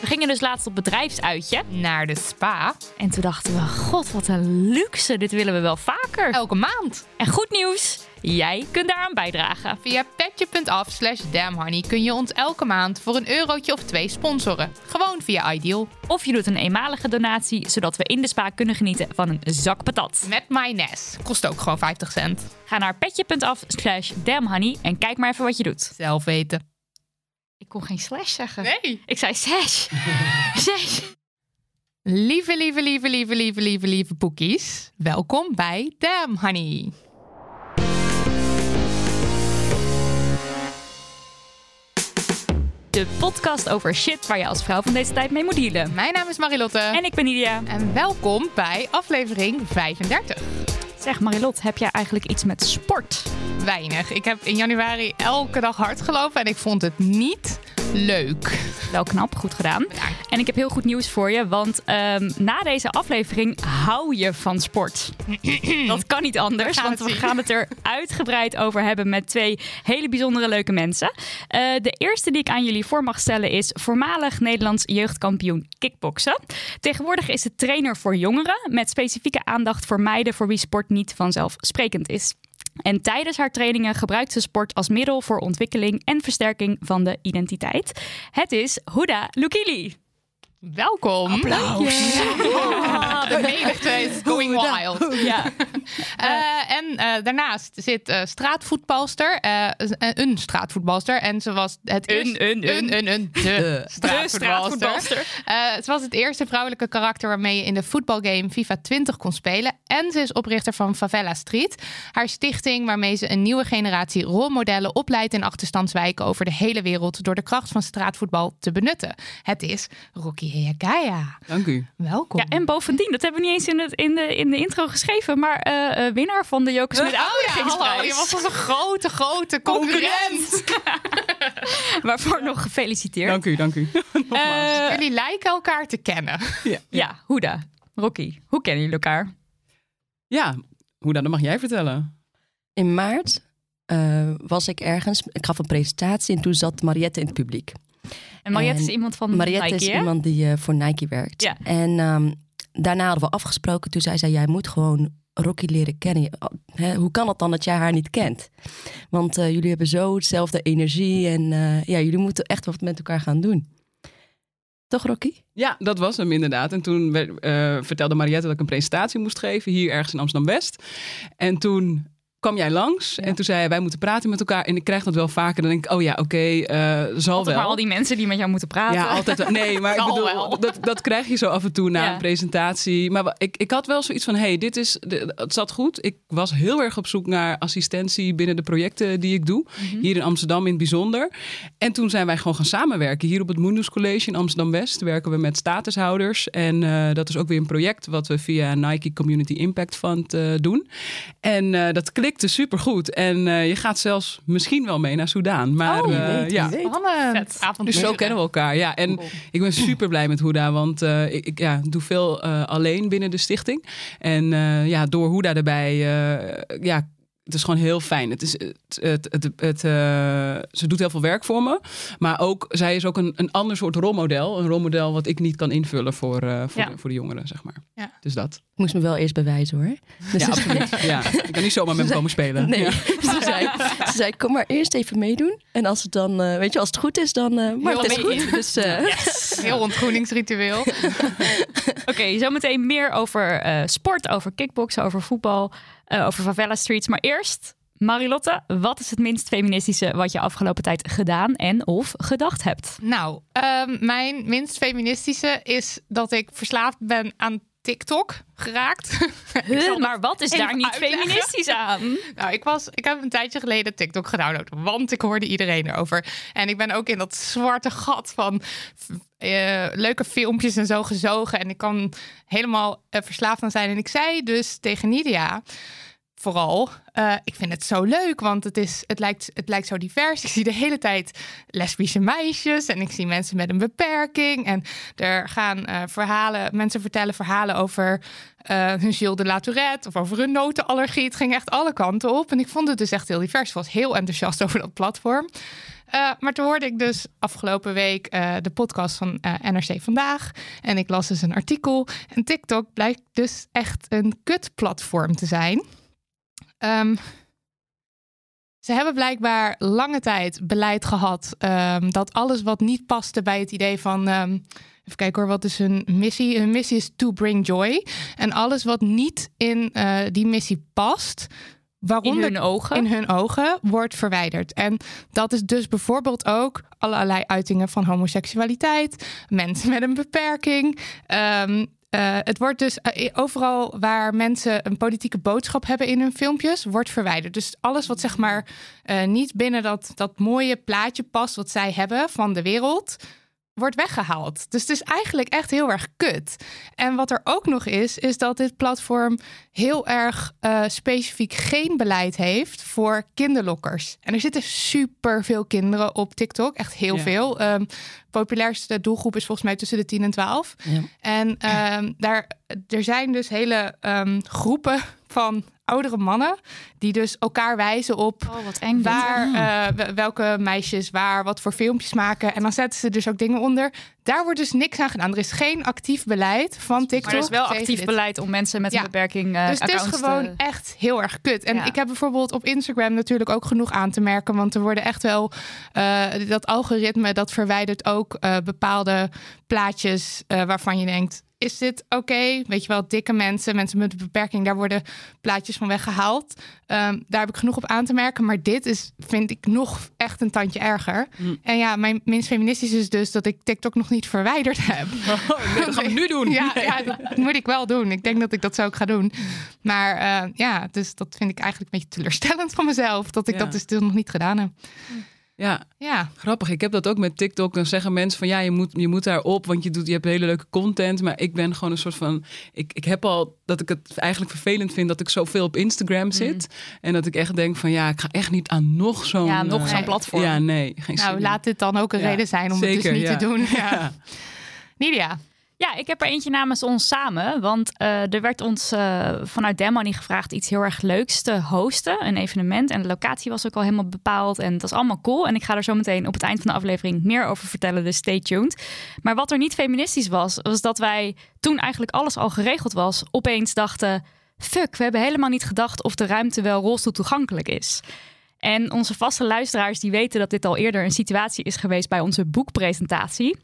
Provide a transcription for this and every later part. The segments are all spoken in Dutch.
We gingen dus laatst op bedrijfsuitje. naar de spa. En toen dachten we, god, wat een luxe. Dit willen we wel vaker. Elke maand. En goed nieuws, jij kunt daaraan bijdragen. Via petje.af slash damnhoney kun je ons elke maand voor een eurotje of twee sponsoren. Gewoon via Ideal. Of je doet een eenmalige donatie, zodat we in de spa kunnen genieten van een zak patat. Met mayonaise. Kost ook gewoon 50 cent. Ga naar petje.af slash damnhoney en kijk maar even wat je doet. Zelf weten. Ik kon geen slash zeggen. Nee. Ik zei slash. slash. Lieve, lieve, lieve, lieve, lieve, lieve, lieve poekies. Welkom bij Damn Honey. De podcast over shit waar je als vrouw van deze tijd mee moet dealen. Mijn naam is Marilotte. En ik ben Nidia. En welkom bij aflevering 35. Zeg Marilot, heb jij eigenlijk iets met sport? Weinig. Ik heb in januari elke dag hard gelopen en ik vond het niet leuk. Wel knap, goed gedaan. En ik heb heel goed nieuws voor je, want ehm, na deze aflevering hou je van sport. Dat kan niet anders, We want we gaan het er uitgebreid over hebben met twee hele bijzondere leuke mensen. Eh, de eerste die ik aan jullie voor mag stellen is voormalig Nederlands jeugdkampioen kickboksen. Tegenwoordig is het trainer voor jongeren met specifieke aandacht voor meiden voor wie sport niet vanzelfsprekend is. En tijdens haar trainingen gebruikt ze sport als middel voor ontwikkeling en versterking van de identiteit. Het is Huda Lukili. Welkom. Applaus. de menigte is going wild. Ja. Eh, en eh, daarnaast zit eh, straatvoetbalster, eh, een straatvoetbalster. En ze was het Een, eerste... een, een. een, een, de, straatvoetbalster. Eh, ze was het eerste vrouwelijke karakter waarmee je in de voetbalgame FIFA 20 kon spelen. En ze is oprichter van Favela Street. Haar stichting waarmee ze een nieuwe generatie rolmodellen opleidt in achterstandswijken over de hele wereld door de kracht van straatvoetbal te benutten. Het is Rocky Heagaya. Dank u. Welkom. Ja, en bovendien, dat hebben we niet eens in, het, in, de, in de intro geschreven, maar eh, eh, winnaar van de Jokers met Oh ja, je was als een grote, grote concurrent. Waarvoor nog gefeliciteerd. Dank u, dank u. Eh, Jullie lijken elkaar te kennen. ja, Huda, Rocky, hoe kennen jullie elkaar? ja, hoe dan? Dat mag jij vertellen. In maart eh, was ik ergens. Ik gaf een presentatie en toen zat Mariette in het publiek. En Mariette is iemand van Mariette Nike, is hè? iemand die eh, voor Nike werkt. Ja. En ehm, daarna hadden we afgesproken. Toen zei zij, jij moet gewoon Rocky leren kennen. Hè, hoe kan het dan dat jij haar niet kent? Want eh, jullie hebben zo hetzelfde energie. En eh, ja, jullie moeten echt wat met elkaar gaan doen. Toch, Rocky? Ja, dat was hem inderdaad. En toen werd, eh, vertelde Mariette dat ik een presentatie moest geven hier ergens in Amsterdam-West. En toen kwam jij langs en toen zei hij, wij moeten praten met elkaar. En ik krijg dat wel vaker. Dan denk ik, oh ja, oké, eh, zal Altijd wel. maar al die mensen die met jou moeten praten. Ja, altijd. wel. Nee, maar ik bedoel, dat, dat krijg je zo af en toe na Ja. een presentatie. Maar ik, ik had wel zoiets van, hey, dit is, het zat goed. Ik was heel erg op zoek naar assistentie binnen de projecten die ik doe. Mhm. Hier in Amsterdam in het bijzonder. En toen zijn wij gewoon gaan samenwerken. Hier op het Mundus College in Amsterdam-West werken we met statushouders. En eh, dat is ook weer een project wat we via Nike Community Impact Fund eh, doen. En dat klikte supergoed. En eh, je gaat zelfs misschien wel mee naar Soudaan. Maar Oh, eh, weet, ja, dus zo kennen we elkaar. Ja, en ik ben super blij met Huda, want eh, ik, ik ja, doe veel eh, alleen binnen de stichting. En eh, ja, door Huda erbij, eh, ja, het is gewoon heel fijn. Het is, het, het, het, het, eh, ze doet heel veel werk voor me, maar ook zij is ook een, een ander soort rolmodel, een rolmodel wat ik niet kan invullen voor, eh, voor, Ja. de, voor de jongeren, zeg maar. Ja. Dus dat. Ik moest me wel eerst bewijzen hoor. Dus Ja, absoluut. Ja, ik kan niet zomaar met hem komen spelen. nee, Ja. ze, zei, ze zei, kom maar eerst even meedoen. En als het dan, eh, weet je, als het goed is, dan... eh maar het is mee goed. in. Dus, eh, Heel ontgroeningsritueel. Oké, zometeen meer over uh, sport, over kickboksen, over voetbal, uh, over favela streets. Maar eerst, Marilotte, wat is het minst feministische wat je afgelopen tijd gedaan en of gedacht hebt? Nou, um, mijn minst feministische is dat ik verslaafd ben aan TikTok geraakt. Huh, maar wat is daar niet uitleggen. feministisch aan? nou, ik, was, ik heb een tijdje geleden TikTok gedownload, want ik hoorde iedereen erover. En ik ben ook in dat zwarte gat van uh, leuke filmpjes en zo gezogen. En ik kan helemaal uh, verslaafd aan zijn. En ik zei dus tegen Nidia vooral. Uh, ik vind het zo leuk, want het, is, het, lijkt, het lijkt zo divers. Ik zie de hele tijd lesbische meisjes en ik zie mensen met een beperking. En er gaan uh, verhalen, mensen vertellen verhalen over uh, hun Gilles de La Tourette of over hun notenallergie. Het ging echt alle kanten op. En ik vond het dus echt heel divers. Ik was heel enthousiast over dat platform. Maar toen hoorde ik dus afgelopen week de podcast van NRC Vandaag. En ik las dus een artikel. En TikTok blijkt dus echt een kutplatform te zijn. Um, ze hebben blijkbaar lange tijd beleid gehad um, dat alles wat niet paste bij het idee van. Um, even kijken hoor, wat is hun missie? Hun missie is to bring joy. En alles wat niet in uh, die missie past. Waaronder in hun ogen. In hun ogen wordt verwijderd. En dat is dus bijvoorbeeld ook allerlei uitingen van homoseksualiteit, mensen met een beperking. Um, uh, het wordt dus uh, overal waar mensen een politieke boodschap hebben in hun filmpjes, wordt verwijderd. Dus alles wat zeg maar uh, niet binnen dat, dat mooie plaatje past wat zij hebben van de wereld, wordt weggehaald. Dus het is eigenlijk echt heel erg kut. En wat er ook nog is, is dat dit platform heel erg uh, specifiek geen beleid heeft voor kinderlokkers. En er zitten super veel kinderen op TikTok, echt heel ja. veel. Um, populairste doelgroep is volgens mij tussen de 10 en 12. Ja. En um, daar, er zijn dus hele um, groepen van oudere mannen die dus elkaar wijzen op oh, eng waar, uh, welke meisjes waar wat voor filmpjes maken. En dan zetten ze dus ook dingen onder. Daar wordt dus niks aan gedaan. Er is geen actief beleid van TikTok. Maar er is wel actief dit. beleid om mensen met ja. een beperking uh, Dus het is gewoon te... echt heel erg kut. En ja. ik heb bijvoorbeeld op Instagram natuurlijk ook genoeg aan te merken. Want er worden echt wel... Uh, dat algoritme dat verwijdert ook bepaalde plaatjes waarvan je denkt is dit oké? Okay? Weet je wel, dikke mensen, mensen met een beperking, daar worden plaatjes van weggehaald. Um, daar heb ik genoeg op aan te merken. Maar dit is, vind ik, nog echt een tandje erger. Mm. En ja, mijn minst feministisch is dus dat ik TikTok nog niet verwijderd heb. Oh, nee, dat gaan we nu doen. ja, ja, dat moet ik wel doen. Ik denk dat ik dat zo ook ga doen. Maar uh, ja, dus dat vind ik eigenlijk een beetje teleurstellend van mezelf. Dat ik ja. dat dus nog niet gedaan heb. Mm. Ja, ja, grappig. Ik heb dat ook met TikTok. Dan zeggen mensen van ja, je moet, je moet daar op, want je, doet, je hebt hele leuke content. Maar ik ben gewoon een soort van. Ik, ik heb al dat ik het eigenlijk vervelend vind dat ik zoveel op Instagram zit. Mm. En dat ik echt denk van ja, ik ga echt niet aan nog zo'n. Ja, nog uh, zo'n platform. Ja, nee. Geen nou, zin. laat dit dan ook een ja, reden zijn om zeker, het dus niet ja. te doen. Ja. Nidia. Ja, ik heb er eentje namens ons samen. Want uh, er werd ons uh, vanuit Demoney gevraagd iets heel erg leuks te hosten. Een evenement. En de locatie was ook al helemaal bepaald. En dat is allemaal cool. En ik ga er zo meteen op het eind van de aflevering meer over vertellen. Dus stay tuned. Maar wat er niet feministisch was, was dat wij toen eigenlijk alles al geregeld was, opeens dachten: fuck, we hebben helemaal niet gedacht of de ruimte wel rolstoel toegankelijk is. En onze vaste luisteraars die weten dat dit al eerder een situatie is geweest bij onze boekpresentatie.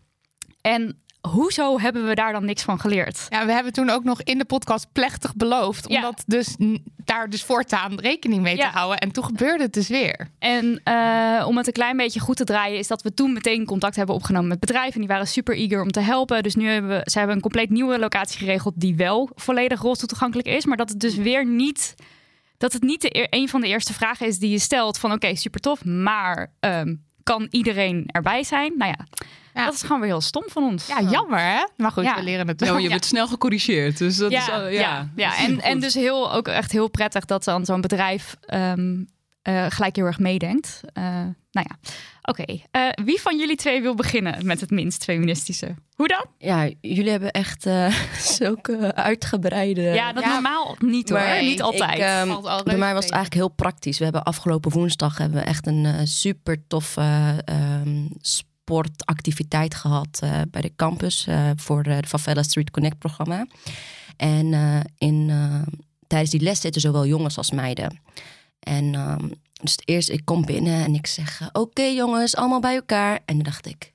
En hoezo hebben we daar dan niks van geleerd? Ja, we hebben toen ook nog in de podcast plechtig beloofd. Om ja. dat dus daar dus voortaan rekening mee ja. te houden. En toen gebeurde het dus weer. En uh, om het een klein beetje goed te draaien, is dat we toen meteen contact hebben opgenomen met bedrijven. En die waren super eager om te helpen. Dus nu hebben we, ze hebben een compleet nieuwe locatie geregeld die wel volledig rolstoel toegankelijk is. Maar dat het dus weer niet. Dat het niet de, een van de eerste vragen is die je stelt van oké, okay, super tof, maar um, kan iedereen erbij zijn? Nou ja, ja. Dat is gewoon weer heel stom van ons. Ja, jammer hè? Maar goed, ja. we leren het. Ja, maar je bent snel gecorrigeerd. Dus dat ja, is al, ja. ja, En, en dus heel, ook echt heel prettig dat dan zo'n bedrijf um, uh, gelijk heel erg meedenkt. Uh, nou ja, oké. Okay. Uh, wie van jullie twee wil beginnen met het minst feministische? Hoe dan? Ja, jullie hebben echt uh, zulke uitgebreide... Ja, dat normaal niet hoor. Nee, niet altijd. Ik, um, bij mij was het eigenlijk heel praktisch. We hebben afgelopen woensdag hebben we echt een super toffe um, sportactiviteit gehad uh, bij de campus uh, voor uh, de Favela Street Connect programma. En in, tijdens die les zitten zowel jongens als meiden. En um, dus eerst, ik kom binnen en ik zeg: Oké, okay, jongens, allemaal bij elkaar. En dan dacht ik: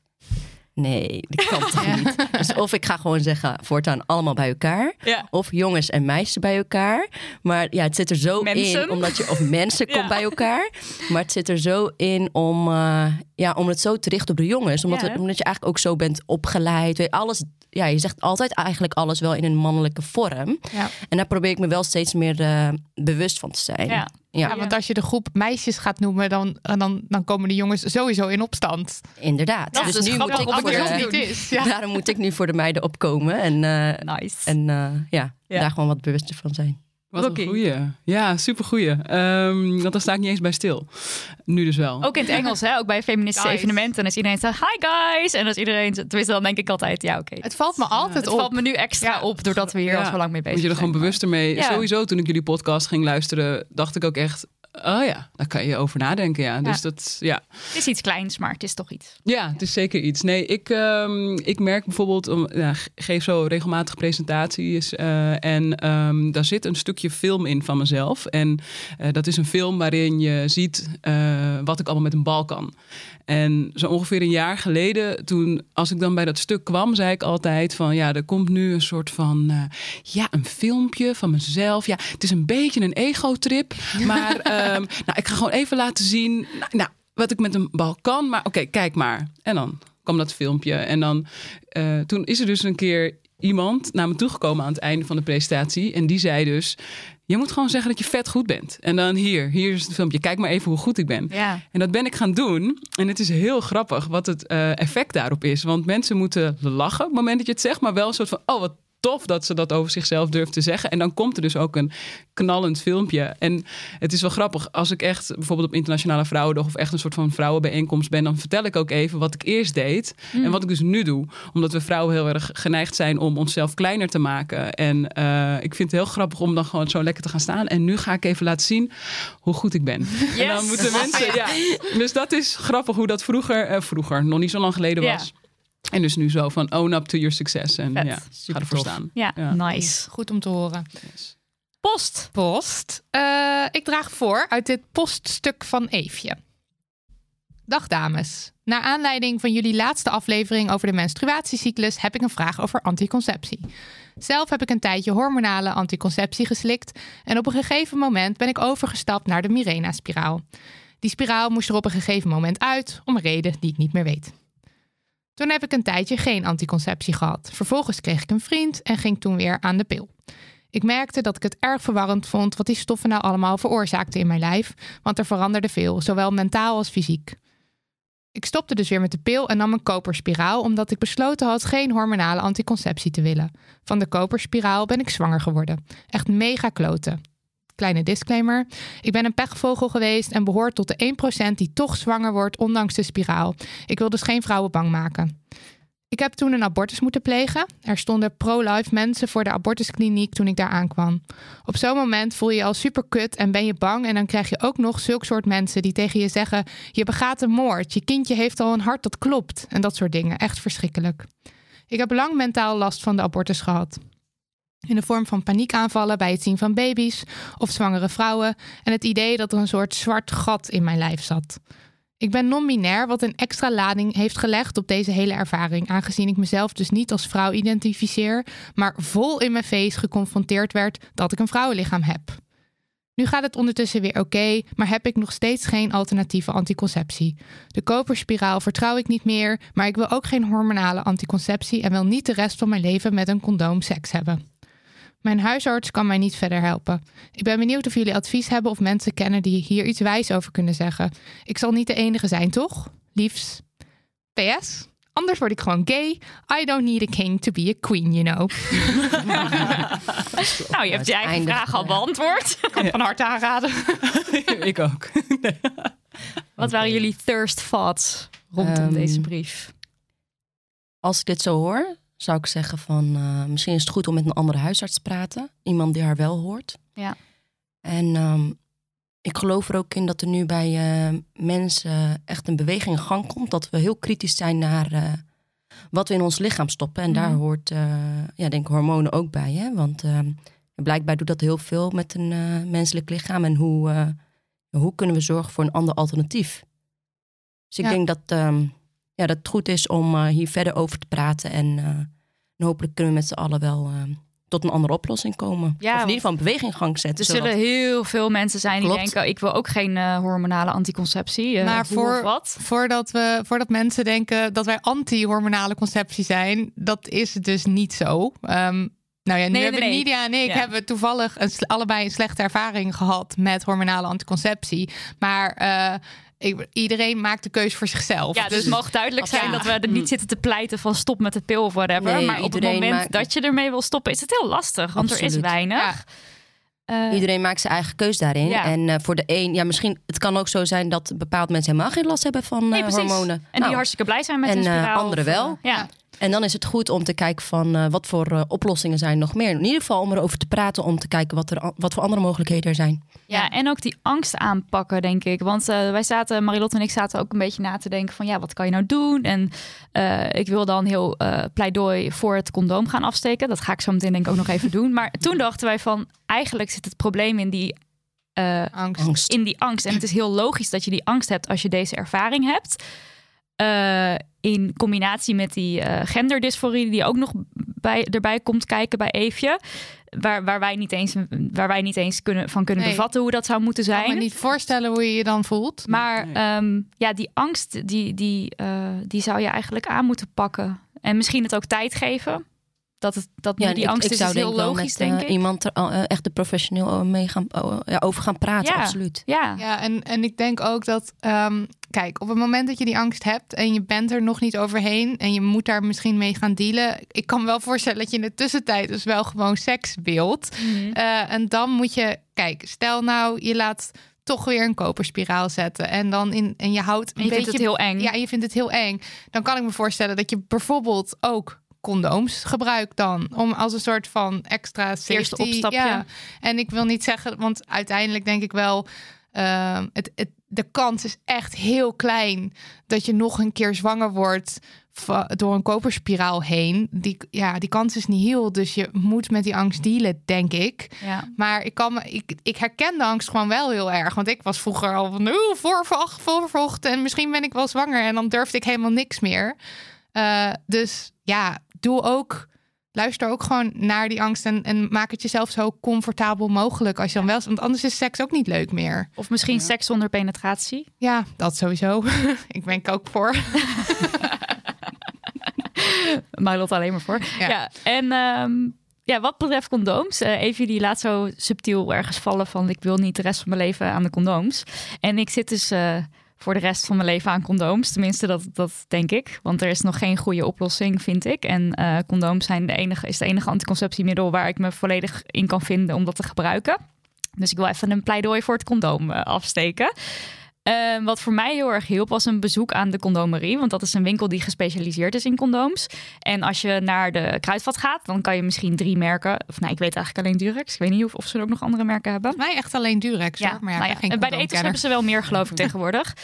nee, die kan toch niet. Dus of ik ga gewoon zeggen, voortaan allemaal bij elkaar. Ja. Of jongens en meisjes bij elkaar. Maar ja, het zit er zo Mensen. in, omdat je, of mensen Ja. komt bij elkaar. Maar het zit er zo in om, eh, ja, om het zo te richten op de jongens. Omdat, het- omdat je eigenlijk ook zo bent opgeleid. Weet je, Alles, ja, je zegt altijd eigenlijk alles wel in een mannelijke vorm. Ja. En daar probeer ik me wel steeds meer eh, bewust van te zijn. Ja. Ja, Ja, want als je de groep meisjes gaat noemen, dan, dan, dan komen de jongens sowieso in opstand. inderdaad. Dat is dus nu moet ik voor niet is. Ja. Daarom moet ik nu voor de meiden opkomen. En, eh, Nice. en eh, ja, Ja. daar gewoon wat bewuster van zijn. Wat Rocky. een goeie. Ja, super goeie. Ehm, want daar sta ik niet eens bij stil. Nu dus wel. Ook in het Engels, hè? ook bij feministische Guys. evenementen. En als iedereen zegt, hi guys. En als iedereen, tenminste dan denk ik altijd, ja oké. Het valt me altijd Het op. valt me nu extra Ja. op, doordat we hier Ja. al zo lang mee bezig Moet je er zijn. gewoon bewuster mee. Ja. Sowieso toen ik jullie podcast ging luisteren, dacht ik ook echt... Oh ja, daar kan je over nadenken, ja. Dus dat, ja. Het is iets kleins, maar het is toch iets. Ja, het is zeker iets. Nee, ik, ehm, ik merk bijvoorbeeld, om, geef zo regelmatig presentaties eh, en ehm, daar zit een stukje film in van mezelf. En eh, dat is een film waarin je ziet eh, wat ik allemaal met een bal kan. En zo ongeveer een jaar geleden, toen, als ik dan bij dat stuk kwam, zei ik altijd van ja, er komt nu een soort van eh, ja, een filmpje van mezelf. Ja, het is een beetje een ego-trip, maar ehm, nou, ik ga gewoon even laten zien. Nou, nou, wat ik met een bal kan, maar oké, kijk maar. En dan kwam dat filmpje. En dan, eh, toen is er dus een keer iemand naar me toegekomen aan het einde van de presentatie. En die zei dus, je moet gewoon zeggen dat je vet goed bent. En dan hier, hier is het filmpje. Kijk maar even hoe goed ik ben. Ja. En dat ben ik gaan doen. En het is heel grappig wat het eh, effect daarop is. Want mensen moeten lachen op het moment dat je het zegt. Maar wel een soort van, oh wat tof dat ze dat over zichzelf durft te zeggen. En dan komt er dus ook een knallend filmpje. En het is wel grappig. Als ik echt bijvoorbeeld op Internationale Vrouwendag... of echt een soort van vrouwenbijeenkomst ben... dan vertel ik ook even wat ik eerst deed. En wat ik dus nu doe. Omdat we vrouwen heel erg geneigd zijn om onszelf kleiner te maken. En eh, ik vind het heel grappig om dan gewoon zo lekker te gaan staan. En nu ga ik even laten zien hoe goed ik ben. En dan moeten mensen... Ja. Dus dat is grappig hoe dat vroeger... eh, vroeger, nog niet zo lang geleden was. En dus nu zo van own up to your success. En Vet. ja, ga Super ervoor tof. staan. Ja, Ja. nice. Goed om te horen. Post. Post. Eh, ik draag voor uit dit poststuk van Eefje. Dag dames. Naar aanleiding van jullie laatste aflevering over de menstruatiecyclus heb ik een vraag over anticonceptie. Zelf heb ik een tijdje hormonale anticonceptie geslikt en op een gegeven moment ben ik overgestapt naar de Mirena-spiraal. Die spiraal moest er op een gegeven moment uit, om een reden die ik niet meer weet. Toen heb ik een tijdje geen anticonceptie gehad. Vervolgens kreeg ik een vriend en ging toen weer aan de pil. Ik merkte dat ik het erg verwarrend vond wat die stoffen nou allemaal veroorzaakten in mijn lijf, want er veranderde veel, zowel mentaal als fysiek. Ik stopte dus weer met de pil en nam een koperspiraal, omdat ik besloten had geen hormonale anticonceptie te willen. Van de koperspiraal ben ik zwanger geworden. Echt mega kloten. Kleine disclaimer. Ik ben een pechvogel geweest en behoor tot de 1% die toch zwanger wordt ondanks de spiraal. Ik wil dus geen vrouwen bang maken. Ik heb toen een abortus moeten plegen. Er stonden pro-life mensen voor de abortuskliniek toen ik daar aankwam. Op zo'n moment voel je je al super kut en ben je bang. En dan krijg je ook nog zulk soort mensen die tegen je zeggen: Je begaat een moord, je kindje heeft al een hart dat klopt. En dat soort dingen. Echt verschrikkelijk. Ik heb lang mentaal last van de abortus gehad. In de vorm van paniekaanvallen bij het zien van baby's of zwangere vrouwen. En het idee dat er een soort zwart gat in mijn lijf zat. Ik ben non-binair, wat een extra lading heeft gelegd op deze hele ervaring, aangezien ik mezelf dus niet als vrouw identificeer, maar vol in mijn face geconfronteerd werd dat ik een vrouwenlichaam heb. Nu gaat het ondertussen weer oké, maar heb ik nog steeds geen alternatieve anticonceptie. De koperspiraal vertrouw ik niet meer, maar ik wil ook geen hormonale anticonceptie en wil niet de rest van mijn leven met een condoom seks hebben. Mijn huisarts kan mij niet verder helpen. Ik ben benieuwd of jullie advies hebben of mensen kennen die hier iets wijs over kunnen zeggen. Ik zal niet de enige zijn, toch? Liefs. PS. Anders word ik gewoon gay. I don't need a king to be a queen, you know. Nou, je hebt je eigen vraag al beantwoord. Kan van harte aanraden. ik ook. Wat waren jullie thirst thoughts rondom Ehm, deze brief? Als ik dit zo hoor, zou ik zeggen van eh, misschien is het goed om met een andere huisarts te praten. Iemand die haar wel hoort. Ja. En ehm, ik geloof er ook in dat er nu bij eh, mensen echt een beweging in gang komt. Dat we heel kritisch zijn naar eh, wat we in ons lichaam stoppen. En daar Mhm. hoort, ja, denk ik, hormonen ook bij. Hè? Want ehm, blijkbaar doet dat heel veel met een menselijk lichaam. En hoe, hoe kunnen we zorgen voor een ander alternatief? Dus ik Ja. denk dat, ehm, ja, dat het goed is om eh, hier verder over te praten. En, eh, en hopelijk kunnen we met z'n allen wel eh, tot een andere oplossing komen. Ja, of in ieder geval een beweging in gang zetten. Er zodat- zullen heel veel mensen zijn die denken: ik wil ook geen eh, hormonale anticonceptie. eh, Maar voor- wat? Voordat, we, voordat mensen denken dat wij anti-hormonale conceptie zijn, dat is dus niet zo. Ehm, nou ja, nu Nee, hebben nee, nee. Nidia en ik Ja. hebben toevallig een, allebei een slechte ervaring gehad met hormonale anticonceptie. Maar eh, ik, iedereen maakt de keuze voor zichzelf. Ja, dus het mag duidelijk Ja. zijn dat we er niet zitten te pleiten van stop met de pil of whatever. Nee, maar op het moment maakt- dat je ermee wil stoppen, is het heel lastig. Want er is weinig. Eh, Iedereen maakt zijn eigen keus daarin. Ja. En eh, voor de een, ja, misschien, het kan ook zo zijn dat bepaalde mensen helemaal geen last hebben van nee, eh, hormonen. En die Nou, hartstikke blij zijn met en, hun spiraal. anderen wel. ja. En dan is het goed om te kijken van eh, wat voor eh, oplossingen zijn er nog meer. In ieder geval om erover te praten, om te kijken wat, er, wat voor andere mogelijkheden er zijn. Ja, en ook die angst aanpakken, denk ik. Want eh, wij zaten, Marilotte en ik zaten ook een beetje na te denken van... ja, wat kan je nou doen? En eh, ik wil dan heel eh, pleidooi voor het condoom gaan afsteken. Dat ga ik zo meteen denk ik ook nog even doen. Maar toen dachten wij van, eigenlijk zit het probleem in die... eh, angst. Angst. in die angst. En het is heel logisch dat je die angst hebt als je deze ervaring hebt. Eh, in combinatie met die eh, genderdysforie die ook nog bij, erbij komt kijken bij Eefje. Waar, waar, wij niet eens, waar wij niet eens kunnen, van kunnen Nee. bevatten hoe dat zou moeten Ik kan zijn. me niet voorstellen hoe je je dan voelt. Maar Nee. ehm, ja, die angst, die, die, eh, die zou je eigenlijk aan moeten pakken. En misschien het ook tijd geven. Dat, het, dat nu Ja, die ik, angst ik is, zou is heel logisch, met eh, denk ik. iemand er al, eh, echt de professioneel mee gaan, oh, ja, over gaan praten. Ja. Absoluut. Ja, Ja, en, en ik denk ook dat, ehm, kijk, op het moment dat je die angst hebt en je bent er nog niet overheen en je moet daar misschien mee gaan dealen. Ik kan me wel voorstellen dat je in de tussentijd dus wel gewoon seks wilt. Mhm. Eh, en dan moet je, kijk, stel nou, je laat toch weer een koperspiraal zetten en dan in en je houdt een en je beetje vindt het heel eng. ja, je vindt het heel eng. Dan kan ik me voorstellen dat je bijvoorbeeld ook condooms gebruikt dan. Om als een soort van extra safety. Eerste opstapje. Ja. En ik wil niet zeggen, want uiteindelijk denk ik wel... ehm, het, het, de kans is echt heel klein dat je nog een keer zwanger wordt door een koperspiraal heen. Die, ja, die kans is niet heel, dus je moet met die angst dealen, denk ik. Ja. Maar ik, kan me, ik, ik herken de angst gewoon wel heel erg. Want ik was vroeger al van oeh, voorvocht, voorvocht. En misschien ben ik wel zwanger. En dan durfde ik helemaal niks meer. Eh, dus ja, doe ook. Luister ook gewoon naar die angst. En, en maak het jezelf zo comfortabel mogelijk. Als je dan wel. Want anders is seks ook niet leuk meer. Of misschien seks zonder penetratie. Ja, dat sowieso. ik ben ook voor. Marlot alleen maar voor. Ja. Ja. en ehm, ja, wat betreft condooms. eh Evie die laat zo subtiel ergens vallen van... ik wil niet de rest van mijn leven aan de condooms. En ik zit dus eh, voor de rest van mijn leven aan condooms. Tenminste, dat, dat denk ik. Want er is nog geen goede oplossing, vind ik. En eh, condooms zijn de enige, is de enige anticonceptiemiddel... waar ik me volledig in kan vinden om dat te gebruiken. Dus ik wil even een pleidooi voor het condoom eh, afsteken. Eh, wat voor mij heel erg hielp was een bezoek aan de condomerie. Want dat is een winkel die gespecialiseerd is in condooms. En als je naar de kruidvat gaat, dan kan je misschien drie merken. Of nee, ik weet eigenlijk alleen Durex. Ik weet niet of, of ze ook nog andere merken hebben. Mij echt alleen Durex. hoor. Maar ja, nou ja, bij de condoomkenner. hebben ze wel meer, geloof ik, tegenwoordig.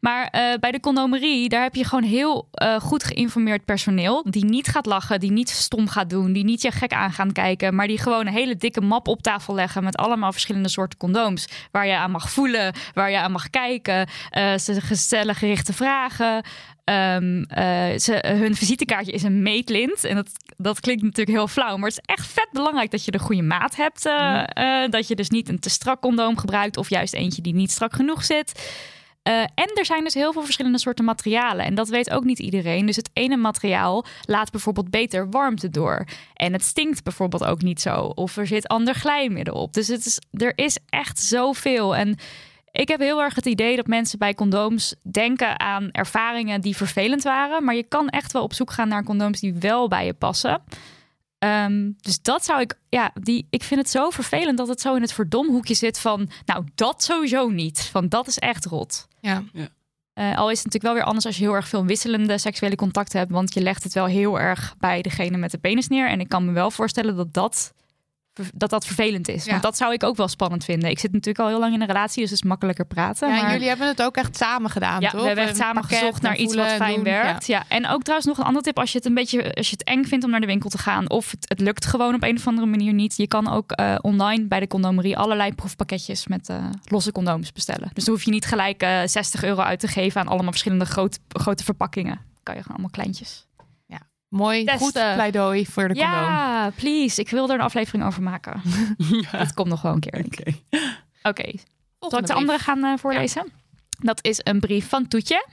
Maar eh, bij de condomerie, daar heb je gewoon heel eh, goed geïnformeerd personeel. Die niet gaat lachen, die niet stom gaat doen, die niet je gek aan gaan kijken. Maar die gewoon een hele dikke map op tafel leggen met allemaal verschillende soorten condooms. Waar je aan mag voelen, waar je aan mag kijken. Eh, ze stellen gerichte vragen. Ehm, eh, ze, hun visitekaartje is een meetlint. En dat, dat klinkt natuurlijk heel flauw. Maar het is echt vet belangrijk dat je de goede maat hebt. dat je dus niet een te strak condoom gebruikt. Of juist eentje die niet strak genoeg zit. Eh, en er zijn dus heel veel verschillende soorten materialen. En dat weet ook niet iedereen. Dus het ene materiaal laat bijvoorbeeld beter warmte door. En het stinkt bijvoorbeeld ook niet zo. Of er zit ander glijmiddel op. Dus het is, er is echt zoveel. En ik heb heel erg het idee dat mensen bij condooms denken aan ervaringen die vervelend waren. Maar je kan echt wel op zoek gaan naar condooms die wel bij je passen. Ehm, dus dat zou ik, ja, die, ik vind het zo vervelend dat het zo in het verdomhoekje zit van, nou, dat sowieso niet. Van dat is echt rot. Ja. Eh, al is het natuurlijk wel weer anders als je heel erg veel wisselende seksuele contacten hebt, want je legt het wel heel erg bij degene met de penis neer. En ik kan me wel voorstellen dat dat, dat, dat vervelend is. Ja. Want dat zou ik ook wel spannend vinden. Ik zit natuurlijk al heel lang in een relatie, dus het is makkelijker praten. Ja, en maar... jullie hebben het ook echt samen gedaan, Ja, toch? we hebben echt samen gezocht naar iets wat fijn doen. werkt. Ja. En ook trouwens nog een andere tip als je het een beetje als je het eng vindt om naar de winkel te gaan of het, het lukt gewoon op een of andere manier niet. Je kan ook eh, online bij de condomerie allerlei proefpakketjes met eh, losse condooms bestellen. Dus dan hoef je niet gelijk eh 60 euro uit te geven aan allemaal verschillende groot, grote verpakkingen. kan je gewoon allemaal kleintjes. Mooi, Testen. goed pleidooi voor de condoom. Ja, please. Ik wil er een aflevering over maken. Dat komt nog wel een keer. Oké. Oké, zal ik de andere gaan eh, voorlezen? Dat is een brief van Toetje.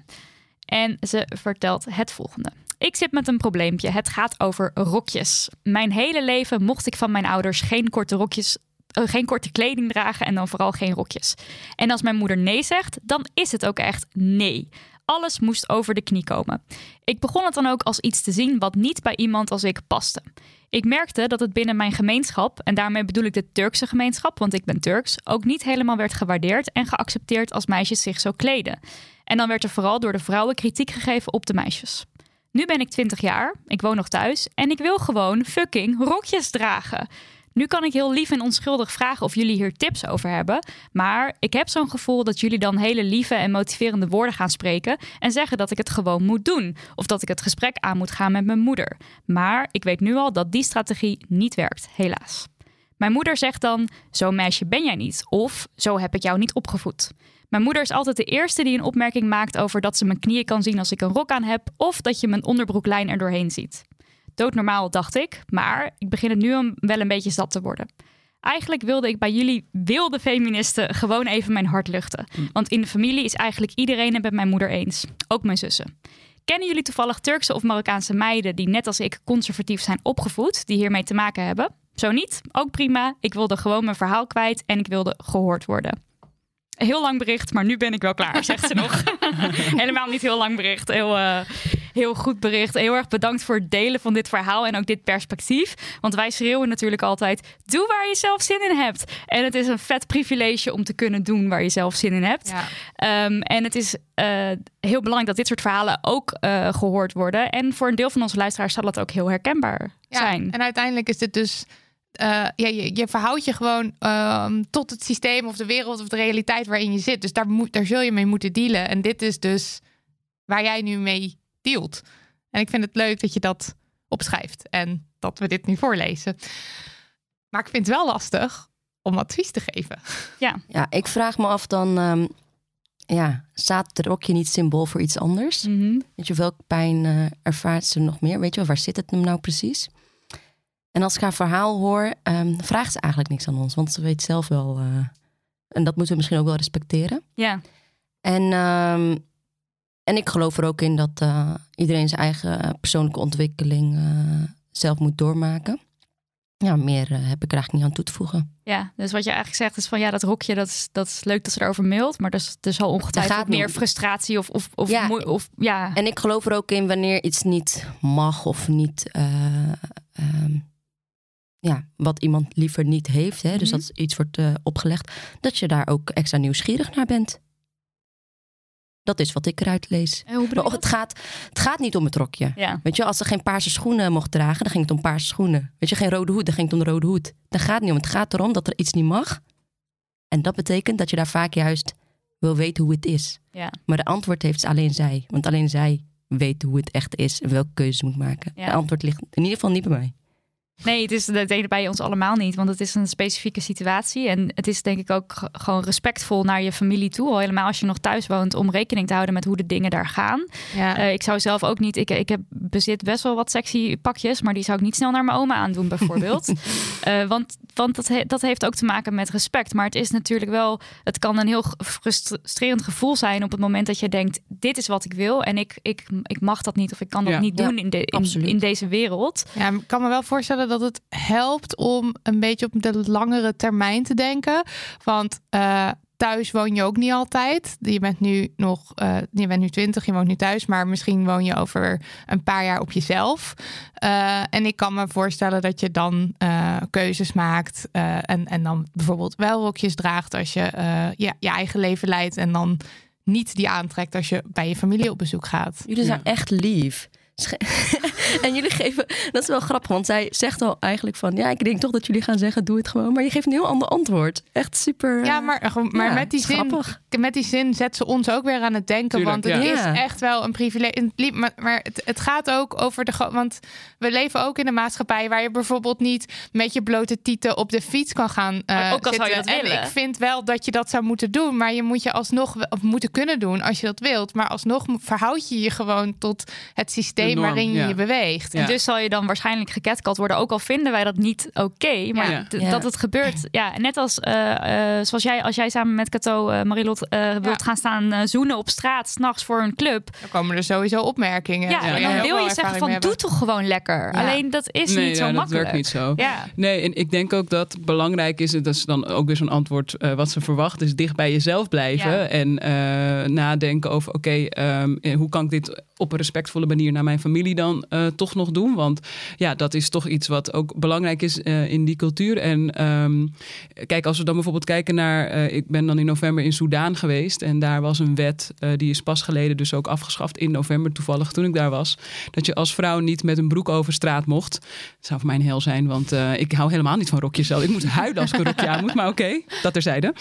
En ze vertelt het volgende. Ik zit met een probleempje. Het gaat over rokjes. Mijn hele leven mocht ik van mijn ouders geen korte rokjes. eh, geen korte kleding dragen en dan vooral geen rokjes. En als mijn moeder nee zegt, dan is het ook echt nee. Alles moest over de knie komen. Ik begon het dan ook als iets te zien wat niet bij iemand als ik paste. Ik merkte dat het binnen mijn gemeenschap, en daarmee bedoel ik de Turkse gemeenschap, want ik ben Turks, ook niet helemaal werd gewaardeerd en geaccepteerd als meisjes zich zo kleden. En dan werd er vooral door de vrouwen kritiek gegeven op de meisjes. Nu ben ik 20 jaar, ik woon nog thuis en ik wil gewoon fucking rokjes dragen. Nu kan ik heel lief en onschuldig vragen of jullie hier tips over hebben. Maar ik heb zo'n gevoel dat jullie dan hele lieve en motiverende woorden gaan spreken. En zeggen dat ik het gewoon moet doen. Of dat ik het gesprek aan moet gaan met mijn moeder. Maar ik weet nu al dat die strategie niet werkt, helaas. Mijn moeder zegt dan: Zo'n meisje ben jij niet. Of zo heb ik jou niet opgevoed. Mijn moeder is altijd de eerste die een opmerking maakt over dat ze mijn knieën kan zien als ik een rok aan heb. Of dat je mijn onderbroeklijn er doorheen ziet. Doodnormaal, dacht ik, maar ik begin het nu wel een beetje zat te worden. Eigenlijk wilde ik bij jullie wilde feministen gewoon even mijn hart luchten. Want in de familie is eigenlijk iedereen het met mijn moeder eens. Ook mijn zussen. Kennen jullie toevallig Turkse of Marokkaanse meiden die net als ik conservatief zijn opgevoed, die hiermee te maken hebben? Zo niet? Ook prima. Ik wilde gewoon mijn verhaal kwijt en ik wilde gehoord worden. Heel lang bericht, maar nu ben ik wel klaar, zegt ze nog. Helemaal niet heel lang bericht. Heel, eh, heel goed bericht. Heel erg bedankt voor het delen van dit verhaal en ook dit perspectief. Want wij schreeuwen natuurlijk altijd: doe waar je zelf zin in hebt. En het is een vet privilege om te kunnen doen waar je zelf zin in hebt. Ja. Ehm, en het is eh, heel belangrijk dat dit soort verhalen ook eh, gehoord worden. En voor een deel van onze luisteraars zal dat ook heel herkenbaar Ja, zijn. En uiteindelijk is dit dus. eh, ja, je, je verhoudt je gewoon ehm, tot het systeem of de wereld of de realiteit waarin je zit. Dus daar, moet, daar zul je mee moeten dealen. En dit is dus waar jij nu mee dealt. En ik vind het leuk dat je dat opschrijft en dat we dit nu voorlezen. Maar ik vind het wel lastig om advies te geven. Ja, ik vraag me af dan, ehm, ja, staat het rokje niet symbool voor iets anders? Mhm. Weet je, welke pijn eh, ervaart ze nog meer? Weet je, wel, waar zit het hem nou precies? En als ik haar verhaal hoor, ehm, vraagt ze eigenlijk niks aan ons, want ze weet zelf wel. eh, en dat moeten we misschien ook wel respecteren. Ja, En, ehm, en ik geloof er ook in dat eh, iedereen zijn eigen persoonlijke ontwikkeling eh, zelf moet doormaken. Ja, meer eh, heb ik er eigenlijk niet aan toe te voegen. ja, dus wat je eigenlijk zegt is van ja, dat rokje, dat is, dat is leuk dat ze erover mailt. Maar is, er zal ongetwijfeld gaat meer frustratie of, of, of, Ja, of ja. En ik geloof er ook in wanneer iets niet mag of niet. eh, ehm, ja, wat iemand liever niet heeft. Hè, dus Mhm. dat iets wordt opgelegd. Dat je daar ook extra nieuwsgierig naar bent. Dat is wat ik eruit lees. Maar het, gaat, het gaat niet om het rokje. Ja, Weet je, als ze geen paarse schoenen mocht dragen, dan ging het om paarse schoenen. Weet je, geen rode hoed, dan ging het om de rode hoed. Dat gaat niet om. Het gaat erom dat er iets niet mag. En dat betekent dat je daar vaak juist wil weten hoe het is. ja. Maar de antwoord heeft alleen zij. Want alleen zij weet hoe het echt is en welke keuzes ze moet maken. Ja. De antwoord ligt in ieder geval niet bij mij. Nee, het is dat deden bij ons allemaal niet, want het is een specifieke situatie. En het is denk ik ook gewoon respectvol naar je familie toe. Al helemaal als je nog thuis woont, om rekening te houden met hoe de dingen daar gaan. Ja. Eh, ik zou zelf ook niet. Ik, ik heb, bezit best wel wat sexy pakjes, maar die zou ik niet snel naar mijn oma aandoen, bijvoorbeeld. Eh, want want dat, he- dat heeft ook te maken met respect. Maar het is natuurlijk wel. Het kan een heel frustrerend gevoel zijn op het moment dat je denkt: dit is wat ik wil en ik, ik, ik mag dat niet of ik kan dat Ja. niet Ja, doen in, de, in, absoluut. in deze wereld. Ja, ik kan me wel voorstellen dat het helpt om een beetje op de langere termijn te denken. Want eh, thuis woon je ook niet altijd. Je bent nu nog, eh, je bent nu 20, je woont nu thuis, maar misschien woon je over een paar jaar op jezelf. Eh, en ik kan me voorstellen dat je dan eh, keuzes maakt eh, en, en dan bijvoorbeeld wel rokjes draagt als je eh, ja, je eigen leven leidt en dan niet die aantrekt als je bij je familie op bezoek gaat. Jullie zijn echt lief. en jullie geven, dat is wel grappig, want zij zegt al eigenlijk van, ja, ik denk toch dat jullie gaan zeggen, doe het gewoon. Maar je geeft een heel ander antwoord. Echt super. Ja, maar, maar ja, met, die zin, grappig. met die zin zet ze ons ook weer aan het denken. Tuurlijk, want het ja. is Ja. echt wel een privilege. Maar, maar het, het gaat ook over de. Want we leven ook in een maatschappij waar je bijvoorbeeld niet met je blote tieten op de fiets kan gaan. eh, Maar ook al zou je zitten. dat En willen. ik vind wel dat je dat zou moeten doen. Maar je moet je alsnog of moeten kunnen doen als je dat wilt. Maar alsnog verhoud je je gewoon tot het systeem Norm, waarin je ja. je beweegt. Ja. En dus zal je dan waarschijnlijk geketcalled worden, ook al vinden wij dat niet oké. maar Ja. d- Ja. dat het gebeurt. Ja, net als eh, eh, zoals jij, als jij samen met Cato, eh, Marilot, eh, wilt gaan staan eh, zoenen op straat, s'nachts voor een club. Dan komen er sowieso opmerkingen. Ja, en dan wil je zeggen van doe toch gewoon lekker. Ja. Alleen dat is nee, niet ja, zo dat makkelijk. werkt niet zo. Ja. Nee, en ik denk ook dat belangrijk is, en dat is dan ook weer zo'n antwoord eh, wat ze verwacht, is dicht bij jezelf blijven Ja. en eh, nadenken over, oké, ehm, eh, hoe kan ik dit op een respectvolle manier naar mijn familie dan eh, toch nog doen? Want ja, dat is toch iets wat ook belangrijk is eh, in die cultuur. En ehm, kijk, als we dan bijvoorbeeld kijken naar, eh, ik ben dan in november in Soudaan geweest en daar was een wet, die is pas geleden dus ook afgeschaft in november toevallig toen ik daar was, dat je als vrouw niet met een broek over straat mocht. Dat zou voor mij een hel zijn, want ik hou helemaal niet van rokjes. Ik moet huilen als ik rokje aan moet, maar oké, dat terzijde.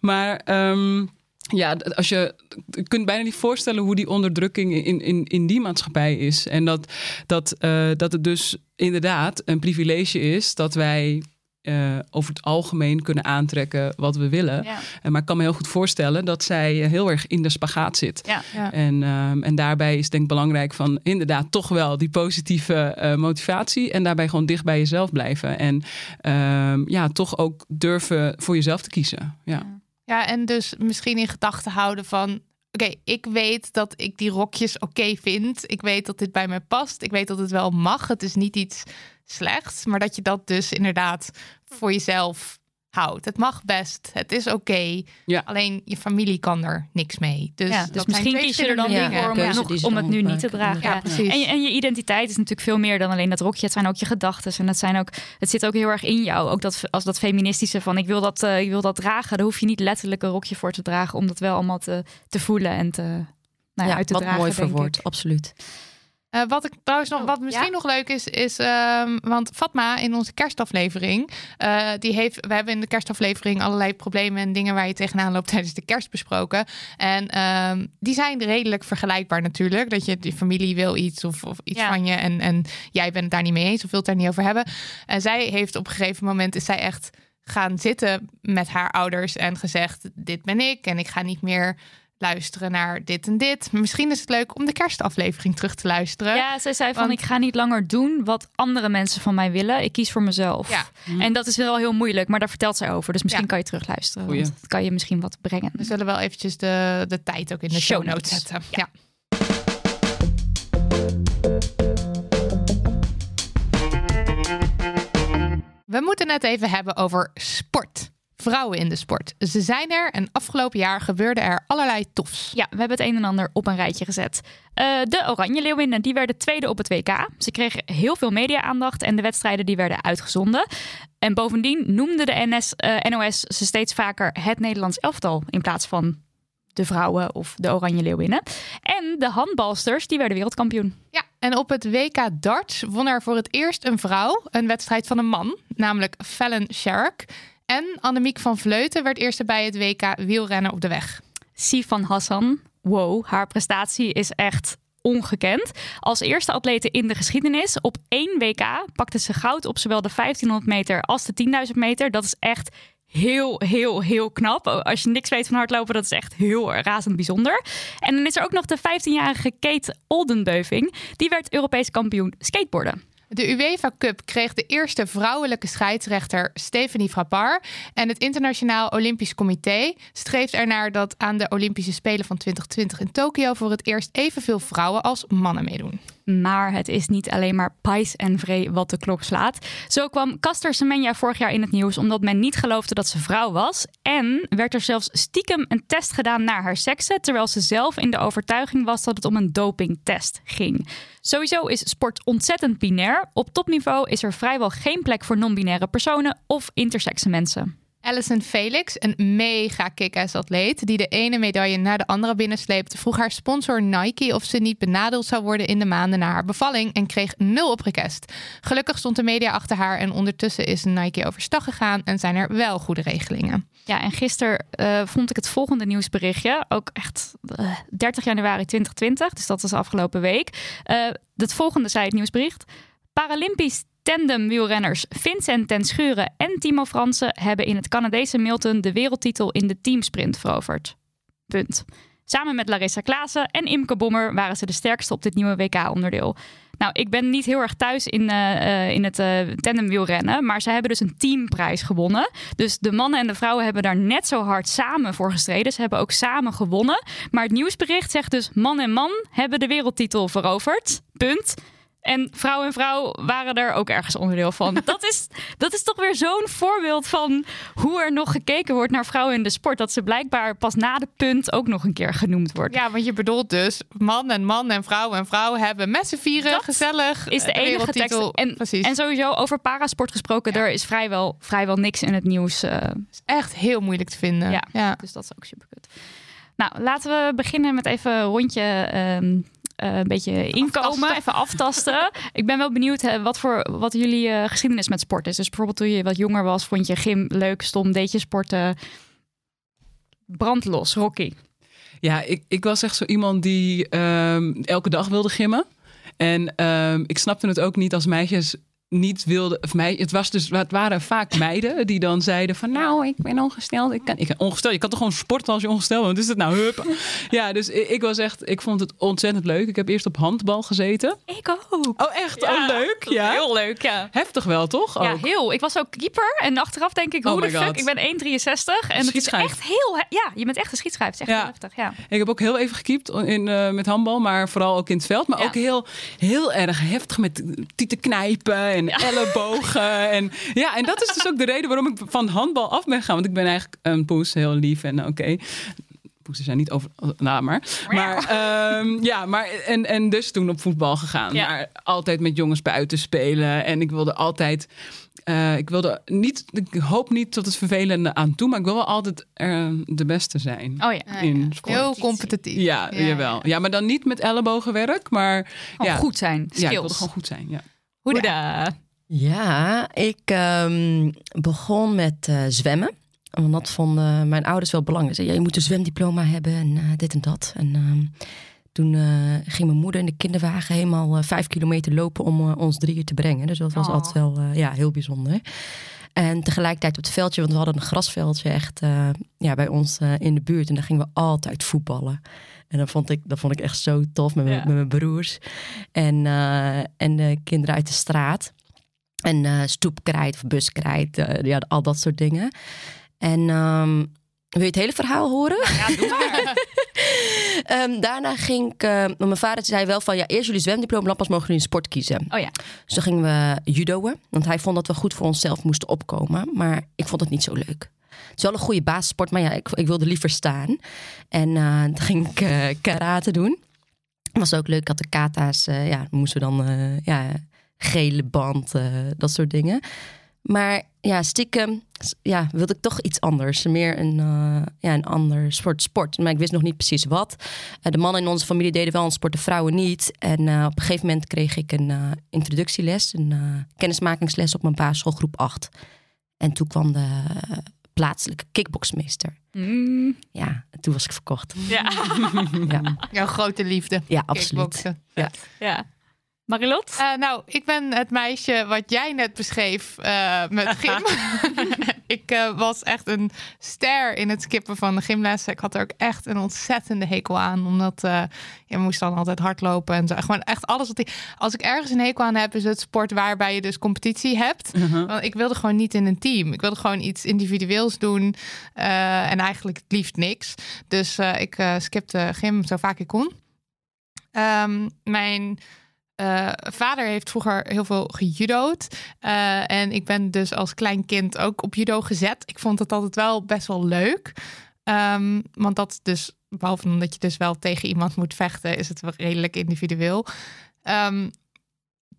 Maar ehm, ja, als je, je kunt bijna niet voorstellen hoe die onderdrukking in, in, in die maatschappij is. En dat, dat, eh, dat het dus inderdaad een privilege is dat wij eh, over het algemeen kunnen aantrekken wat we willen. Ja. Eh, maar ik kan me heel goed voorstellen dat zij heel erg in de spagaat zit. Ja. Ja. En, ehm, en daarbij is denk ik belangrijk van inderdaad toch wel die positieve motivatie. En daarbij gewoon dicht bij jezelf blijven. En ehm, ja, toch ook durven voor jezelf te kiezen. Ja. Ja, en dus misschien in gedachten houden van... Oké, ik weet dat ik die rokjes oké vind. Ik weet dat dit bij mij past. Ik weet dat het wel mag. Het is niet iets slechts. Maar dat je dat dus inderdaad voor jezelf houdt. Het mag best. Het is oké. Ja. Alleen je familie kan er niks mee. Dus, Ja, dus misschien kies je er dan Ja, voor om, nog- om het nu niet te dragen. Ja, precies. En, je, en je identiteit is natuurlijk veel meer dan alleen dat rokje. Het zijn ook je gedachten. En het, zijn ook, het zit ook heel erg in jou. Ook dat, als dat feministische van ik wil dat, eh, ik wil dat dragen. Daar hoef je niet letterlijk een rokje voor te dragen. Om dat wel allemaal te, te voelen en te, nou ja, Ja, uit te wat dragen. mooi verwoord, absoluut. Eh, wat ik trouwens nog, Oh, wat misschien ja? nog leuk is, is ehm, want Fatma in onze kerstaflevering, eh, die heeft, we hebben in de kerstaflevering allerlei problemen en dingen waar je tegenaan loopt tijdens de kerst besproken. En ehm, die zijn redelijk vergelijkbaar natuurlijk. Dat je die familie wil iets of, of iets Ja. van je en, en jij bent het daar niet mee eens of wilt het daar niet over hebben. En zij heeft op een gegeven moment is zij echt gaan zitten met haar ouders en gezegd: dit ben ik en ik ga niet meer luisteren naar dit en dit. Misschien is het leuk om de kerstaflevering terug te luisteren. Ja, zij zei van Want- ik ga niet langer doen wat andere mensen van mij willen. Ik kies voor mezelf. Ja. En dat is wel heel moeilijk, maar daar vertelt zij over. Dus misschien Ja. kan je terugluisteren. Goeie. Want dat kan je misschien wat brengen. We zullen wel eventjes de, de tijd ook in de show notes. zetten. Ja. We moeten het even hebben over sport. Vrouwen in de sport. Ze zijn er en afgelopen jaar gebeurde er allerlei tofs. Ja, we hebben het een en ander op een rijtje gezet. Eh, de Oranje Leeuwinnen die werden tweede op het WK. Ze kregen heel veel media-aandacht en de wedstrijden die werden uitgezonden. En bovendien noemde de NS, eh, NOS ze steeds vaker het Nederlands elftal in plaats van de vrouwen of de Oranje Leeuwinnen. En de handbalsters die werden wereldkampioen. Ja, en op het WK darts won er voor het eerst een vrouw een wedstrijd van een man, namelijk Fallon Sherrock. En Annemiek van Vleuten werd eerste bij het WK wielrennen op de weg. Sifan Hassan, wow, haar prestatie is echt ongekend. Als eerste atlete in de geschiedenis op één WK pakte ze goud op zowel de 1500 meter als de 10.000 meter. Dat is echt heel, heel, heel knap. Als je niks weet van hardlopen, dat is echt heel razend bijzonder. En dan is er ook nog de 15-jarige Kate Oldenbeuving. Die werd Europees kampioen skateboarden. De UEFA Cup kreeg de eerste vrouwelijke scheidsrechter Stephanie Frappard. En het Internationaal Olympisch Comité streeft ernaar dat aan de Olympische Spelen van 2020 in Tokio voor het eerst evenveel vrouwen als mannen meedoen. Maar het is niet alleen maar pais en vree wat de klok slaat. Zo kwam Caster Semenya vorig jaar in het nieuws omdat men niet geloofde dat ze vrouw was. En werd er zelfs stiekem een test gedaan naar haar seksen, terwijl ze zelf in de overtuiging was dat het om een dopingtest ging. Sowieso is sport ontzettend binair. Op topniveau is er vrijwel geen plek voor non-binaire personen of intersexe mensen. Alison Felix, een mega kick-ass atleet... die de ene medaille naar de andere binnensleept... vroeg haar sponsor Nike of ze niet benadeeld zou worden... in de maanden na haar bevalling en kreeg nul op request. Gelukkig stond de media achter haar... en ondertussen is Nike overstag gegaan... en zijn er wel goede regelingen. Ja, en gisteren uh, vond ik het volgende nieuwsberichtje. Ook echt uh, 30 januari 2020, dus dat was afgelopen week. Uh, het volgende zei het nieuwsbericht. Paralympisch tandemwielrenners Vincent ten Schuren en Timo Fransen hebben in het Canadese Milton de wereldtitel in de teamsprint veroverd. Punt. Samen met Larissa Klaassen en Imke Bommer waren ze de sterkste op dit nieuwe WK-onderdeel. Nou, ik ben niet heel erg thuis in, uh, in het uh, tandemwielrennen, maar ze hebben dus een teamprijs gewonnen. Dus de mannen en de vrouwen hebben daar net zo hard samen voor gestreden. Ze hebben ook samen gewonnen. Maar het nieuwsbericht zegt dus man en man hebben de wereldtitel veroverd. Punt. En vrouw en vrouw waren er ook ergens onderdeel van. Dat is, dat is toch weer zo'n voorbeeld van hoe er nog gekeken wordt naar vrouwen in de sport. Dat ze blijkbaar pas na de punt ook nog een keer genoemd wordt. Ja, want je bedoelt dus man en man en vrouw en vrouw hebben met z'n vieren gezellig. Is de, de enige tekst. En, Precies. en sowieso over parasport gesproken, ja. er is vrijwel, vrijwel niks in het nieuws. Uh... is echt heel moeilijk te vinden. Ja, ja. dus dat is ook super kut. Nou, laten we beginnen met even een rondje. Um, uh, een beetje inkomen, aftasten. even aftasten. ik ben wel benieuwd hè, wat voor wat jullie uh, geschiedenis met sport is. Dus bijvoorbeeld toen je wat jonger was, vond je gym leuk, stom, deed je sporten? Brandlos, Rocky. Ja, ik, ik was echt zo iemand die um, elke dag wilde gimmen. En um, ik snapte het ook niet als meisjes niet wilde, of mij, het, was dus, het waren vaak meiden die dan zeiden van nou, ik ben ongesteld. Ik kan, ik, ongesteld, je kan toch gewoon sporten als je ongesteld bent. Wat is het nou, hup? Ja, dus ik, ik, was echt, ik vond het ontzettend leuk. Ik heb eerst op handbal gezeten. Ik ook. Oh, echt? Ja, oh, leuk. Ja. Heel leuk, ja. Heftig wel, toch? Ook. Ja, heel. Ik was ook keeper en achteraf denk ik, hoe oh de fuck, ik ben 1,63 en het is echt heel, ja, je bent echt een schietschijf. Het is echt ja. heftig, ja. Ik heb ook heel even gekiept in, uh, met handbal, maar vooral ook in het veld. Maar ook heel, heel erg heftig met tieten knijpen en en ja. ellebogen. En, ja, en dat is dus ook de reden waarom ik van handbal af ben gaan. Want ik ben eigenlijk een poes, heel lief en oké. Okay. Poesen zijn niet over. Nou, maar. Maar um, ja, maar. En, en dus toen op voetbal gegaan. Ja. Maar altijd met jongens buiten spelen. En ik wilde altijd. Uh, ik wilde niet. Ik hoop niet tot het vervelende aan toe. Maar ik wil wel altijd uh, de beste zijn. Oh ja. In sport. Heel competitief. Ja, ja, jawel. Ja. maar dan niet met ellebogenwerk. Maar. Ja, goed zijn. Skills. Ja, ik wilde gewoon goed zijn. Ja. Hoe de. Ja, ik um, begon met uh, zwemmen. Want dat vonden mijn ouders wel belangrijk. Ze, ja, je moet een zwemdiploma hebben en uh, dit en dat. En uh, toen ging mijn moeder in de kinderwagen helemaal vijf kilometer lopen om ons drieën te brengen. Dus dat was oh. altijd wel ja, heel bijzonder. En tegelijkertijd op het veldje, want we hadden een grasveldje echt ja, bij ons in de buurt. En daar gingen we altijd voetballen. En dat vond ik, dat vond ik echt zo tof met, ja. met mijn broers. En, en de kinderen uit de straat. En uh, stoepkrijt of buskrijt, uh, ja, al dat soort dingen. En um, wil je het hele verhaal horen? Ja, doe maar. um, daarna ging ik... Uh, mijn vader zei wel van... ja, eerst jullie zwemdiploma, dan pas mogen jullie een sport kiezen. Oh ja. Dus toen gingen we judoën. Want hij vond dat we goed voor onszelf moesten opkomen. Maar ik vond het niet zo leuk. Het is wel een goede basissport, maar ja, ik, ik wilde liever staan. En toen ging ik karate doen. was ook leuk. Ik had de kata's, ja, moesten we dan... ja, gele band, uh, dat soort dingen. Maar ja, stiekem ja, wilde ik toch iets anders. Meer een, uh, ja, een ander soort sport. Maar ik wist nog niet precies wat. Uh, de mannen in onze familie deden wel een sport, de vrouwen niet. En op een gegeven moment kreeg ik een introductieles, een kennismakingsles op mijn basisschool groep 8. En toen kwam de plaatselijke kickboxmeester. Mm. Ja, toen was ik verkocht. Ja. ja. Jouw grote liefde. Ja, absoluut. Ja. ja. Marilot? Uh, nou, ik ben het meisje wat jij net beschreef uh, met gym. Ik uh, was echt een ster in het skippen van de gymlessen. Ik had er ook echt een ontzettende hekel aan. Omdat je moest dan altijd hardlopen en zo. Gewoon echt alles wat ik... Als ik ergens een hekel aan heb, is het sport waarbij je dus competitie hebt. -huh. Want ik wilde gewoon niet in een team. Ik wilde gewoon iets individueels doen. en eigenlijk het liefst niks. Dus ik skipte gym zo vaak ik kon. Um, mijn... Uh, vader heeft vroeger heel veel gejudo'd. Uh, en ik ben dus als klein kind ook op judo gezet. Ik vond het altijd wel best wel leuk. Um, want dat dus, behalve omdat je dus wel tegen iemand moet vechten, is het wel redelijk individueel. Um,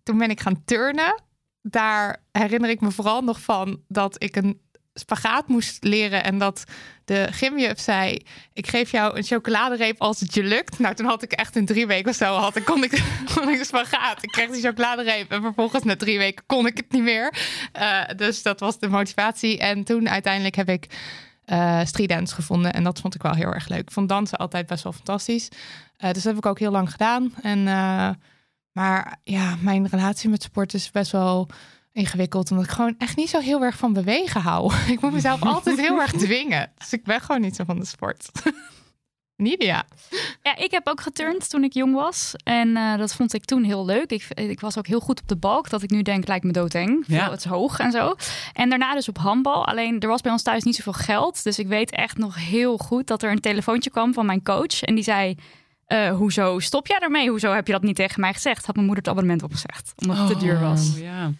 toen ben ik gaan turnen. Daar herinner ik me vooral nog van dat ik een spagaat moest leren en dat de gymjuf zei: Ik geef jou een chocoladereep als het je lukt. Nou, toen had ik echt in drie weken of zo had ik, kon, ik, ik de spagaat. Ik kreeg die chocoladereep en vervolgens na drie weken kon ik het niet meer. Uh, dus dat was de motivatie. En toen uiteindelijk heb ik uh, street dance gevonden en dat vond ik wel heel erg leuk. Ik vond dansen altijd best wel fantastisch. Uh, dus dat heb ik ook heel lang gedaan. En, maar ja, mijn relatie met sport is best wel ingewikkeld. Omdat ik gewoon echt niet zo heel erg van bewegen hou. Ik moet mezelf altijd heel erg dwingen. Dus ik ben gewoon niet zo van de sport. Nidia. Ja, ik heb ook geturnd toen ik jong was. En uh, dat vond ik toen heel leuk. Ik, ik was ook heel goed op de balk. Dat ik nu denk, lijkt me doodeng. Ja. Het is hoog en zo. En daarna dus op handbal. Alleen er was bij ons thuis niet zoveel geld. Dus ik weet echt nog heel goed dat er een telefoontje kwam van mijn coach. En die zei... Uh, hoezo stop jij ermee? Hoezo heb je dat niet tegen mij gezegd? Had mijn moeder het abonnement opgezegd. Omdat het te duur was. Oh, ja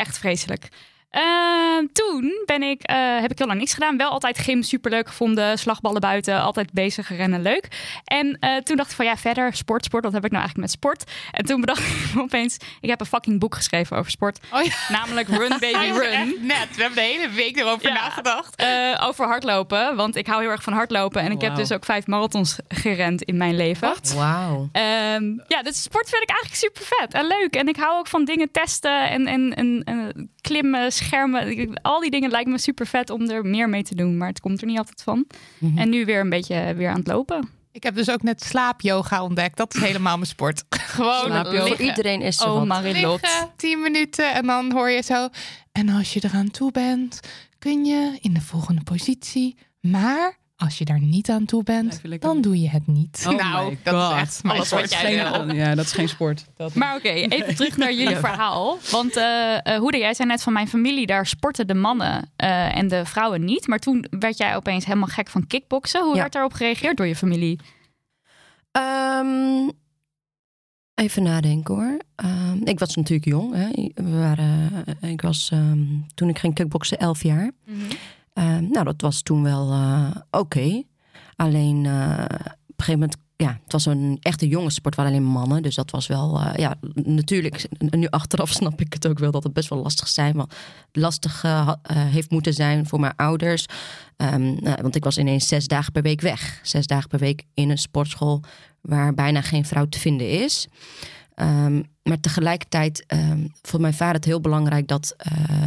echt vreselijk. Ehm, toen ben ik, uh, heb ik heel lang niks gedaan. Wel altijd gym superleuk gevonden. Slagballen buiten, altijd bezig, rennen leuk. En uh, toen dacht ik van ja, verder sport, sport. Wat heb ik nou eigenlijk met sport? En toen bedacht ik opeens, ik heb een fucking boek geschreven over sport. Oh ja. Namelijk Run Baby Run. Net, we hebben de hele week erover ja. nagedacht. Uh, over hardlopen, want ik hou heel erg van hardlopen. En ik heb dus ook vijf marathons gerend in mijn leven. Wauw. Um, ja, dus sport vind ik eigenlijk super vet en leuk. En ik hou ook van dingen testen en, en, en, en klimmen, schermen. Al die dingen lijken me super vet om er meer mee te doen. Maar het komt er niet altijd van. Mhm. En nu weer een beetje weer aan het lopen. Ik heb dus ook net slaapyoga ontdekt. Dat is helemaal mijn sport. Gewoon Voor iedereen is zo. Oh, Marilot. tien minuten en dan hoor je zo. En als je eraan toe bent, kun je in de volgende positie. Maar als je daar niet aan toe bent, dan doe je het niet. Oh nou, dat is echt alles wat jij Ja, dat is geen sport. Dat maar oké, even terug naar jullie verhaal. Want uh, uh, Hoede, jij zei net van mijn familie, daar sporten de mannen uh, en de vrouwen niet. Maar toen werd jij opeens helemaal gek van kickboksen. Hoe ja. werd daarop gereageerd door je familie? Um, even nadenken hoor. Um, ik was natuurlijk jong. Hè. We waren, ik was um, toen ik ging kickboksen elf jaar. Mm -hmm. Uh, nou, dat was toen wel uh, oké. Alleen uh, op een gegeven moment, ja, het was een echte jongenssport waar alleen mannen. Dus dat was wel, uh, ja, natuurlijk, nu achteraf snap ik het ook wel dat het best wel lastig zijn. Want lastig heeft moeten zijn voor mijn ouders. Um, nou, want ik was ineens zes dagen per week weg. Zes dagen per week in een sportschool waar bijna geen vrouw te vinden is. Um, maar tegelijkertijd um, vond mijn vader het heel belangrijk dat,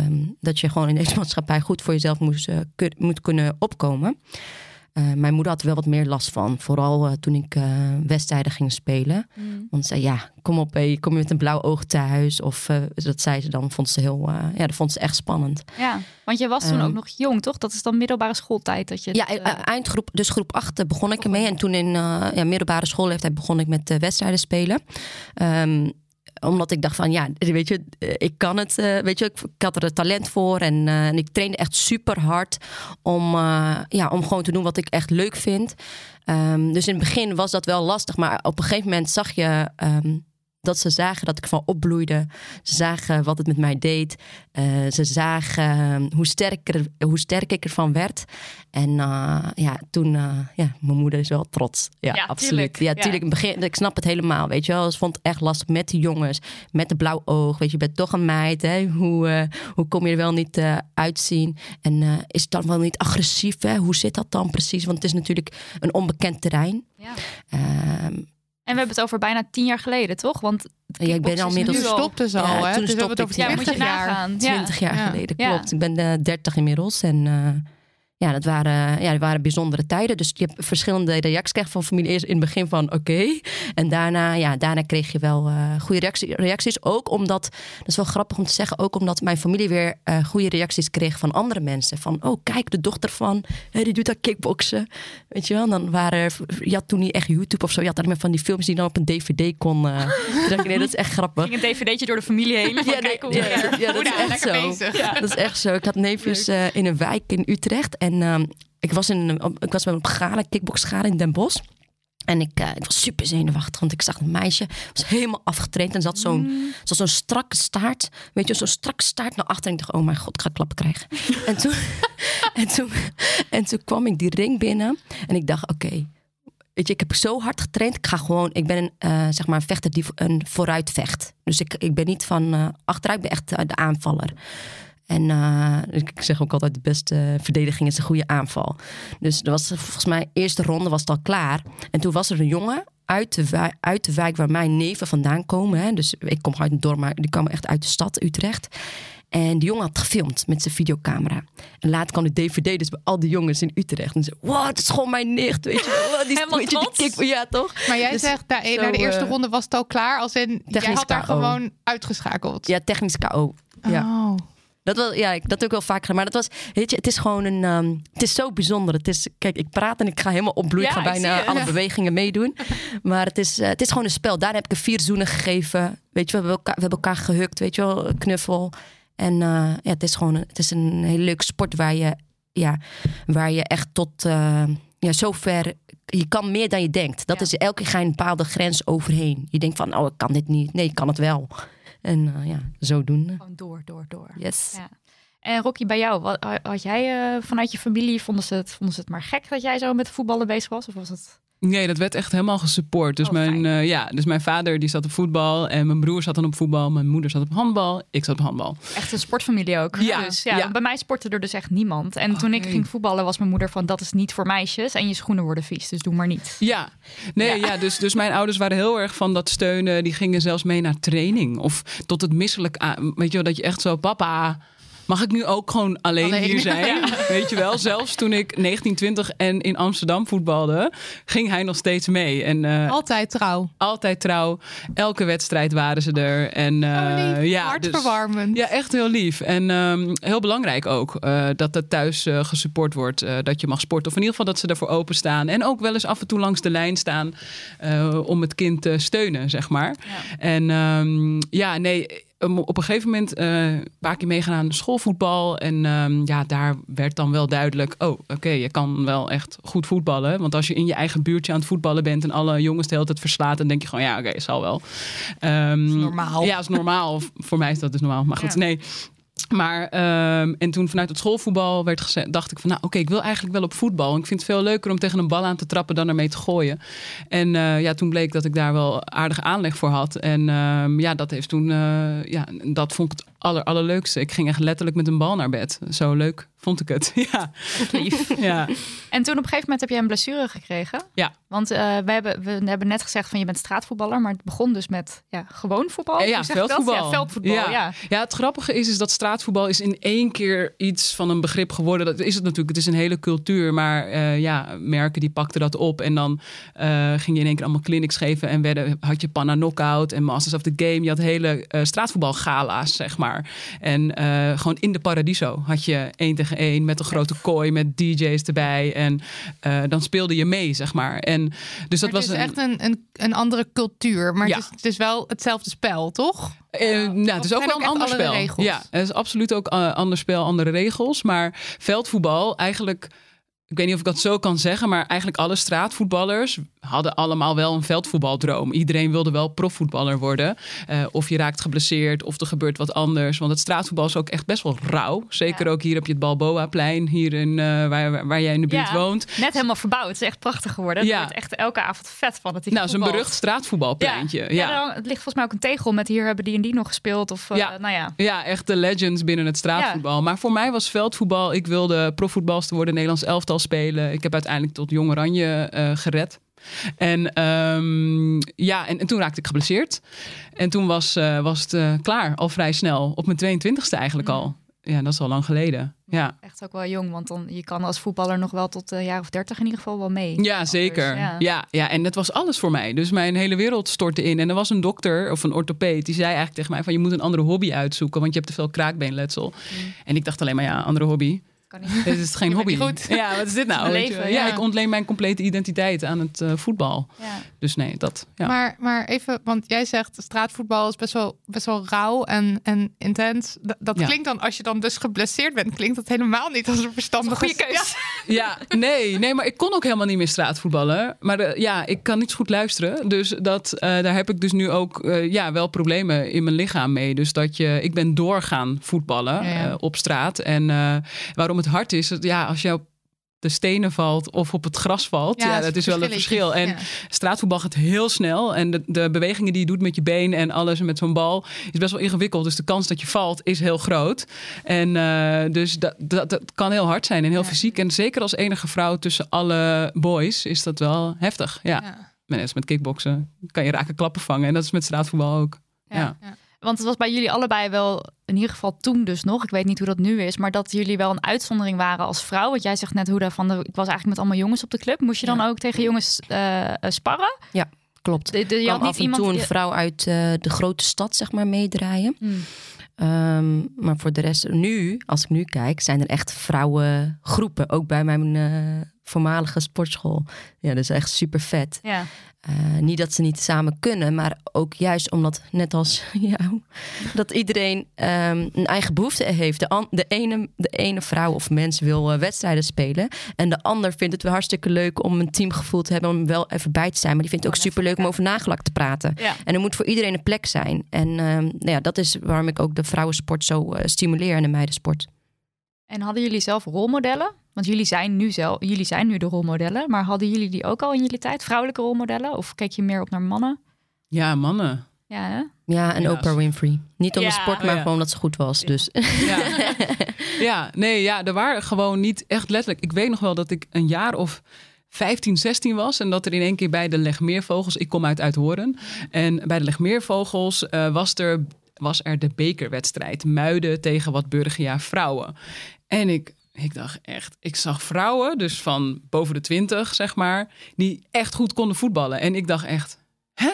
um, dat je gewoon in deze maatschappij goed voor jezelf moest, kun, moet kunnen opkomen. Uh, mijn moeder had er wel wat meer last van. Vooral uh, toen ik uh, wedstrijden ging spelen. Mm. Want ze zei, ja, kom op, hey, kom je met een blauw oog thuis? Of dat zei ze dan, vond ze heel, ja, dat vond ze echt spannend. Ja, want je was toen ook nog jong, toch? Dat is dan middelbare schooltijd dat je... Ja, eindgroep, dus groep 8 begon ik ermee. En toen in ja, middelbare schoolleeftijd begon ik met wedstrijden spelen. Um, omdat ik dacht van ja, weet je, eh, ik kan het. Uh, weet je, ik, had er het talent voor. En, uh, en ik trainde echt super hard om, ja, om gewoon te doen wat ik echt leuk vind. Um, dus in het begin was dat wel lastig. Maar op een gegeven moment zag je. Um, dat ze zagen dat ik van opbloeide. Ze zagen wat het met mij deed. Uh, ze zagen ehm, hoe, sterker, hoe sterk ik ervan werd. En uh, ja, toen, uh, ja, mijn moeder is wel trots. Ja, ja absoluut. Tuurlijk. Ja, tuurlijk. Ja. Begin, ik snap het helemaal, weet je wel. Ze vond het echt lastig met die jongens. Met de blauw oog, weet je. Je bent toch een meid, hè. Hoe, hoe kom je er wel niet uitzien? En is het dan wel niet agressief, hè? Hoe zit dat dan precies? Want het is natuurlijk een onbekend terrein. Ja. Um, en we hebben het over bijna tien jaar geleden, toch? Want ja, ik ben al middels gestopt dus al. Ja, hè? Toen dus stopte ik. Ja, moet je nagaan. Twintig jaar geleden, klopt. Ik ben uh, dertig inmiddels en uh, ja, dat waren, ja, dat waren bijzondere tijden. Dus je hebt verschillende reacties krijgen van familie. Eerst in het begin van oké. Okay. En daarna, ja, daarna kreeg je wel uh, goede reactie, reacties. Ook omdat, dat is wel grappig om te zeggen, ook omdat mijn familie weer uh, goede reacties kreeg van andere mensen. Van, oh kijk, de dochter van, hey, die doet dat kickboksen. Weet je wel, dan waren, je had toen niet echt YouTube of zo. Je had alleen maar van die films die dan op een dvd kon. Uh, dacht, nee, dat is echt grappig. Ging een dvd'tje door de familie heen. ja, nee, ja, ja, ja, dat is echt zo. Dat is echt zo. Ik had neefjes in een wijk in Utrecht en um, ik was, in, ik was bij een gala, kickboxgala in Den Bosch. En ik, uh, ik was super zenuwachtig, want ik zag een meisje, was helemaal afgetraind en zat zo'n mm. zo'n strakke staart, weet je, zo'n strakke staart naar achter. En ik dacht, oh mijn god, ik ga klappen krijgen. en, toen, en, toen, en toen kwam ik die ring binnen en ik dacht, oké, okay, weet je, ik heb zo hard getraind, ik ga gewoon, ik ben een, uh, zeg maar een vechter die een vooruit vecht. Dus ik, ik ben niet van uh, achteruit, ik ben echt de aanvaller. En uh, ik zeg ook altijd, de beste verdediging is een goede aanval. Dus er was volgens mij, eerste ronde was het al klaar. En toen was er een jongen uit de, wijk, uit de wijk waar mijn neven vandaan komen. Hè. Dus ik kom uit een dorp, maar die kwam echt uit de stad Utrecht. En die jongen had gefilmd met zijn videocamera. En later kwam de DVD dus bij al die jongens in Utrecht. En ze wow, het is gewoon mijn nicht, weet je wel. Die, Helemaal weet je, die kick, ja, toch? Maar jij Dus zegt, zo, na de eerste eh, ronde was het al klaar. Als in, jij technisch had daar KO. gewoon uitgeschakeld. Ja, technisch KO. Ja. Oh. Dat, wel, ja, ik- dat ik wel vaak gedaan. Maar dat was, weet je, het is gewoon een, ehm, het is zo bijzonder. Het is, kijk, ik praat en ik ga helemaal opbloeien. Ja, ik ga bijna alle bewegingen meedoen. Maar het is, eh, het is gewoon een spel. Daar heb ik er vier zoenen gegeven. Weet je, we hebben elkaar, we hebben elkaar gehukt, weet je wel, knuffel. En eh, ja, het is gewoon, een- het is een hele leuke sport waar je, ja, waar je echt tot, eh, ja, zover, je kan meer dan je denkt. Dat Ja. is elke keer ga je een bepaalde grens overheen. Je denkt van, oh, ik kan dit niet. Nee, ik kan het wel. En eh, ja, zodoende. Gewoon door, door, door. Yes. Ja. En Rocky, bij jou, wat, had jij eh, vanuit je familie, vonden ze, het, vonden ze het maar gek dat jij zo met voetballen bezig was? Of was het... Nee, dat werd echt helemaal gesupport. Dus, Oh, mijn, eh, ja, dus mijn vader die zat op voetbal en mijn broer zat dan op voetbal. Mijn moeder zat op handbal, ik zat op handbal. Echt een sportfamilie ook. Ja, dus, ja, ja. Bij mij sportte er dus echt niemand. En toen ik ging voetballen was mijn moeder van dat is niet voor meisjes. En je schoenen worden vies, dus doe maar niet. Ja, nee, Ja. ja. dus, dus mijn ouders waren heel erg van dat steunen. Die gingen zelfs mee naar training. Of tot het misselijk. Weet je wel, dat je echt zo, papa. Mag ik nu ook gewoon alleen, Alleen. hier zijn? Weet je wel, zelfs toen ik 19, 20 en in Amsterdam voetbalde, ging hij nog steeds mee. En eh, Altijd trouw. altijd trouw. Elke wedstrijd waren ze er. En, Oh, eh, ja, dus- Hartverwarmend. ja, echt heel lief. En ehm, heel belangrijk ook eh, dat het thuis gesupport wordt. dat je mag sporten. Of in ieder geval dat ze ervoor openstaan. En ook wel eens af en toe langs de lijn staan om het kind te steunen, zeg maar. En ehm, ja, nee. Um, Op een gegeven moment eh, een paar keer meegaan aan schoolvoetbal. En ehm, ja, daar werd dan wel duidelijk... oh, oké, je kan wel echt goed voetballen. Want als je in je eigen buurtje aan het voetballen bent... en alle jongens de hele tijd verslaat... dan denk je gewoon, ja, oké, zal wel. Ehm, normaal. Ja, is normaal. Voor mij is dat dus normaal. Maar goed, Ja. nee. Maar, ehm, en toen vanuit het schoolvoetbal werd gezegd, dacht ik van, nou oké, ik wil eigenlijk wel op voetbal. Ik vind het veel leuker om tegen een bal aan te trappen dan ermee te gooien. En eh, ja, toen bleek dat ik daar wel aardig aanleg voor had. En ehm, ja, dat heeft toen, eh, ja, dat vond ik aller, allerleukste. Ik ging echt letterlijk met een bal naar bed. Zo leuk vond ik het. ja. Lief. ja. En toen op een gegeven moment heb jij een blessure gekregen. Ja. Want eh, we, hebben, we hebben net gezegd van je bent straatvoetballer. Maar het begon dus met ja, gewoon voetbal. Ja, veldvoetbal. Ja, veldvoetbal, ja. Ja. Ja, het grappige is, is dat straatvoetbal is in één keer iets van een begrip geworden. Dat is het natuurlijk. Het is een hele cultuur. Maar eh, ja, merken die pakten dat op. En dan eh, ging je in één keer allemaal clinics geven. En werden, had je Panna Knockout en Masters of the Game. Je had hele straatvoetbalgala's, zeg maar. En eh, gewoon in de Paradiso had je één tegen één met een grote kooi met DJ's erbij. En eh, dan speelde je mee, zeg maar. En dus dat Maar was het is een, echt een, een, een andere cultuur. Maar Ja. het, is, het is wel hetzelfde spel, toch? Eh, nou, het is ook wel een ander spel. regels? Ja, het is absoluut ook een ander spel, andere regels. Maar veldvoetbal, eigenlijk, ik weet niet of ik dat zo kan zeggen, maar eigenlijk alle straatvoetballers hadden allemaal wel een veldvoetbaldroom. Iedereen wilde wel profvoetballer worden. Eh, of je raakt geblesseerd, of er gebeurt wat anders. Want het straatvoetbal is ook echt best wel rauw. Zeker Ja. ook hier op je het Balboa-plein, hier in, eh, waar, waar jij in de buurt Ja, woont. Net helemaal verbouwd. Het is echt prachtig geworden. Ja. Het wordt echt elke avond vet van het Nou, zo'n berucht straatvoetbalpleintje. Ja. Ja. Dan- het ligt volgens mij ook een tegel met hier hebben die en die nog gespeeld. Of eh, Ja. nou ja. Ja, echt de legends binnen het straatvoetbal. Maar voor mij was veldvoetbal. Ik wilde profvoetbalster worden, Nederlands elftal spelen. Ik heb uiteindelijk tot Jong Oranje gered. En ehm, ja, en, en toen raakte ik geblesseerd. En toen was, eh, was het eh, klaar, al vrij snel. Op mijn 22e eigenlijk al. Ja, dat is al lang geleden. Ja, Echt ook wel jong, want dan, je kan als voetballer nog wel tot een jaar of dertig in ieder geval wel mee. ja zeker. Anders, ja. ja. Ja, en dat was alles voor mij. Dus mijn hele wereld stortte in. En er was een dokter of een orthopeed die zei eigenlijk tegen mij van je moet een andere hobby uitzoeken, want je hebt te veel kraakbeenletsel. En ik dacht alleen maar ja, andere hobby. Kan niet. Dit is geen Je hobby. goed. Ja, wat is dit nou? Leven, ja. ja. ik ontleen mijn complete identiteit aan het eh, voetbal. Ja. Dus nee, dat. Ja. Maar, maar even, want jij zegt straatvoetbal is best wel, best wel rauw en, en intens. Dat, dat Ja. klinkt dan, als je dan dus geblesseerd bent, klinkt dat helemaal niet als een verstandige Goede keus. ja, nee, nee, maar ik kon ook helemaal niet meer straatvoetballen. Maar eh, ja, ik kan niet zo goed luisteren. Dus dat, eh, daar heb ik dus nu ook eh, ja, wel problemen in mijn lichaam mee. Dus dat je, ik ben doorgaan voetballen Ja, ja. op straat. En eh, waarom het hard is, dat, ja, als je op de stenen valt of op het gras valt. Ja, dat is wel een verschil. En straatvoetbal gaat heel snel. En de, de bewegingen die je doet met je been en alles met zo'n bal is best wel ingewikkeld. Dus de kans dat je valt is heel groot. En uh, dus dat, dat, dat, kan heel hard zijn en heel fysiek. En zeker als enige vrouw tussen alle boys is dat wel heftig. Ja. ja. Net met kickboksen kan je raken klappen vangen. En dat is met straatvoetbal ook. ja. Want het was bij jullie allebei wel, in ieder geval toen dus nog, ik weet niet hoe dat nu is, maar dat jullie wel een uitzondering waren als vrouw. Want jij zegt net hoe van de, ik was eigenlijk met allemaal jongens op de club. Moest je dan ook tegen jongens uh, sparren? Ja, klopt. De, de, je had af en toe een vrouw uit uh, de grote stad, zeg maar, meedraaien. Hmm. Um, maar voor de rest, nu, als ik nu kijk, zijn er echt vrouwengroepen. Ook bij mijn uh, voormalige sportschool. Ja, dat is echt super vet. Ja. Uh, niet dat ze niet samen kunnen, maar ook juist omdat, net als jou, dat iedereen um, een eigen behoefte heeft. De, de, ene, de ene vrouw of mens wil uh, wedstrijden spelen. En de ander vindt het wel hartstikke leuk om een teamgevoel te hebben, om wel even bij te zijn. Maar die vindt het ook super leuk om over nagelak te praten. Ja. En er moet voor iedereen een plek zijn. En um, nou ja, dat is waarom ik ook de vrouwensport zo uh, stimuleer en de meidensport. En hadden jullie zelf rolmodellen? Want jullie zijn nu zelf, jullie zijn nu de rolmodellen, maar hadden jullie die ook al in jullie tijd, vrouwelijke rolmodellen? Of keek je meer op naar mannen? Ja, mannen. Ja, hè? ja en ja, Oprah Winfrey. Niet om de sport, maar oh, gewoon omdat ze goed was. Dus. Ja. ja, nee, ja, er waren gewoon niet echt letterlijk. Ik weet nog wel dat ik een jaar of 15, 16 was. En dat er in één keer bij de Legmeervogels, ik kom uit Uithoren. En bij de Legmeervogels uh, was er was er de bekerwedstrijd Muiden tegen wat Burgia vrouwen. En ik, ik dacht echt, ik zag vrouwen, dus van boven de twintig zeg maar, die echt goed konden voetballen. En ik dacht echt, hè?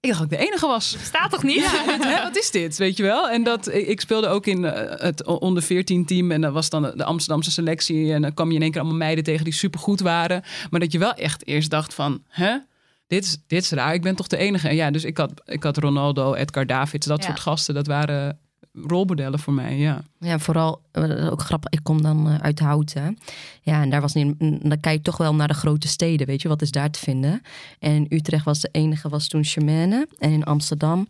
Ik dacht dat ik de enige was. Staat toch niet? Ja, hè, wat is dit? Weet je wel? En dat, ik speelde ook in eh, het onder 14 team. En dat was dan de Amsterdamse selectie. En dan kwam je in één keer allemaal meiden tegen die supergoed waren. Maar dat je wel echt eerst dacht van... Hè? dit is, dit is raar, ik ben toch de enige. En ja, dus ik had, ik had Ronaldo, Edgar Davids, dat soort gasten. Dat waren rolmodellen voor mij, ja. Ja, vooral, eh, ook grappig, ik kom dan eh, uit Houten. Ja, en daar was niet, dan kijk je toch wel naar de grote steden, weet je, wat is daar te vinden. En in Utrecht was de enige, was toen Charmaine. En in Amsterdam...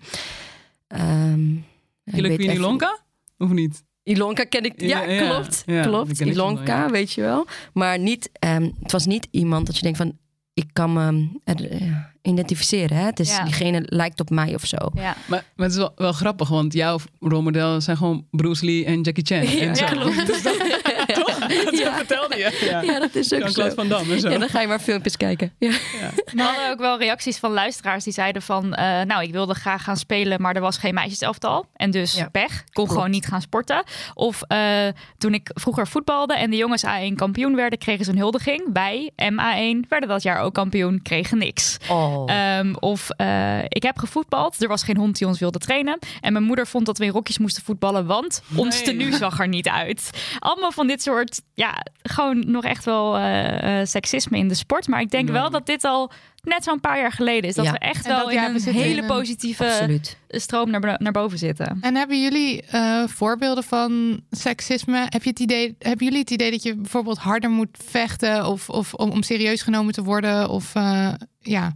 Um, Queen Ilonka? Of niet? Ilonka ken ik, ja, klopt, klopt. Ilonka, weet je wel. Maar niet, um, het was niet iemand dat je denkt van, ik kan me uh, identificeren. Hè? Het is, Diegene lijkt op mij of zo. Ja. Maar, maar het is wel, wel, grappig, want jouw rolmodel zijn gewoon Bruce Lee en Jackie Chan. Ja, en zo. klopt. Toch? Dat ja. vertelde je. Ja, dat is ook zo. Van Dam en zo. Ja, dan ga je maar filmpjes kijken. Ja. Ja. We hadden ook wel reacties van luisteraars die zeiden van... Uh, nou, ik wilde graag gaan spelen, maar er was geen meisjeselftal. En dus pech. Kon gewoon niet gaan sporten. Of uh, toen ik vroeger voetbalde en de jongens A1 kampioen werden... kregen ze een huldiging. Wij, MA1, werden dat jaar ook kampioen, kregen niks. Oh. Um, of uh, ik heb gevoetbald. Er was geen hond die ons wilde trainen. En mijn moeder vond dat we in rokjes moesten voetballen... want nee. ons tenue zag er niet uit. Allemaal van dit soort, ja, gewoon nog echt wel uh, seksisme in de sport. Maar ik denk wel dat dit al net zo'n paar jaar geleden is. Dat we echt wel in een hele positieve Absoluut. stroom naar, naar boven zitten. En hebben jullie uh, voorbeelden van seksisme? Heb je het idee, hebben jullie het idee dat je bijvoorbeeld harder moet vechten of, of om, om serieus genomen te worden? Of uh, ja,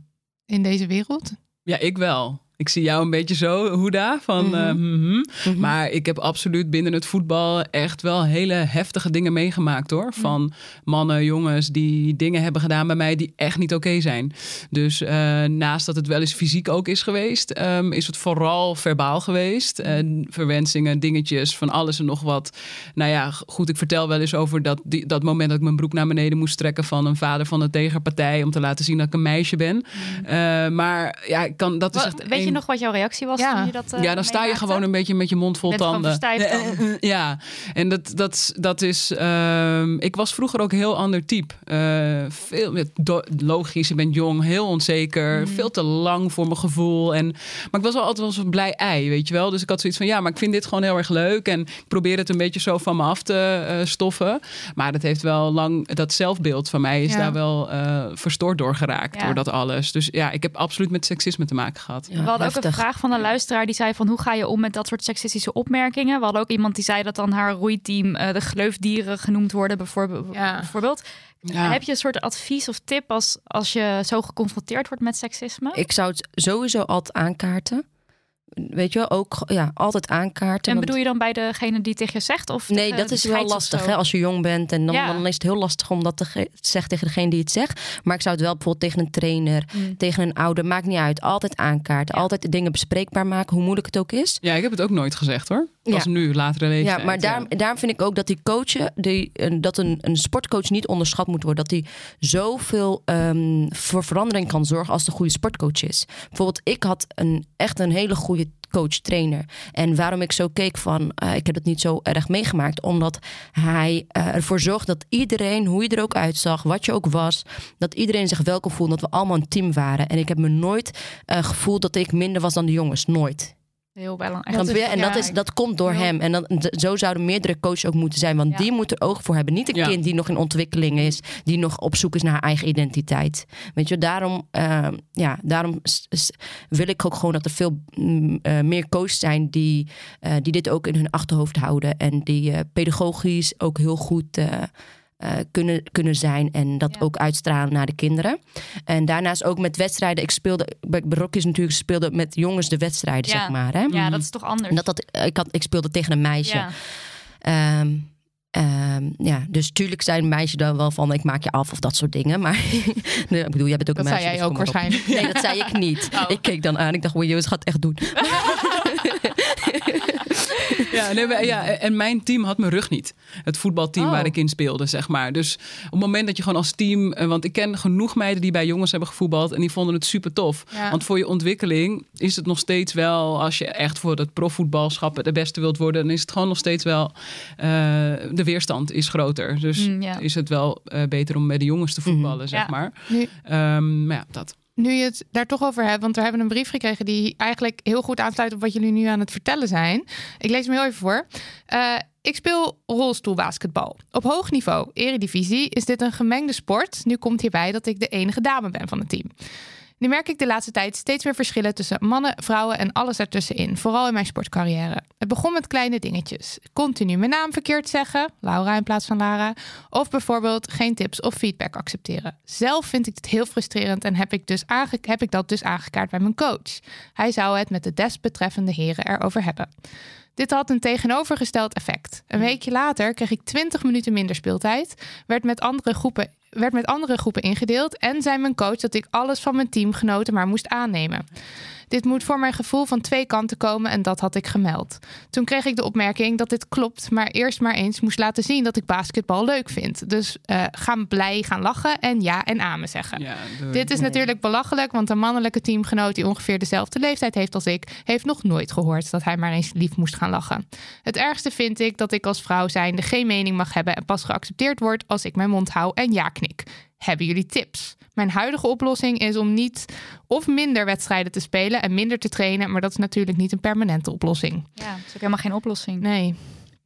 in deze wereld? Ja, ik wel. Ik zie jou een beetje zo, Hoeda, van... Mm -hmm. uh, Maar ik heb absoluut binnen het voetbal echt wel hele heftige dingen meegemaakt, hoor. Van mannen, jongens die dingen hebben gedaan bij mij die echt niet oké zijn. Dus uh, naast dat het wel eens fysiek ook is geweest, um, is het vooral verbaal geweest. En verwensingen, dingetjes, van alles en nog wat. Nou ja, goed, ik vertel wel eens over dat, die, dat moment dat ik mijn broek naar beneden moest trekken van een vader van de tegenpartij om te laten zien dat ik een meisje ben. Uh, maar ja, ik kan, dat is echt je nog wat jouw reactie was ja. toen je dat uh, Ja, dan sta je gewoon een beetje met je mond vol tanden. ja, en dat, dat, dat is... Uh, ik was vroeger ook heel ander type. Uh, veel, logisch, je bent jong, heel onzeker. Mm. Veel te lang voor mijn gevoel. En, maar ik was wel altijd wel zo'n blij ei, weet je wel. Dus ik had zoiets van, ja, maar ik vind dit gewoon heel erg leuk. En ik probeer het een beetje zo van me af te uh, stoffen. Maar dat heeft wel lang... Dat zelfbeeld van mij is ja. daar wel verstoord door geraakt. Ja. Door dat alles. Dus ja, ik heb absoluut met seksisme te maken gehad. Ja hadden ook een vraag van een luisteraar die zei van hoe ga je om met dat soort seksistische opmerkingen. We hadden ook iemand die zei dat dan haar roeiteam uh, de gleufdieren genoemd worden bijvoorbeeld. Ja. bijvoorbeeld. Ja. Heb je een soort advies of tip als, als je zo geconfronteerd wordt met seksisme? Ik zou het sowieso altijd aankaarten. Weet je, ook ja, altijd aankaarten. En want- bedoel je dan bij degene die tegen je zegt? Of Nee, dat de is wel lastig hè, als je jong bent. En dan, Ja. dan is het heel lastig om dat te ge- te zeggen tegen degene die het zegt. Maar ik zou het wel bijvoorbeeld tegen een trainer, Mm. tegen een ouder, maakt niet uit. Altijd aankaarten, Ja. altijd de dingen bespreekbaar maken, hoe moeilijk het ook is. Ja, ik heb het ook nooit gezegd hoor. Ja. Als nu, latere leeftijd. Ja, maar daarom, daarom vind ik ook dat die coachen, die, een- dat een, een sportcoach niet onderschat moet worden. Dat hij zoveel ehm, voor verandering kan zorgen als de goede sportcoach is. Bijvoorbeeld, ik had een, echt een hele goede coach, trainer. En waarom ik zo keek van, eh, ik heb het niet zo erg meegemaakt. Omdat hij eh, ervoor zorgde dat iedereen, hoe je er ook uitzag, wat je ook was, dat iedereen zich welkom voelde. Dat we allemaal een team waren. En ik heb me nooit eh, gevoeld dat ik minder was dan de jongens. Nooit. Heel belangrijk. En dat, is, dat komt door heel- hem. En dan, zo zouden meerdere coaches ook moeten zijn. Want Ja. die moeten er oog voor hebben. Niet een Ja. kind die nog in ontwikkeling is. Die nog op zoek is naar haar eigen identiteit. Weet je, daarom, eh, ja, daarom wil ik ook gewoon dat er veel mm, eh, meer coaches zijn... Die, eh, die dit ook in hun achterhoofd houden. En die eh, pedagogisch ook heel goed... eh, kunnen, kunnen zijn en dat Ja. ook uitstralen naar de kinderen. En daarnaast ook met wedstrijden. Ik speelde bij Rockies natuurlijk speelde met jongens de wedstrijden, Ja. zeg maar. Hè? Ja, dat is toch anders. En Dat, dat, ik, had, ik speelde tegen een meisje. ja. Ehm, ehm, ja, dus tuurlijk zijn meisjes dan wel van ik maak je af of dat soort dingen. Maar nee, ik bedoel, jij bent ook Dat een zei meisje. jij dus ook kom maar op. waarschijnlijk. Nee, dat zei ik niet. Oh. Ik keek dan aan. Ik dacht, wow, ze gaat het echt doen. Ja, nee, ja, en mijn team had mijn rug niet. Het voetbalteam Oh. waar ik in speelde, zeg maar. Dus op het moment dat je gewoon als team... eh, Want ik ken genoeg meiden die bij jongens hebben gevoetbald... en die vonden het super tof. Ja. Want voor je ontwikkeling is het nog steeds wel... als je echt voor het profvoetbalschap de beste wilt worden... dan is het gewoon nog steeds wel... eh, de weerstand is groter. Dus Mm, ja. is het wel eh, beter om bij de jongens te voetballen, zeg maar. Ehm, maar ja, dat. Nu je het daar toch over hebt, want we hebben een brief gekregen die eigenlijk heel goed aansluit op wat jullie nu aan het vertellen zijn. Ik lees hem heel even voor. Eh, ik speel rolstoelbasketbal. Op hoog niveau, eredivisie, is dit een gemengde sport. Nu komt hierbij dat ik de enige dame ben van het team. Nu merk ik de laatste tijd steeds meer verschillen tussen mannen, vrouwen en alles ertussenin. Vooral in mijn sportcarrière. Het begon met kleine dingetjes. Continu mijn naam verkeerd zeggen, Laura in plaats van Lara. Of bijvoorbeeld geen tips of feedback accepteren. Zelf vind ik het heel frustrerend en heb ik, dus aange- heb ik dat dus aangekaart bij mijn coach. Hij zou het met de desbetreffende heren erover hebben. Dit had een tegenovergesteld effect. Een weekje later kreeg ik 20 minuten minder speeltijd, werd met andere groepen, werd met andere groepen ingedeeld en zei mijn coach dat ik alles van mijn teamgenoten maar moest aannemen. Dit moet voor mijn gevoel van twee kanten komen en dat had ik gemeld. Toen kreeg ik de opmerking dat dit klopt, maar eerst maar eens moest laten zien dat ik basketbal leuk vind. Dus eh, gaan blij gaan lachen en ja en amen zeggen. Ja. Dit is natuurlijk belachelijk, want een mannelijke teamgenoot die ongeveer dezelfde leeftijd heeft als ik, heeft nog nooit gehoord dat hij maar eens lief moest gaan lachen. Het ergste vind ik dat ik als vrouw zijnde geen mening mag hebben en pas geaccepteerd wordt als ik mijn mond hou en ja knik. Hebben jullie tips? Mijn huidige oplossing is om niet of minder wedstrijden te spelen en minder te trainen, maar dat is natuurlijk niet een permanente oplossing. Ja, dat is ook helemaal geen oplossing. Nee.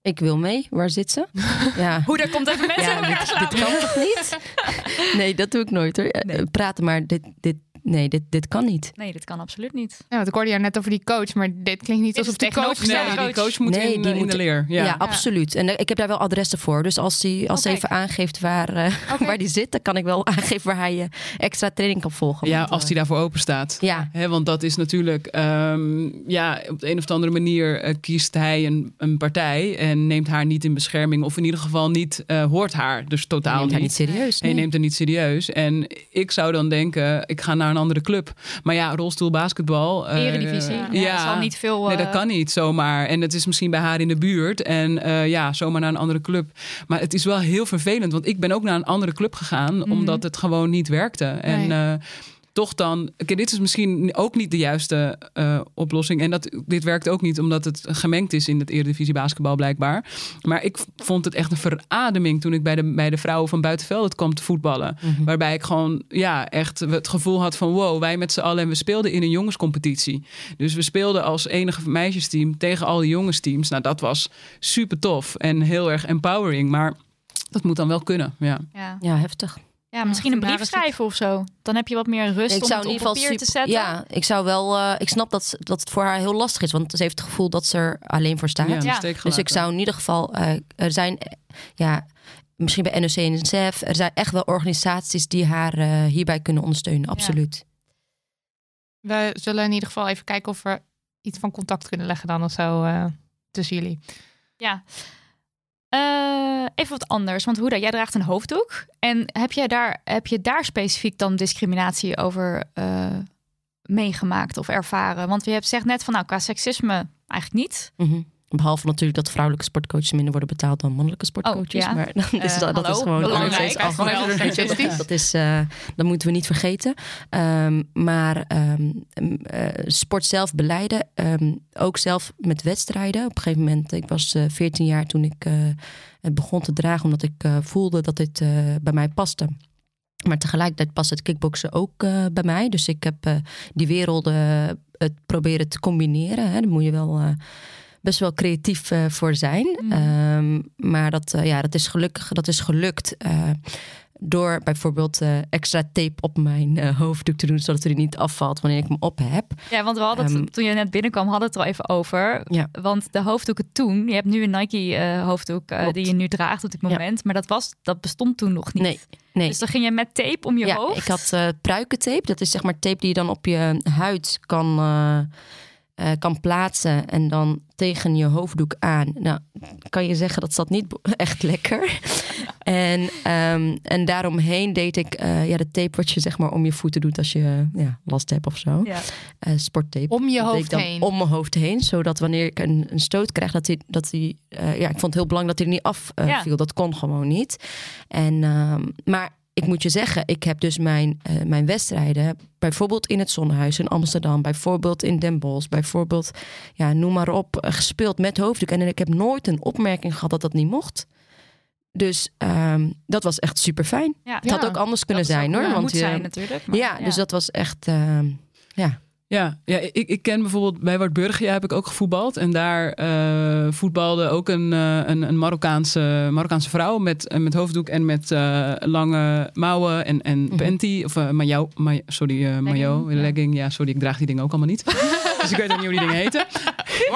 Ik wil mee. Waar zit ze? Ja. Hoe, daar komt even mensen Ja, dit, slaan. dit kan toch niet? Nee, dat doe ik nooit hoor. Eh, Praten, maar dit, dit, nee, dit, dit kan niet. Nee, dat kan absoluut niet. Ja, want ik hoorde jou net over die coach, maar dit klinkt niet Dit alsof die coach... Nee, die coach. coach moet Nee, in, die in moet- de leer. Ja, Ja. absoluut. En eh, ik heb daar wel adressen voor. Dus als hij als Oh, hij kijk. even aangeeft waar, eh, waar die zit, dan kan ik wel aangeven waar hij eh, extra training kan volgen. Ja, Want, als die daarvoor open staat. Ja, Hè, want dat is natuurlijk, ehm, ja, op de een of andere manier kiest hij een, een partij en neemt haar niet in bescherming. Of in ieder geval niet, eh, hoort haar dus hij totaal neemt haar niet. niet serieus. Hij nee. neemt het niet serieus. En ik zou dan denken, ik ga naar een andere club. Maar ja, rolstoel basketbal. eh, Eredivisie. ja, Ja, dat zal niet veel... Nee, dat eh, kan niet zomaar. En het is misschien bij haar in de buurt. En eh, ja, zomaar naar een andere club. Maar het is wel heel vervelend. Want ik ben ook naar een andere club gegaan. Mhm. Omdat het gewoon niet werkte. En Nee. Toch dan... Oké, dit is misschien ook niet de juiste eh, oplossing. En dat, dit werkt ook niet omdat het gemengd is in het Eredivisie basketbal blijkbaar. Maar ik vond het echt een verademing toen ik bij de, bij de vrouwen van Buitenveld het kwam te voetballen. Mhm. Waarbij ik gewoon ja, echt het gevoel had van wow, wij met z'n allen. En we speelden in een jongenscompetitie. Dus we speelden als enige meisjesteam tegen al die jongensteams. Nou, dat was super tof en heel erg empowering. Maar dat moet dan wel kunnen. Ja. Ja. Ja, heftig. Ja, misschien een brief schrijven of zo. Dan heb je wat meer rust ik om zou het in op ieder geval papier te zetten. Ja, ik zou wel. eh, ik snap dat, dat het voor haar heel lastig is, want ze heeft het gevoel dat ze er alleen voor staat. Ja, Dus ik zou in ieder geval. eh, er zijn. eh, ja, misschien bij NOC en NSF. Er zijn echt wel organisaties die haar eh, hierbij kunnen ondersteunen. Absoluut. We zullen in ieder geval even kijken of we iets van contact kunnen leggen dan of zo uh, tussen jullie. Ja. Uh, even wat anders, want Hoeda, jij draagt een hoofddoek. En heb, jij daar, heb je daar specifiek dan discriminatie over uh, meegemaakt of ervaren? Want je hebt zegt net van, nou, qua seksisme eigenlijk niet. Mm. Behalve natuurlijk dat vrouwelijke sportcoaches minder worden betaald dan mannelijke sportcoaches. Oh, ja. Maar dan is, Uh, dat, dat hallo, is gewoon belangrijk. steeds Gewoon statistisch. Dat is, eh, dat moeten we niet vergeten. Ehm, maar ehm, eh, sport zelf beleiden, ehm, ook zelf met wedstrijden. Op een gegeven moment, ik was eh, 14 jaar toen ik eh, het begon te dragen, omdat ik eh, voelde dat dit eh, bij mij paste. Maar tegelijkertijd past het kickboksen ook eh, bij mij. Dus ik heb eh, die werelden het proberen te combineren. Hè. Daar moet je wel eh, best wel creatief eh, voor zijn. Mhm. Ehm, maar dat, eh, ja, dat is gelukkig dat is gelukt. eh, door bijvoorbeeld extra tape op mijn hoofddoek te doen, zodat hij niet afvalt wanneer ik hem op heb. Ja, want we hadden het, Ehm, toen je net binnenkwam, hadden het er al even over. Ja. Want de hoofddoeken toen, je hebt nu een Nike hoofddoek die je nu draagt op dit Ja. moment. Maar dat, was, dat bestond toen nog niet. Nee, nee. Dus dan ging je met tape om je ja, hoofd. ik had pruikentape. Dat is zeg maar tape die je dan op je huid kan, eh, kan plaatsen en dan tegen je hoofddoek aan. Nou, kan je zeggen dat zat niet echt lekker. en, ehm, en daaromheen deed ik eh, ja, de tape wat je zeg maar om je voeten doet als je ja, last hebt of zo. Ja. Eh, sporttape. Om je hoofd ik dan heen. Om mijn hoofd heen. Zodat wanneer ik een, een stoot krijg, dat hij. Dat hij ja, ik vond het heel belangrijk dat hij er niet af Ja. viel. Dat kon gewoon niet. En, ehm, maar ik moet je zeggen, ik heb dus mijn, eh, mijn wedstrijden. Bijvoorbeeld in het Zonnehuis in Amsterdam. Bijvoorbeeld in Den Bosch. Bijvoorbeeld, ja, noem maar op. eh, gespeeld met hoofddoek. En ik heb nooit een opmerking gehad dat dat niet mocht. Dus ehm, dat was echt super fijn. Ja. Het had Ja, ook anders kunnen zijn ook- hoor. ja, want moet je- zijn natuurlijk. maar ja, dus dat was echt. ehm, ja. Ja, ja ik, ik ken bijvoorbeeld bij Wartburgia heb ik ook gevoetbald. En daar eh, voetbalde ook een, eh, een, een Marokkaanse, Marokkaanse vrouw met, eh, met hoofddoek en met lange mouwen en, en Mhm. panty. Of uh, maillot, ma- sorry, ja. legging. Ja, sorry, ik draag die dingen ook allemaal niet. dus ik weet ook niet hoe die dingen heten.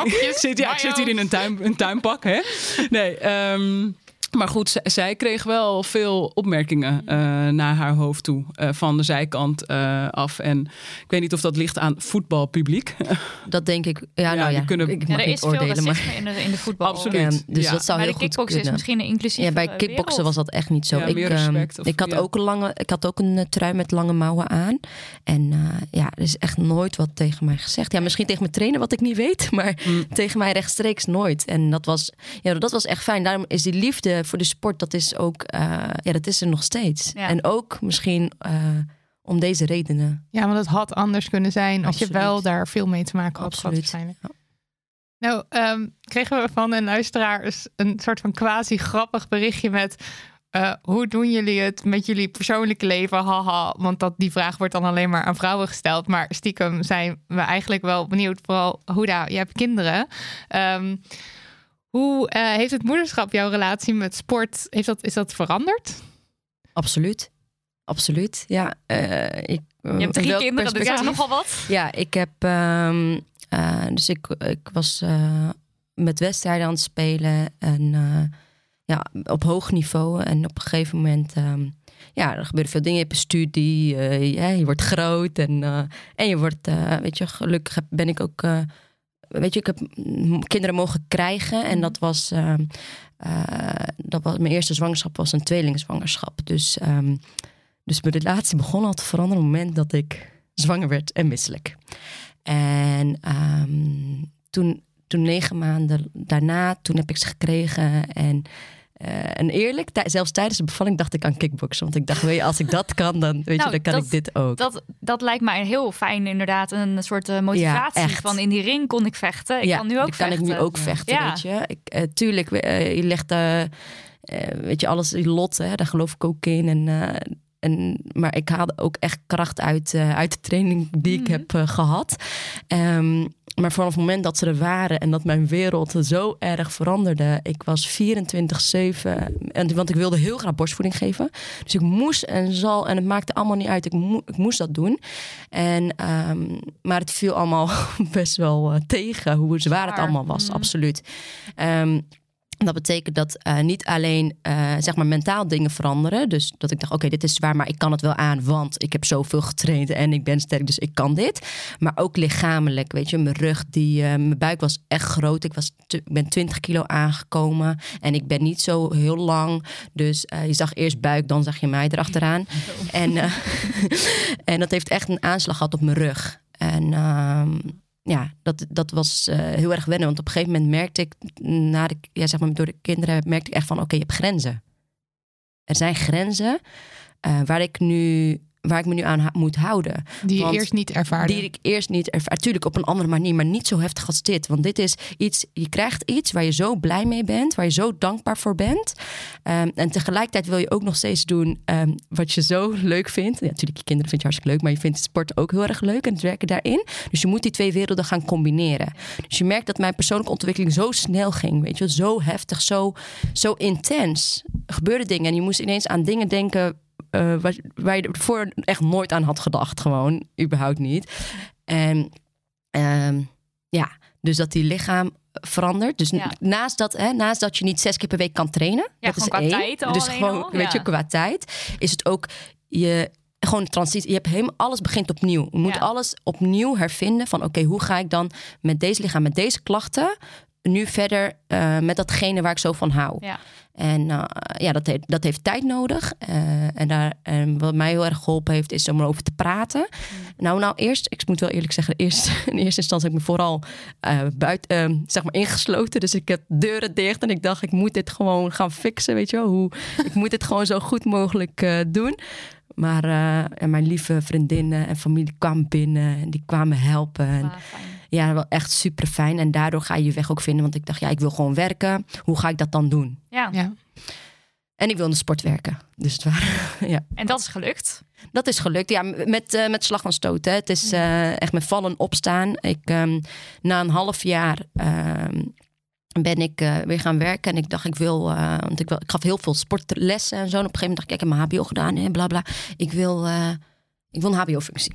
ik zit, ja, ik zit hier in een, tuin, een tuinpak, hè? Nee, ehm, maar goed, zij kreeg wel veel opmerkingen eh, naar haar hoofd toe. eh, van de zijkant eh, af. En ik weet niet of dat ligt aan voetbalpubliek. Dat denk ik. Ja, Ja, nou ja. kunnen- ik, Ja, er veel oordelen. Maar, in de, in de voetbal. Absoluut. Ja, dus Ja. dat zou Maar heel de goed kickbox is kunnen. misschien een inclusieve Ja, bij kickboksen wereld. was dat echt niet zo. Ja, ik, meer ehm, respect of- ik had ja. ook een lange, ik had ook een trui met lange mouwen aan. En eh, ja, er is echt nooit wat tegen mij gezegd. Ja, misschien tegen mijn trainer wat ik niet weet, maar Mm. tegen mij rechtstreeks nooit. En dat was, ja, dat was echt fijn. Daarom is die liefde voor de sport, dat is ook, eh, ja, dat is er nog steeds. Ja. En ook misschien eh, om deze redenen. Ja, want het had anders kunnen zijn als je wel daar veel mee te maken had. gehad Absoluut. waarschijnlijk. Nou, ehm, kregen we van een luisteraar eens een soort van quasi grappig berichtje met... eh, hoe doen jullie het met jullie persoonlijke leven? Haha, want dat, die vraag wordt dan alleen maar aan vrouwen gesteld. Maar stiekem zijn we eigenlijk wel benieuwd. Vooral, Hoeda, je hebt kinderen. Ehm, hoe eh, heeft het moederschap jouw relatie met sport, heeft dat, is dat veranderd? Absoluut. Absoluut, ja. eh, ik, Je hebt drie kinderen, dus dat is nogal wat. Ja, ik heb. ehm, eh, dus ik, ik was eh, met wedstrijden aan het spelen. En eh, ja, op hoog niveau. En op een gegeven moment. ehm, ja, er gebeuren veel dingen. Je hebt een studie. eh, ja, je wordt groot. En, eh, en je wordt. eh, weet je, gelukkig ben ik ook. Weet je, ik heb kinderen mogen krijgen. En dat was. ehm, eh, dat was mijn eerste zwangerschap was een tweelingzwangerschap. Dus. ehm, dus mijn relatie begon al te veranderen op het moment dat ik zwanger werd en misselijk. En ehm, toen, toen negen maanden daarna, toen heb ik ze gekregen. En, eh, en eerlijk, zelfs tijdens de bevalling dacht ik aan kickboksen. Want ik dacht, weet je, als ik dat kan, dan, weet Nou, je, dan kan dat- ik dit ook. Dat, dat lijkt mij heel fijn, inderdaad. Een soort eh, motivatie echt. van in die ring kon ik vechten. Ik ja, kan nu ook dan kan vechten. ik nu ook vechten, Ja. weet je. Ik, eh, tuurlijk, je legt, weet je, alles in lot, hè, daar geloof ik ook in. En, en, maar ik haalde ook echt kracht uit, eh, uit de training die ik Mhm. heb eh, gehad. Ehm, maar vanaf het moment dat ze er waren en dat mijn wereld zo erg veranderde. Ik was 24-7, en- want ik wilde heel graag borstvoeding geven. Dus ik moest en zal, en het maakte allemaal niet uit. Ik, mo- ik moest dat doen. En, ehm, maar het viel allemaal best wel eh, tegen hoe zwaar het allemaal was, Mhm. absoluut. Ehm, Dat betekent dat uh, niet alleen uh, zeg maar mentaal dingen veranderen. Dus dat ik dacht, oké, okay, dit is zwaar, maar ik kan het wel aan, want ik heb zoveel getraind en ik ben sterk, dus ik kan dit. Maar ook lichamelijk, weet je, mijn rug, die, uh, mijn buik was echt groot. Ik, was ik ben 20 kilo aangekomen en ik ben niet zo heel lang. Dus je zag eerst buik, dan zag je mij erachteraan. En, en dat heeft echt een aanslag gehad op mijn rug. En ehm, ja, dat, dat was uh, heel erg wennen. Want op een gegeven moment merkte ik, na de, ja, zeg maar door de kinderen, merkte ik echt van: oké, je hebt grenzen. Er zijn grenzen uh, waar ik nu waar ik me nu aan moet houden. Die je eerst niet ervaarde. Die ik eerst niet ervaarde. Tuurlijk op een andere manier, maar niet zo heftig als dit. Want dit is iets, je krijgt iets waar je zo blij mee bent, waar je zo dankbaar voor bent. Um, en tegelijkertijd wil je ook nog steeds doen um, wat je zo leuk vindt. Ja, natuurlijk, je kinderen vind je hartstikke leuk, maar je vindt sport ook heel erg leuk en het werken daarin. Dus je moet die twee werelden gaan combineren. Dus je merkt dat mijn persoonlijke ontwikkeling zo snel ging, weet je, zo heftig, zo, zo intens. Er gebeurden dingen en je moest ineens aan dingen denken uh, waar, waar je ervoor echt nooit aan had gedacht. Gewoon, überhaupt niet. En um, ja, dus dat die lichaam verandert. Dus ja. naast, dat, hè, naast dat je niet zes keer per week kan trainen. Ja, dat is qua één. tijd al dus gewoon, al, weet je, qua tijd. Is het ook je gewoon transitie. Je hebt helemaal alles begint opnieuw. Je moet Ja. alles opnieuw hervinden van oké, hoe ga ik dan met deze lichaam, met deze klachten nu verder eh, met datgene waar ik zo van hou. Ja. En eh, ja, dat heeft, dat heeft tijd nodig. Eh, en, daar, en wat mij heel erg geholpen heeft, is om erover te praten. Nou, nou, eerst, ik moet wel eerlijk zeggen, eerst, in eerste instantie heb ik me vooral buiten, zeg maar ingesloten. Dus ik heb deuren dicht en ik dacht, ik moet dit gewoon gaan fixen, weet je wel. Hoe, ik moet dit gewoon zo goed mogelijk doen. Maar en mijn lieve vriendinnen en familie kwamen binnen en die kwamen helpen. En, Ah. Ja, wel echt super fijn. En daardoor ga je je weg ook vinden. Want ik dacht, ja, ik wil gewoon werken. Hoe ga ik dat dan doen? Ja. Ja. En ik wil in de sport werken. Dus het waren, ja. En dat is gelukt. Dat is gelukt. Ja, met, eh, met slag van stoot. Hè. Het is eh, echt met vallen opstaan. Ik, ehm, na een half jaar ehm, ben ik eh, weer gaan werken. En ik dacht, ik wil... eh, want ik, wil, ik gaf heel veel sportlessen en zo. En op een gegeven moment dacht ik, ik heb mijn hbo gedaan en bla bla. Ik wil, eh, ik wil een hbo-functie.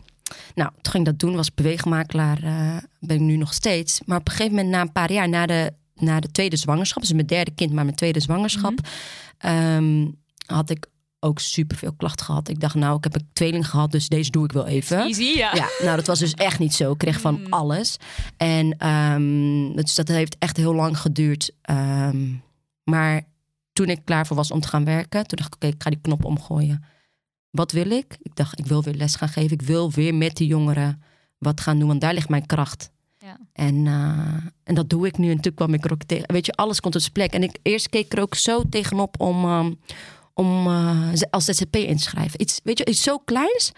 Nou, toen ging ik dat doen. Was beweegmakelaar. eh, ben ik nu nog steeds. Maar op een gegeven moment, na een paar jaar... na de, na de tweede zwangerschap... dus mijn derde kind, maar mijn tweede zwangerschap... ehm, had ik ook superveel klachten gehad. Ik dacht, nou, ik heb een tweeling gehad, dus deze doe ik wel even. Easy, ja. Ja, nou, dat was dus echt niet zo. Ik kreeg van Mm. alles. En ehm, dus dat heeft echt heel lang geduurd. Ehm, maar toen ik klaar voor was om te gaan werken, toen dacht ik, oké, ik ga die knop omgooien. Wat wil ik? Ik dacht, ik wil weer les gaan geven. Ik wil weer met die jongeren wat gaan doen, want daar ligt mijn kracht. Ja. En, eh, en dat doe ik nu. En toen kwam ik er ook tegen. Weet je, alles komt op zijn plek. En ik eerst keek er ook zo tegenop om, ehm, om eh, als ZZP in te schrijven. Iets, weet je, iets zo kleins.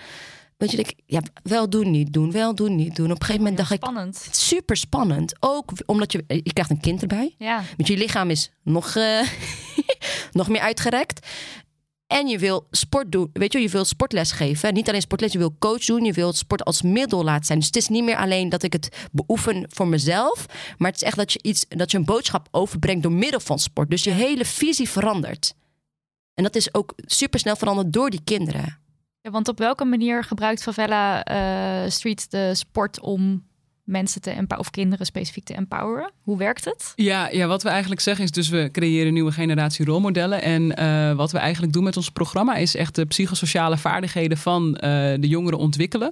Weet je, ik, ja, wel doen, niet doen, wel doen, niet doen. Op een gegeven moment dacht ik, Spannend. super spannend. Ook omdat je, je krijgt een kind erbij. Ja. Want je lichaam is nog, eh, nog meer uitgerekt. En je wil sport doen. Weet je, je wil sportles geven. Niet alleen sportles, je wil coach doen. Je wil sport als middel laten zijn. Dus het is niet meer alleen dat ik het beoefen voor mezelf. Maar het is echt dat je iets, dat je een boodschap overbrengt door middel van sport. Dus je hele visie verandert. En dat is ook super snel veranderd door die kinderen. Ja, want op welke manier gebruikt Favela eh, Street de sport om mensen te empoweren, of kinderen specifiek te empoweren? Hoe werkt het? Ja, ja, wat we eigenlijk zeggen is dus we creëren een nieuwe generatie rolmodellen. En eh, wat we eigenlijk doen met ons programma is echt de psychosociale vaardigheden van eh, de jongeren ontwikkelen.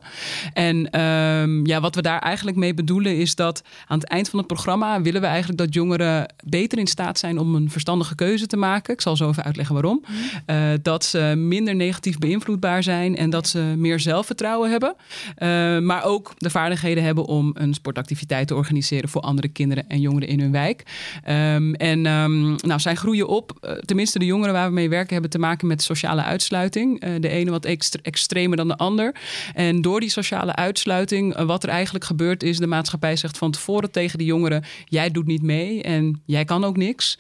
En ehm, ja, wat we daar eigenlijk mee bedoelen is dat aan het eind van het programma willen we eigenlijk dat jongeren beter in staat zijn om een verstandige keuze te maken. Ik zal zo even uitleggen waarom. Eh, dat ze minder negatief beïnvloedbaar zijn en dat ze meer zelfvertrouwen hebben. Maar ook de vaardigheden hebben om een sportactiviteit te organiseren voor andere kinderen en jongeren in hun wijk. Ehm, en ehm, nou, zij groeien op. Eh, tenminste, de jongeren waar we mee werken hebben te maken met sociale uitsluiting. Eh, de ene wat extre- extremer dan de ander. En door die sociale uitsluiting, eh, wat er eigenlijk gebeurt, is de maatschappij zegt van tevoren tegen de jongeren: jij doet niet mee en jij kan ook niks.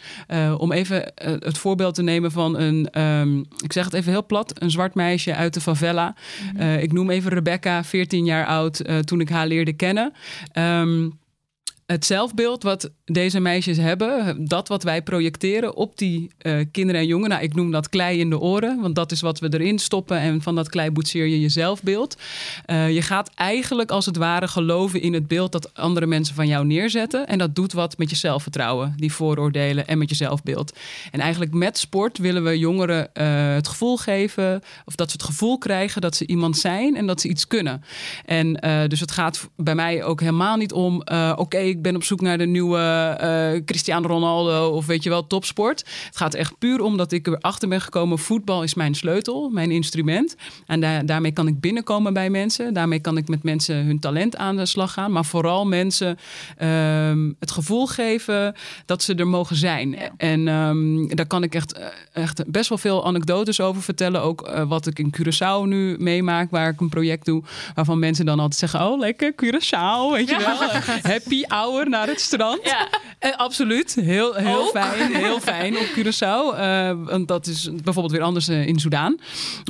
Om even het voorbeeld te nemen van een, ehm, ik zeg het even heel plat, een zwart meisje uit de favela. Eh, ik noem even Rebecca, 14 jaar oud, toen ik haar leerde kennen. Um, het zelfbeeld wat deze meisjes hebben, dat wat wij projecteren op die uh, kinderen en jongeren. Nou, ik noem dat klei in de oren, want dat is wat we erin stoppen. En van dat klei boetseer je je zelfbeeld. Uh, je gaat eigenlijk als het ware geloven in het beeld dat andere mensen van jou neerzetten. En dat doet wat met je zelfvertrouwen, die vooroordelen en met je zelfbeeld. En eigenlijk met sport willen we jongeren uh, het gevoel geven, of dat ze het gevoel krijgen dat ze iemand zijn en dat ze iets kunnen. En dus het gaat bij mij ook helemaal niet om, oké, ik ben op zoek naar de nieuwe uh, Cristiano Ronaldo of weet je wel, topsport. Het gaat echt puur om dat ik erachter ben gekomen, voetbal is mijn sleutel, mijn instrument. En daarmee kan ik binnenkomen bij mensen. Daarmee kan ik met mensen hun talent aan de slag gaan. Maar vooral mensen um, het gevoel geven dat ze er mogen zijn. En um, daar kan ik echt, eh, echt best wel veel anekdotes over vertellen. Ook uh, wat ik in Curaçao nu meemaak, waar ik een project doe. Waarvan mensen dan altijd zeggen, oh lekker Curaçao, weet je wel. Happy hour naar het strand. Ja. En eh, absoluut. Heel, heel fijn. Heel fijn op Curaçao. Uh, want dat is bijvoorbeeld weer anders uh, in Soudaan.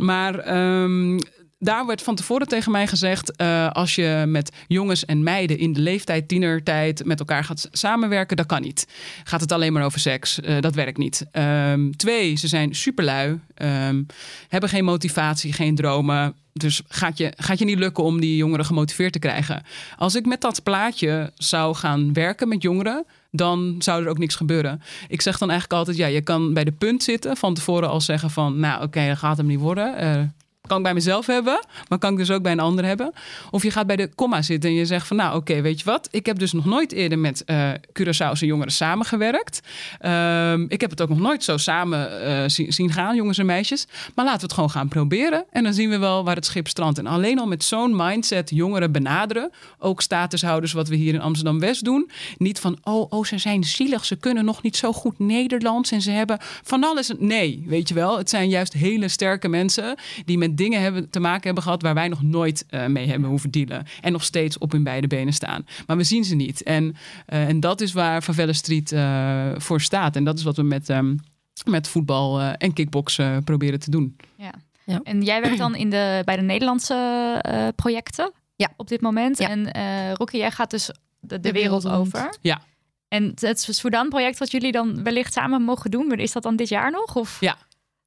Maar um, daar werd van tevoren tegen mij gezegd: uh, als je met jongens en meiden in de leeftijd, tienertijd, met elkaar gaat samenwerken, dat kan niet. Gaat het alleen maar over seks? Uh, dat werkt niet. Um, twee, ze zijn superlui, um, hebben geen motivatie, geen dromen. Dus gaat je, gaat je niet lukken om die jongeren gemotiveerd te krijgen. Als ik met dat plaatje zou gaan werken met jongeren, dan zou er ook niks gebeuren. Ik zeg dan eigenlijk altijd: ja, je kan bij de punt zitten, van tevoren al zeggen van, nou oké, dat gaat hem niet worden. Uh, kan ik bij mezelf hebben, maar kan ik dus ook bij een ander hebben. Of je gaat bij de komma zitten en je zegt van nou oké, weet je wat? Ik heb dus nog nooit eerder met uh, Curaçaose jongeren samengewerkt. Um, ik heb het ook nog nooit zo samen uh, zien, zien, gaan, jongens en meisjes. Maar laten we het gewoon gaan proberen. En dan zien we wel waar het schip strandt. En alleen al met zo'n mindset jongeren benaderen. Ook statushouders wat we hier in Amsterdam-West doen. Niet van oh, oh, ze zijn zielig, ze kunnen nog niet zo goed Nederlands. En ze hebben van alles. Nee, weet je wel. Het zijn juist hele sterke mensen die met dingen hebben, te maken hebben gehad waar wij nog nooit uh, mee hebben hoeven dealen. En nog steeds op hun beide benen staan. Maar we zien ze niet. En, uh, en dat is waar Favela Street uh, voor staat. En dat is wat we met, um, met voetbal en kickboksen proberen te doen. Ja. ja. En jij werkt dan in de, bij de Nederlandse projecten ja. op dit moment. Ja. En Rocky, jij gaat dus de, de, de wereld, wereld over. Ja. En het Sudan-project wat jullie dan wellicht samen mogen doen, is dat dan dit jaar nog? Of? Ja,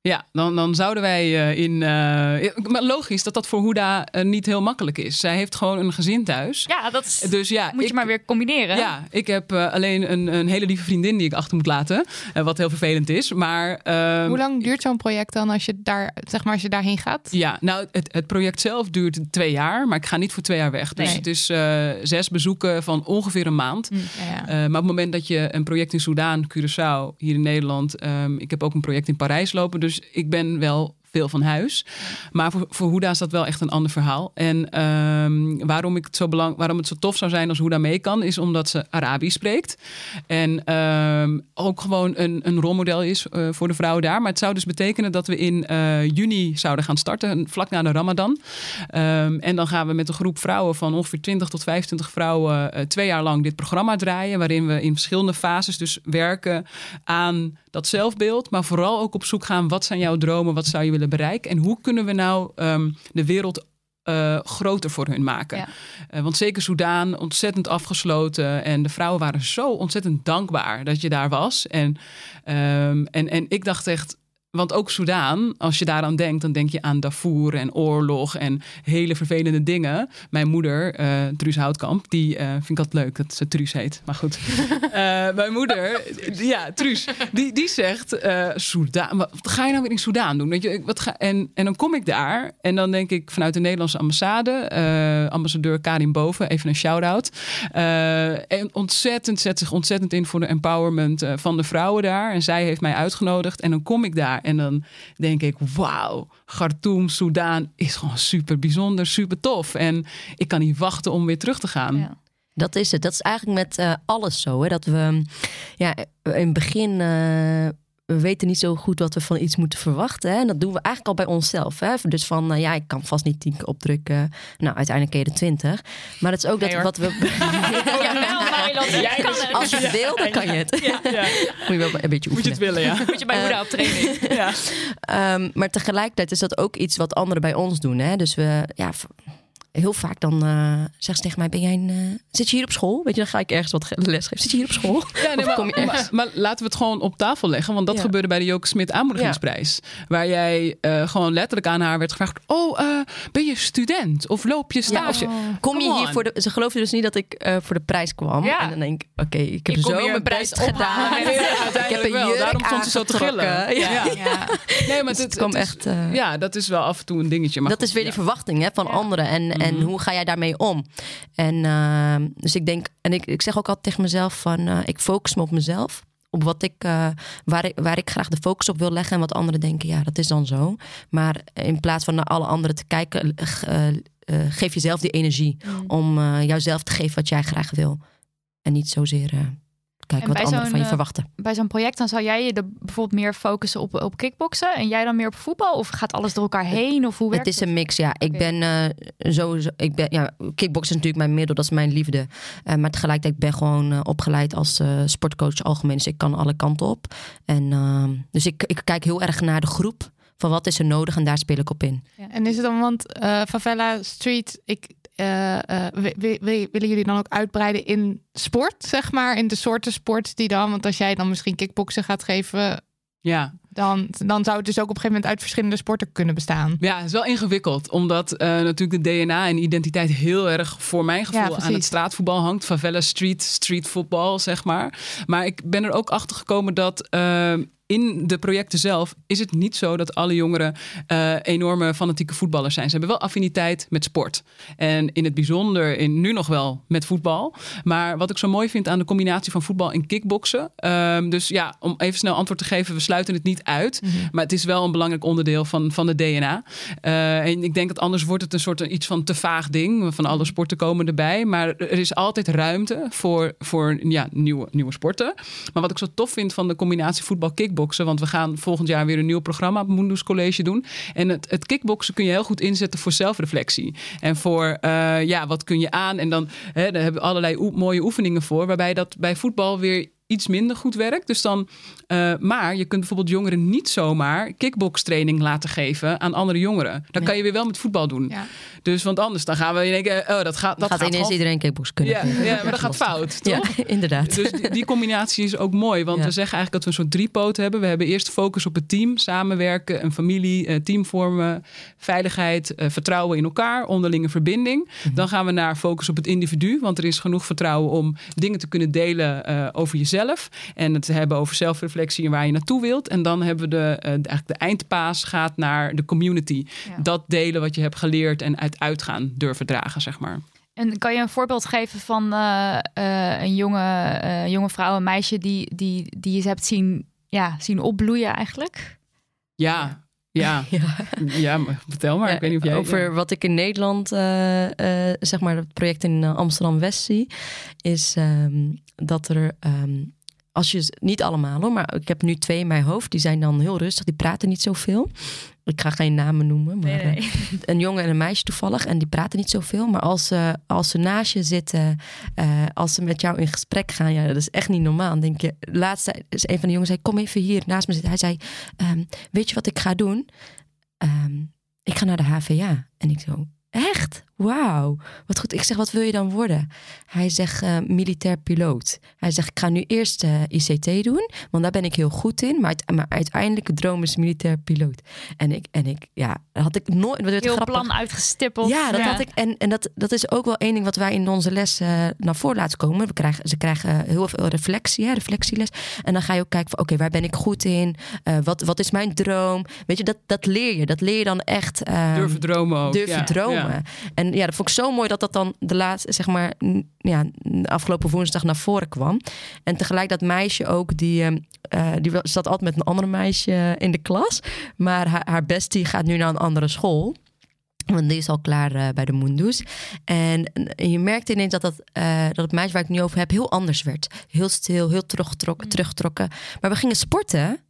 ja, dan, dan zouden wij uh, in. Uh, logisch dat dat voor Huda uh, niet heel makkelijk is. Zij heeft gewoon een gezin thuis. Ja, dat is, dus, ja, moet je maar weer combineren. Ja, ik heb alleen een, een hele lieve vriendin die ik achter moet laten. wat heel vervelend is. Maar, ehm, Hoe lang duurt zo'n project dan als je, daar, zeg maar, als je daarheen gaat? Ja, nou, het, het project zelf duurt twee jaar. Maar ik ga niet voor twee jaar weg. Dus nee. het is zes bezoeken van ongeveer een maand. Mm, ja, ja. maar op het moment dat je een project in Soudaan, Curaçao, hier in Nederland. Um, ik heb ook een project in Parijs lopen. Dus dus ik ben wel veel van huis. Maar voor, voor is dat wel echt een ander verhaal. En um, waarom, ik het zo belang, waarom het zo tof zou zijn als Huda mee kan, is omdat ze Arabisch spreekt. En um, ook gewoon een, een rolmodel is uh, voor de vrouwen daar. Maar het zou dus betekenen dat we in uh, juni zouden gaan starten, vlak na de Ramadan. Um, en dan gaan we met een groep vrouwen van ongeveer 20 tot 25 vrouwen uh, twee jaar lang dit programma draaien. Waarin we in verschillende fases dus werken aan dat zelfbeeld. Maar vooral ook op zoek gaan, wat zijn jouw dromen? Wat zou je willen bereiken? En hoe kunnen we nou um, de wereld uh, groter voor hun maken. Ja. Uh, want zeker Soudaan, ontzettend afgesloten. En de vrouwen waren zo ontzettend dankbaar dat je daar was. En, um, en, en ik dacht echt, want ook Soudaan, als je daaraan denkt, dan denk je aan Darfur en oorlog en hele vervelende dingen. Mijn moeder, uh, Truus Houtkamp, die uh, vind ik altijd leuk dat ze Truus heet. Maar goed. uh, mijn moeder, ja, Truus, die, die zegt: Soudaan, wat ga je nou weer in Soudaan doen? Weet je, wat ga, en, en dan kom ik daar en dan denk ik vanuit de Nederlandse ambassade, ambassadeur Karin Boven, even een shout-out. en ontzettend, zet zich ontzettend in voor de empowerment van de vrouwen daar. En zij heeft mij uitgenodigd en dan kom ik daar. En dan denk ik, wauw, Khartoum, Soudaan is gewoon super bijzonder, super tof. En ik kan niet wachten om weer terug te gaan. Ja. Dat is het. Dat is eigenlijk met uh, alles zo. Hè? Dat we ja, in het begin. Uh, we weten niet zo goed wat we van iets moeten verwachten. Hè? En dat doen we eigenlijk al bij onszelf. Hè? Dus van, uh, ja, ik kan vast niet tien keer opdrukken. Nou, uiteindelijk keer de twintig. Maar het is ook nee, dat hoor. wat we... Jij kan het. Als je het wil, dan kan je het. Ja. Ja. Moet je wel een beetje oefenen. Moet je het willen, ja. Moet je bij moeder op training. Ja. Um, maar tegelijkertijd is dat ook iets wat anderen bij ons doen. Hè? Dus we, ja, heel vaak dan uh, zegt ze tegen mij: ben jij een, uh, Zit je hier op school? Weet je, dan ga ik ergens wat les geven. Zit je hier op school? Ja, nee, maar, maar, maar, laten we het gewoon op tafel leggen. Want dat ja. gebeurde bij de Joke Smit aanmoedigingsprijs. Ja. Waar jij uh, gewoon letterlijk aan haar werd gevraagd: Oh, ben je student? Of loop je stage? Oh. Kom je hier voor de. Ze geloofden dus niet dat ik voor de prijs kwam. En dan denk ik: Oké, okay, ik heb ik zo mijn prijs gedaan. Nee, ik heb een wel. Daarom stond ze zo te gillen. Ja. Nee, maar dus het, het, echt. ja, dat is wel af en toe een dingetje. Maar dat is weer die verwachting hè, van anderen. En, en Mhm. hoe ga jij daarmee om? En uh, dus ik denk, en ik, ik zeg ook altijd tegen mezelf van uh, ik focus me op mezelf. Op wat ik, uh, waar ik, waar ik graag de focus op wil leggen. En wat anderen denken, ja, dat is dan zo. Maar in plaats van naar alle anderen te kijken, geef jezelf die energie Mm. om jouzelf te geven wat jij graag wil. En niet zozeer kijken wat anderen van je verwachten. Bij zo'n project dan zou jij je er bijvoorbeeld meer focussen op, op kickboksen en jij dan meer op voetbal? Of gaat alles door elkaar heen? Of hoe werkt het? is een mix, ja. Ik ben uh, sowieso, ik ben, ja, kickboksen is natuurlijk mijn middel, dat is mijn liefde. Uh, maar tegelijkertijd ben ik gewoon uh, opgeleid als sportcoach algemeen. Dus ik kan alle kanten op. En, ehm, dus ik, ik kijk heel erg naar de groep. Van wat is er nodig en daar speel ik op in. Ja. En is het dan, want Favela Street, ik, uh, uh, willen jullie dan ook uitbreiden in sport, zeg maar? In de soorten sport die dan, want als jij dan misschien kickboksen gaat geven, ja. dan, dan zou het dus ook op een gegeven moment uit verschillende sporten kunnen bestaan. Ja, het is wel ingewikkeld, omdat uh, natuurlijk de DNA en identiteit heel erg voor mijn gevoel ja, aan het straatvoetbal hangt. Favela street, street voetbal, zeg maar. Maar ik ben er ook achter gekomen dat in de projecten zelf is het niet zo dat alle jongeren uh, enorme fanatieke voetballers zijn. Ze hebben wel affiniteit met sport. En in het bijzonder in, nu nog wel met voetbal. Maar wat ik zo mooi vind aan de combinatie van voetbal en kickboksen. Um, dus ja, om even snel antwoord te geven. We sluiten het niet uit. Mm -hmm. Maar het is wel een belangrijk onderdeel van, van de DNA. Uh, en ik denk dat anders wordt het een soort iets van te vaag ding. Van alle sporten komen erbij. Maar er is altijd ruimte voor, voor ja, nieuwe, nieuwe sporten. Maar wat ik zo tof vind van de combinatie voetbal-kickboksen want we gaan volgend jaar weer een nieuw programma op Mundus College doen. En het, het kickboksen kun je heel goed inzetten voor zelfreflectie. En voor, uh, ja, wat kun je aan? En dan, hè, daar hebben we allerlei mooie oefeningen voor. Waarbij dat bij voetbal weer iets minder goed werkt. Dus dan, uh, maar je kunt bijvoorbeeld jongeren niet zomaar kickbokstraining laten geven aan andere jongeren. Dat kan je weer wel met voetbal doen. Ja. Dus want anders dan gaan we denken, oh, dat gaat, dat gaat ineens gewoon- iedereen kickbox kunnen. Ja, ja, maar dat gaat fout, toch? Ja, inderdaad. Dus die, die combinatie is ook mooi. Want Ja. we zeggen eigenlijk dat we een soort driepoot hebben. We hebben eerst focus op het team, samenwerken, een familie, eh, team vormen, veiligheid, eh, vertrouwen in elkaar, onderlinge verbinding. Mhm. Dan gaan we naar focus op het individu. Want er is genoeg vertrouwen om dingen te kunnen delen eh, over jezelf. En het hebben over zelfreflectie en waar je naartoe wilt. En dan hebben we de, eh, eigenlijk de eindpaas gaat naar de community. Ja. Dat delen wat je hebt geleerd en uit uitgaan durven dragen, zeg maar. En kan je een voorbeeld geven van eh, eh, een jonge, eh, jonge vrouw, een meisje die, die, die je hebt zien, ja, zien opbloeien eigenlijk? Ja, ja, Ja. ja. maar vertel maar. Ja, ik weet niet of jij... Over ja. wat ik in Nederland, eh, eh, zeg maar, het project in Amsterdam-West zie, is ehm, dat er, ehm, als je, niet allemaal hoor, maar ik heb nu twee in mijn hoofd, die zijn dan heel rustig, die praten niet zoveel. Ik ga geen namen noemen, maar Nee, nee. eh, een jongen en een meisje toevallig. En die praten niet zoveel. Maar als ze, als ze naast je zitten, eh, als ze met jou in gesprek gaan, ja, dat is echt niet normaal. Dan denk je, laatst zei- is een van de jongens zei, kom even hier naast me zitten. Hij zei, ehm, weet je wat ik ga doen? Ehm, ik ga naar de HVA. En ik zo, echt? Wauw, wat goed. Ik zeg, wat wil je dan worden? Hij zegt, eh, militair piloot. Hij zegt, ik ga nu eerst eh, ICT doen, want daar ben ik heel goed in. Maar, maar uiteindelijk de droom is militair piloot. En ik, en ik ja, dat had ik nooit... Heel grappig. plan uitgestippeld. Ja, dat had ik. En, en dat, dat is ook wel één ding wat wij in onze les eh, naar voren laten komen. We krijgen, ze krijgen heel veel reflectie, hè, reflectieles. En dan ga je ook kijken van, oké, waar ben ik goed in? Eh, wat, wat is mijn droom? Weet je, dat, dat leer je. Dat leer je dan echt. ehm, Durven dromen ook. durven ja, dromen. ja. En ja, dat vond ik zo mooi dat dat dan de laatste, zeg maar, ja, afgelopen woensdag naar voren kwam. En tegelijk dat meisje ook, die, eh, die zat altijd met een ander meisje in de klas. Maar haar, haar bestie gaat nu naar een andere school. Want die is al klaar eh, bij de Mundus. En, en je merkte ineens dat, dat, eh, dat het meisje waar ik het nu over heb heel anders werd. Heel stil, heel teruggetrokken. teruggetrokken. Maar we gingen sporten.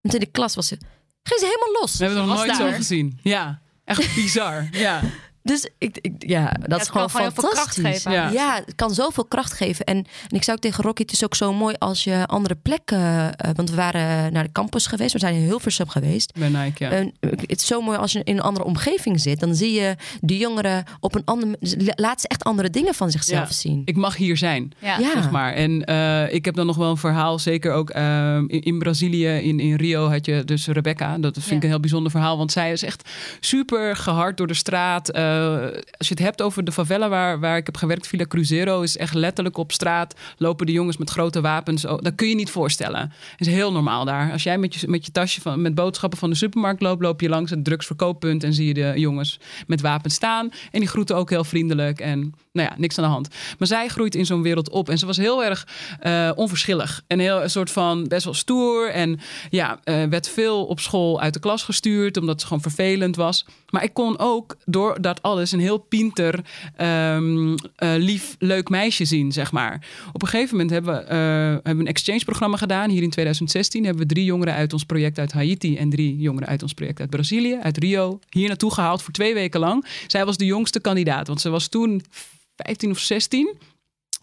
Want in de klas was ze, ging ze helemaal los. We hebben het nog nooit daar. zo gezien. Ja, echt bizar. Ja. Dus ik, ik, ja, dat is gewoon kan gewoon heel veel kracht fantastisch. geven. Ja. Ja. het kan zoveel kracht geven. En, en ik zou ook tegen Rocky, het is ook zo mooi als je andere plekken... eh, want we waren naar de campus geweest, we zijn in Hilversum geweest. Bij Nike, ja. En het is zo mooi als je in een andere omgeving zit. Dan zie je de jongeren op een andere... Laat ze echt andere dingen van zichzelf Ja. zien. Ik mag hier zijn. Zeg maar. En eh, ik heb dan nog wel een verhaal, zeker ook eh, in, in Brazilië, in, in Rio had je dus Rebecca. Dat vind ik een heel bijzonder verhaal, want zij is echt super gehard door de straat. Eh, als je het hebt over de favela waar, waar ik heb gewerkt, Villa Cruzeiro, is echt letterlijk op straat lopen de jongens met grote wapens. Oh, dat kun je niet voorstellen. Het is heel normaal daar. Als jij met je, met je tasje van, met boodschappen van de supermarkt loopt, loop je langs het drugsverkooppunt en zie je de jongens met wapens staan. En die groeten ook heel vriendelijk en nou ja, niks aan de hand. Maar zij groeit in zo'n wereld op en ze was heel erg eh, onverschillig. En heel een soort van best wel stoer. En ja, eh, werd veel op school uit de klas gestuurd, omdat het gewoon vervelend was. Maar ik kon ook door dat alles een heel pinter, ehm, eh, lief, leuk meisje zien, zeg maar. Op een gegeven moment hebben we, hebben we een exchange-programma gedaan. Hier in 2016 hebben we drie jongeren uit ons project uit Haiti en drie jongeren uit ons project uit Brazilië, uit Rio, hier naartoe gehaald voor twee weken lang. Zij was de jongste kandidaat, want ze was toen 15 of 16.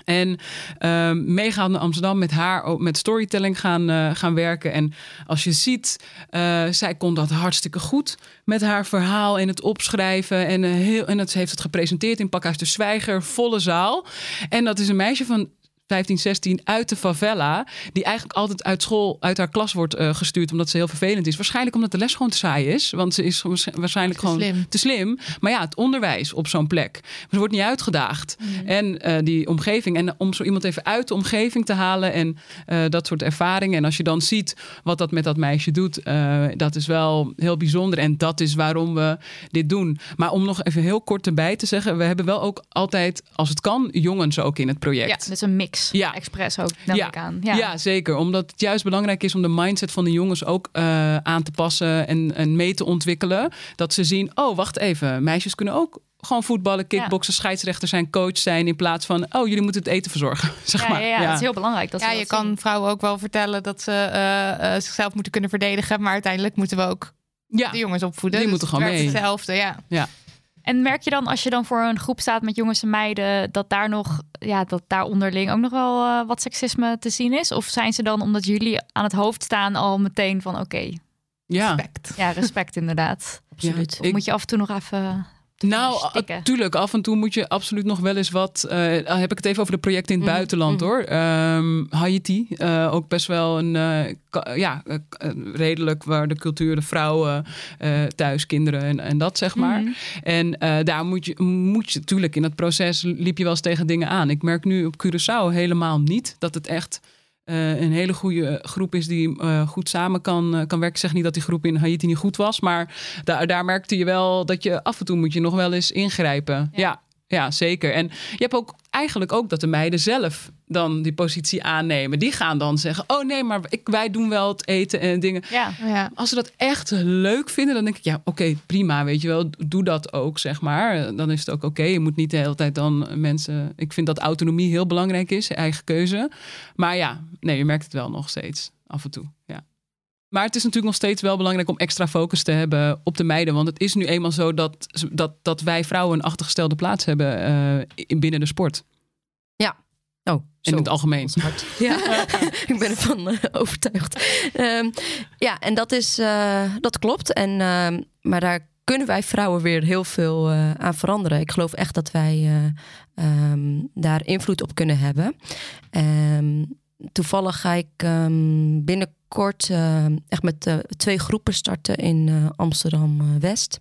En ehm meegaan naar Amsterdam met haar ook met storytelling gaan, eh, gaan werken. En als je ziet, eh, zij kon dat hartstikke goed met haar verhaal en het opschrijven. En, eh, heel, en dat, ze heeft het gepresenteerd in Pakhuis de Zwijger, volle zaal. En dat is een meisje van 15, 16 uit de favela. Die eigenlijk altijd uit school, uit haar klas wordt eh, gestuurd. Omdat ze heel vervelend is. Waarschijnlijk omdat de les gewoon te saai is. Want ze is waarsch- waarschijnlijk Te gewoon slim. te slim. Maar ja, het onderwijs op zo'n plek. Ze wordt niet uitgedaagd. En eh, die omgeving. En om zo iemand even uit de omgeving te halen. En eh, dat soort ervaringen. En als je dan ziet wat dat met dat meisje doet. dat is wel heel bijzonder. En dat is waarom we dit doen. Maar om nog even heel kort erbij te zeggen. We hebben wel ook altijd, als het kan, jongens ook in het project. Ja, dus een mix. Ja. Expres ook, neem Ja. ik aan. Ja. zeker. Omdat het juist belangrijk is om de mindset van de jongens ook eh, aan te passen en, en mee te ontwikkelen. Dat ze zien, oh, wacht even, meisjes kunnen ook gewoon voetballen, kickboksen, scheidsrechter zijn, coach zijn. In plaats van, oh, jullie moeten het eten verzorgen. Zeg Ja, maar. ja, ja, dat is heel belangrijk. Dat ja, ze je dat kan zien. vrouwen ook wel vertellen dat ze eh, eh, zichzelf moeten kunnen verdedigen. Maar uiteindelijk moeten we ook Ja. de jongens opvoeden. Die Dus moeten het gewoon mee. Hetzelfde, ja. En merk je dan als je dan voor een groep staat met jongens en meiden, dat daar nog, ja, dat daar onderling ook nog wel eh, wat seksisme te zien is? Of zijn ze dan, omdat jullie aan het hoofd staan, al meteen van oké, ja. Respect. ja, respect inderdaad. Absoluut. Of Ik- moet je af en toe nog even. Nou, stikken. uh, tuurlijk. Af en toe moet je absoluut nog wel eens wat. dan heb ik het even over de projecten in het Mhm, buitenland mhm. hoor. Ehm, Haiti, eh, ook best wel een. eh, ja, redelijk waar de cultuur, de vrouwen thuis, kinderen en, en dat zeg maar. Mhm. En daar moet je, moet je, tuurlijk, in het proces liep je wel eens tegen dingen aan. Ik merk nu op Curaçao helemaal niet dat het echt. Eh, een hele goede groep is die eh, goed samen kan, eh, kan werken. Ik zeg niet dat die groep in Haiti niet goed was, maar daar, daar merkte je wel dat je af en toe moet je nog wel eens ingrijpen. Ja. ja, zeker. En je hebt ook eigenlijk ook dat de meiden zelf dan die positie aannemen. Die gaan dan zeggen: Oh nee, maar ik, wij doen wel het eten en dingen. Ja, Ja. Als ze dat echt leuk vinden, dan denk ik, ja, oké, prima, weet je wel, doe dat ook, zeg maar. Dan is het ook oké. Je moet niet de hele tijd dan mensen. Ik vind dat autonomie heel belangrijk is, eigen keuze. Maar ja, nee, je merkt het wel nog steeds af en toe. Ja. Maar het is natuurlijk nog steeds wel belangrijk om extra focus te hebben op de meiden. Want het is nu eenmaal zo dat, dat, dat wij vrouwen een achtergestelde plaats hebben eh, in- binnen de sport. Zo. in het algemeen. Hard. Ja, ik ben ervan eh, overtuigd. Ehm, ja, en dat, is, eh, dat klopt. En, ehm, maar daar kunnen wij vrouwen weer heel veel eh, aan veranderen. Ik geloof echt dat wij eh, ehm, daar invloed op kunnen hebben. Ehm, toevallig ga ik ehm, binnenkort eh, echt met twee groepen starten in eh, Amsterdam-West.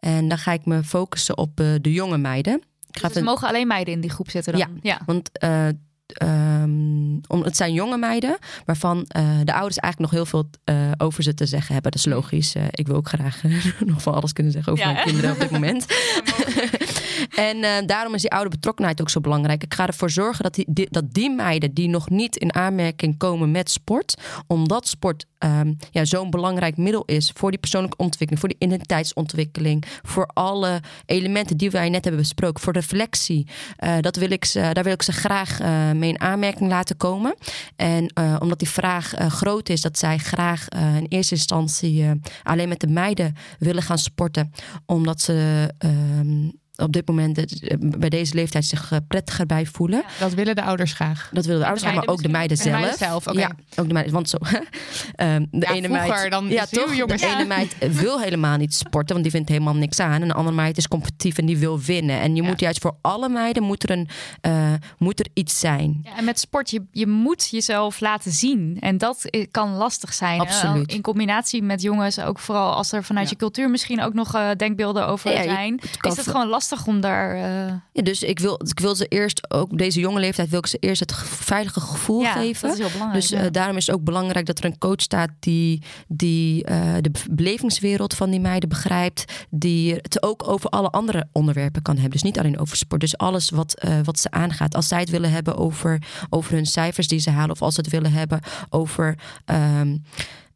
En dan ga ik me focussen op eh, de jonge meiden. Ik ga dus mogen alleen meiden in die groep zitten dan. Ja. ja. want eh, ehm, om, het zijn jonge meiden waarvan eh, de ouders eigenlijk nog heel veel eh, over ze te zeggen hebben. Dat is logisch. Eh, ik wil ook graag nog van alles kunnen zeggen over Ja, mijn hè? kinderen op dit moment. en eh, daarom is die oude betrokkenheid ook zo belangrijk. Ik ga ervoor zorgen dat die, dat die meiden die nog niet in aanmerking komen met sport, omdat sport ehm, ja, zo'n belangrijk middel is voor die persoonlijke ontwikkeling, voor die identiteitsontwikkeling, voor alle elementen die wij net hebben besproken, voor reflectie. Eh, dat wil ik ze, daar wil ik ze graag eh, mee in aanmerking laten komen. En omdat die vraag groot is, dat zij graag in eerste instantie alleen met de meiden willen gaan sporten, omdat ze ehm, op dit moment eh, bij deze leeftijd zich eh, prettiger bij voelen. Ja, dat willen de ouders graag. Dat willen de ouders graag, maar ook de meiden zelf. De meiden zelf okay. Ja, ook de meiden. Want zo, um, de ja, ene meid, dan ja, toch, jongens. De ene meid wil helemaal niet sporten, want die vindt helemaal niks aan. En de andere meid is competitief en die wil winnen. En je moet juist voor alle meiden moet er, een, uh, moet er iets zijn. Ja, en met sport, je, je moet jezelf laten zien. En dat kan lastig zijn. Absoluut. In combinatie met jongens, ook vooral als er vanuit je cultuur misschien ook nog uh, denkbeelden over zijn. Is het gewoon lastig om daar uh... Ja, dus ik wil, ik wil ze eerst, ook deze jonge leeftijd, wil ik ze eerst het veilige gevoel ja, geven. Dat is heel belangrijk. Dus uh, daarom is het ook belangrijk dat er een coach staat die, die uh, de belevingswereld van die meiden begrijpt. Die het ook over alle andere onderwerpen kan hebben. Dus niet alleen over sport. Dus alles wat, wat ze aangaat. Als zij het willen hebben over, over hun cijfers die ze halen. Of als ze het willen hebben over. Um,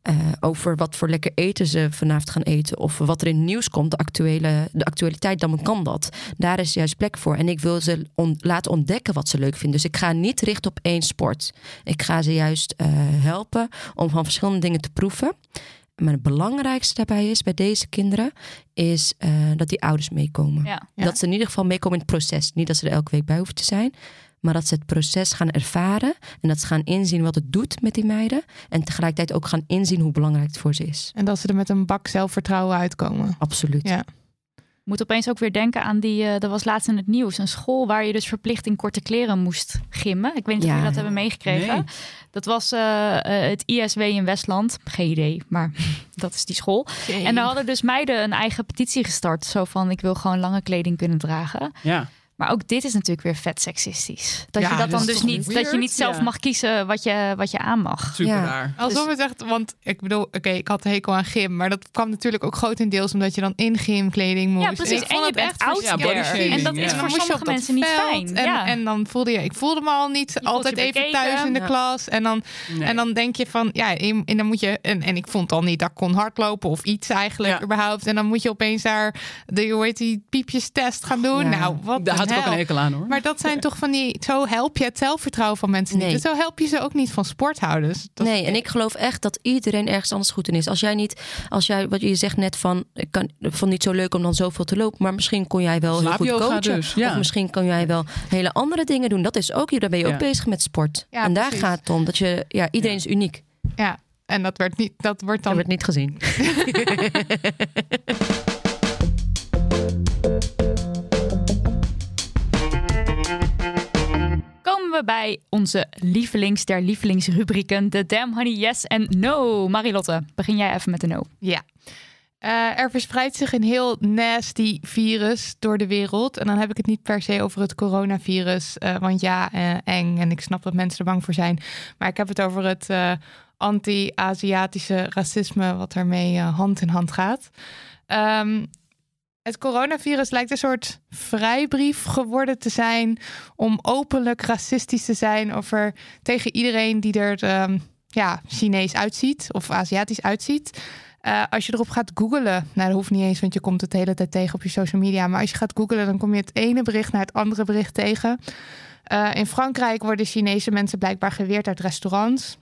uh, over wat voor lekker eten ze vanavond gaan eten. Of wat er in het nieuws komt, de, actuele, de actualiteit, dan kan dat. Daar is juist plek voor. En ik wil ze on, laten ontdekken wat ze leuk vinden. Dus ik ga niet richten op één sport. Ik ga ze juist uh, helpen om van verschillende dingen te proeven. Maar het belangrijkste daarbij is bij deze kinderen, is uh, dat die ouders meekomen. Ja. Dat ze in ieder geval meekomen in het proces. Niet dat ze er elke week bij hoeven te zijn. Maar dat ze het proces gaan ervaren. En dat ze gaan inzien wat het doet met die meiden. En tegelijkertijd ook gaan inzien hoe belangrijk het voor ze is. En dat ze er met een bak zelfvertrouwen uitkomen. Absoluut. Ja. moet opeens ook weer denken aan die, uh, dat was laatst in het nieuws, een school waar je dus verplicht in korte kleren moest gimmen. Ik weet niet ja. of jullie dat hebben meegekregen. Nee. Dat was uh, uh, het ISW in Westland. Geen idee, maar dat is die school. En daar hadden dus meiden een eigen petitie gestart. Zo van, ik wil gewoon lange kleding kunnen dragen. Ja. Maar ook dit is natuurlijk weer vet seksistisch. Dat Ja, je dat dat dan dus niet, weird? dat je niet zelf Ja. mag kiezen wat je, wat je aan mag. Super Ja. raar. Alsof het echt, want ik bedoel, oké, ik had een hekel aan gym, maar dat kwam natuurlijk ook grotendeels omdat je dan in gymkleding moest. Ja, precies. Ik En je het bent echt there. En dat Ja. is voor sommige mensen niet fijn. En, ja. en dan voelde je, ik voelde me al niet altijd je even bekeken. thuis in de Ja. klas. En dan, Nee. en dan denk je van, ja, en, en dan moet je, en, en ik vond al niet dat ik kon hardlopen of iets eigenlijk Ja. überhaupt. En dan moet je opeens daar de, hoe heet die, piepjestest gaan doen. Nou, wat had ik ook een hekel aan hoor. Maar dat zijn toch van die, zo help je het zelfvertrouwen van mensen Nee. niet. Dus zo help je ze ook niet van sport houden. Dus dat is- Nee, en ik geloof echt dat iedereen ergens anders goed in is. Als jij niet, als jij, wat je zegt net van, ik kan, ik vond niet zo leuk om dan zoveel te lopen, maar misschien kon jij wel heel goed coachen. dus, ja. Of misschien kan jij wel hele andere dingen doen. Dat is ook, daar ben je ook bezig met sport. Ja, en daar precies. gaat het om. Dat je, ja, iedereen is uniek. Ja, en dat, werd niet, dat wordt Dat dan werd niet gezien. We bij onze lievelings der lievelingsrubrieken. De Damn Honey Yes en No. Marilotte, begin jij even met de No. Ja. Eh, er verspreidt zich een heel nasty virus door de wereld. En dan heb ik het niet per se over het coronavirus. eh, want ja, eh, eng. En ik snap dat mensen er bang voor zijn. Maar ik heb het over het anti-Aziatische racisme... wat eh, hand in hand gaat. Ehm, het coronavirus lijkt een soort vrijbrief geworden te zijn... om openlijk racistisch te zijn over tegen iedereen die er... ehm, ja, Chinees uitziet of Aziatisch uitziet. Eh, als je erop gaat googlen, nou dat hoeft niet eens, want je komt het de hele tijd tegen op je social media. Maar als je gaat googlen, dan kom je het ene bericht naar het andere bericht tegen. Eh, in Frankrijk worden Chinese mensen blijkbaar geweerd uit restaurants.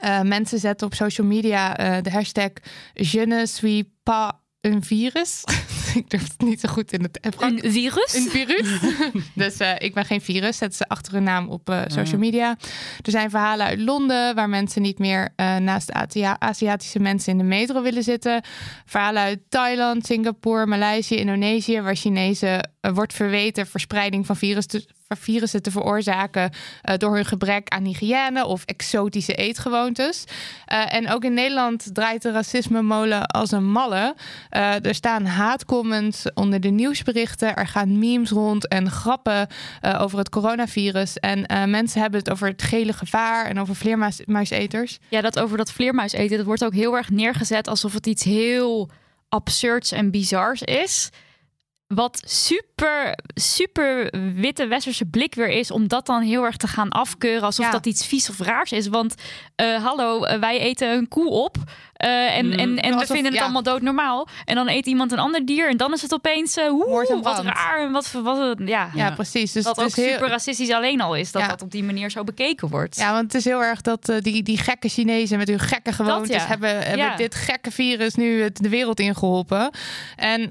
Eh, mensen zetten op social media de hashtag Je ne suis pas un virus. Ik durf het niet zo goed in het. Een virus? Een virus. dus eh, ik ben geen virus. Zetten ze achter hun naam op eh, social media. Er zijn verhalen uit Londen waar mensen niet meer eh, naast Aziatische mensen in de metro willen zitten. Verhalen uit Thailand, Singapore, Maleisië, Indonesië, waar Chinezen wordt verweten verspreiding van virus virussen te veroorzaken eh, door hun gebrek aan hygiëne of exotische eetgewoontes. Eh, en ook in Nederland draait de racisme-molen als een malle. Eh, er staan haatcomments onder de nieuwsberichten. Er gaan memes rond en grappen over het coronavirus. En mensen hebben het over het gele gevaar en over vleermuiseters. Ja, dat over dat vleermuis eten, dat wordt ook heel erg neergezet alsof het iets heel absurds en bizars is. Wat super super, super witte westerse blik weer is om dat dan heel erg te gaan afkeuren alsof Ja. dat iets vies of raars is. Want eh, hallo, eh, wij eten een koe op eh, en, Mm. en, en we Alsof- vinden het ja. allemaal doodnormaal. En dan eet iemand een ander dier en dan is het opeens uh, en wat raar en wat, wat ja. Ja, precies. Dus Dat het ook is heel- super racistisch alleen al is dat Ja. dat op die manier zo bekeken wordt. Ja, want het is heel erg dat die, die gekke Chinezen met hun gekke gewoontes ja. hebben, hebben dit gekke virus nu het de wereld ingeholpen. En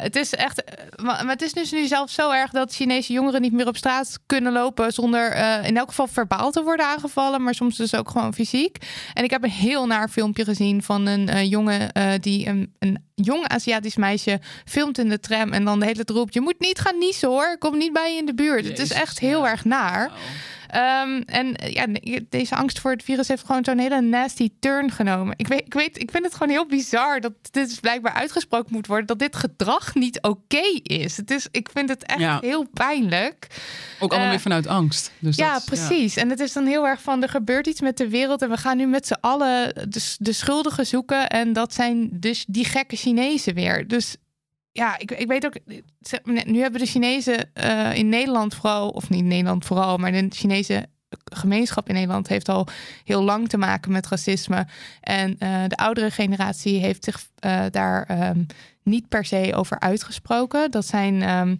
het is echt, maar maar het is dus nu zelfs zo erg dat Chinese jongeren niet meer op straat kunnen lopen zonder eh, in elk geval verbaal te worden aangevallen, maar soms dus ook gewoon fysiek. En ik heb een heel naar filmpje gezien van een eh, jongen eh, die een, een jong Aziatisch meisje filmt in de tram en dan de hele tijd roept: je moet niet gaan niezen hoor, kom niet bij je in de buurt. het is echt heel ja. erg naar. Ehm, en ja, deze angst voor het virus heeft gewoon zo'n hele nasty turn genomen. Ik weet, ik weet, ik vind het gewoon heel bizar dat dit dus blijkbaar uitgesproken moet worden dat dit gedrag niet oké is. Het is. Ik vind het echt Ja. heel pijnlijk. Ook allemaal Eh, weer vanuit angst. Dus ja, dat, precies. En het is dan heel erg van er gebeurt iets met de wereld en we gaan nu met z'n allen de, de schuldigen zoeken. En dat zijn dus die gekke Chinezen weer. Dus ja, ik, ik weet ook. Nu hebben de Chinezen eh, in Nederland vooral, of niet in Nederland vooral, maar de Chinese gemeenschap in Nederland heeft al heel lang te maken met racisme. En eh, de oudere generatie heeft zich eh, daar ehm, niet per se over uitgesproken. Dat zijn ehm,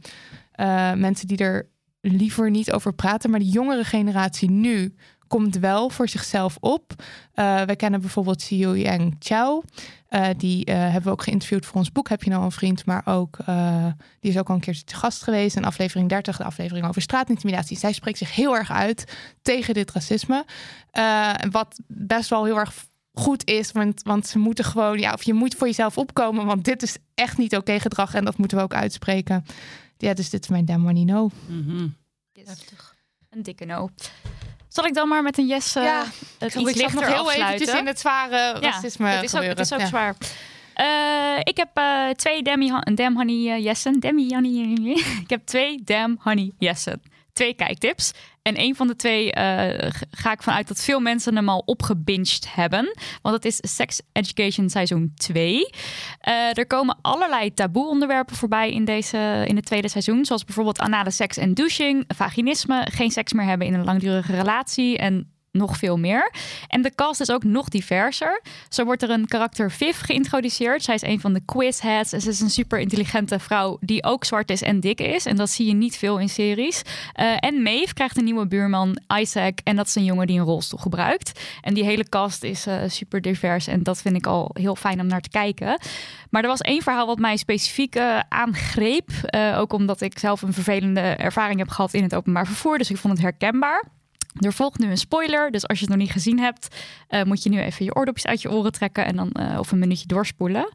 eh, mensen die er liever niet over praten. Maar de jongere generatie nu komt wel voor zichzelf op. Eh wij kennen bijvoorbeeld Xiu Yang Chao. Eh, die eh, hebben we ook geïnterviewd voor ons boek. Heb je nou een vriend? Maar ook, eh, die is ook al een keer te gast geweest. In aflevering 30, de aflevering over straatintimidatie. Zij spreekt zich heel erg uit tegen dit racisme. Eh, wat best wel heel erg goed is. Want, want ze moeten gewoon, ja, of je moet voor jezelf opkomen. Want dit is echt niet oké gedrag. En dat moeten we ook uitspreken. Ja, dus dit is mijn damn money no. Mhm. Heftig. Een dikke no. Zal ik dan maar met een yes eh Ja, het ik iets lichter nog heel afsluiten? eventjes in het zware racisme het is ook, het is ook Ja. zwaar. Eh, ik heb eh, twee Demi, Dam Honey Jessen. Demi Honey. ik heb twee Dam Honey Jessen. Twee kijktips. En een van de twee eh, ga ik vanuit dat veel mensen hem al opgebinged hebben. Want het is Sex Education seizoen 2. Eh, er komen allerlei taboe onderwerpen voorbij in, deze, in het tweede seizoen. Zoals bijvoorbeeld anale seks en douching, vaginisme, geen seks meer hebben in een langdurige relatie en nog veel meer. En de cast is ook nog diverser. Zo wordt er een karakter Viv geïntroduceerd. Zij is een van de quizheads. En ze is een super intelligente vrouw die ook zwart is en dik is. En dat zie je niet veel in series. Eh, en Maeve krijgt een nieuwe buurman, Isaac. En dat is een jongen die een rolstoel gebruikt. En die hele cast is eh, super divers. En dat vind ik al heel fijn om naar te kijken. Maar er was één verhaal wat mij specifiek eh, aangreep. Ook omdat ik zelf een vervelende ervaring heb gehad in het openbaar vervoer. Dus ik vond het herkenbaar. Er volgt nu een spoiler, dus als je het nog niet gezien hebt, eh, moet je nu even je oordopjes uit je oren trekken en dan eh, of een minuutje doorspoelen.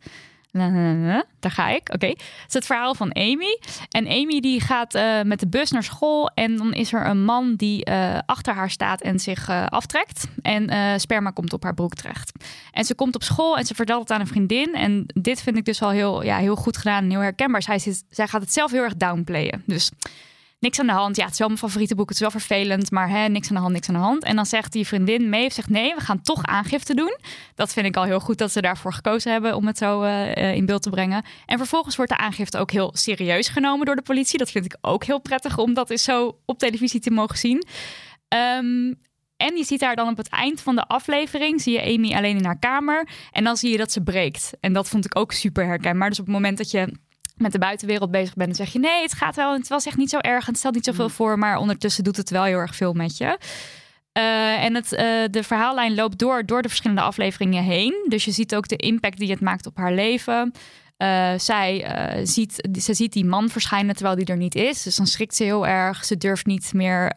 Daar ga ik. Oké. Het is het verhaal van Amy. En Amy die gaat eh, met de bus naar school. En dan is er een man die achter haar staat en zich aftrekt. En sperma komt op haar broek terecht. En ze komt op school en ze vertelt het aan een vriendin. En dit vind ik dus wel heel, ja, heel goed gedaan en heel herkenbaar. Zij, zij gaat het zelf heel erg downplayen. Dus niks aan de hand. Ja, het is wel mijn favoriete boek. Het is wel vervelend, maar hè, niks aan de hand, niks aan de hand. En dan zegt die vriendin mee, zegt nee, we gaan toch aangifte doen. Dat vind ik al heel goed dat ze daarvoor gekozen hebben om het zo eh, eh, in beeld te brengen. En vervolgens wordt de aangifte ook heel serieus genomen door de politie. Dat vind ik ook heel prettig om dat eens zo op televisie te mogen zien. Ehm, en je ziet haar dan op het eind van de aflevering, zie je Amy alleen in haar kamer. En dan zie je dat ze breekt. En dat vond ik ook super herkenbaar. Dus op het moment dat je met de buitenwereld bezig bent, dan zeg je nee, het gaat wel. Het was echt niet zo erg. En het stelt niet zoveel voor, maar ondertussen doet het wel heel erg veel met je. Uh, en het, uh, de verhaallijn loopt door, door de verschillende afleveringen heen. Dus je ziet ook de impact die het maakt op haar leven. Uh, zij, ziet, ze ziet die man verschijnen terwijl die er niet is. Dus dan schrikt ze heel erg. Ze durft niet meer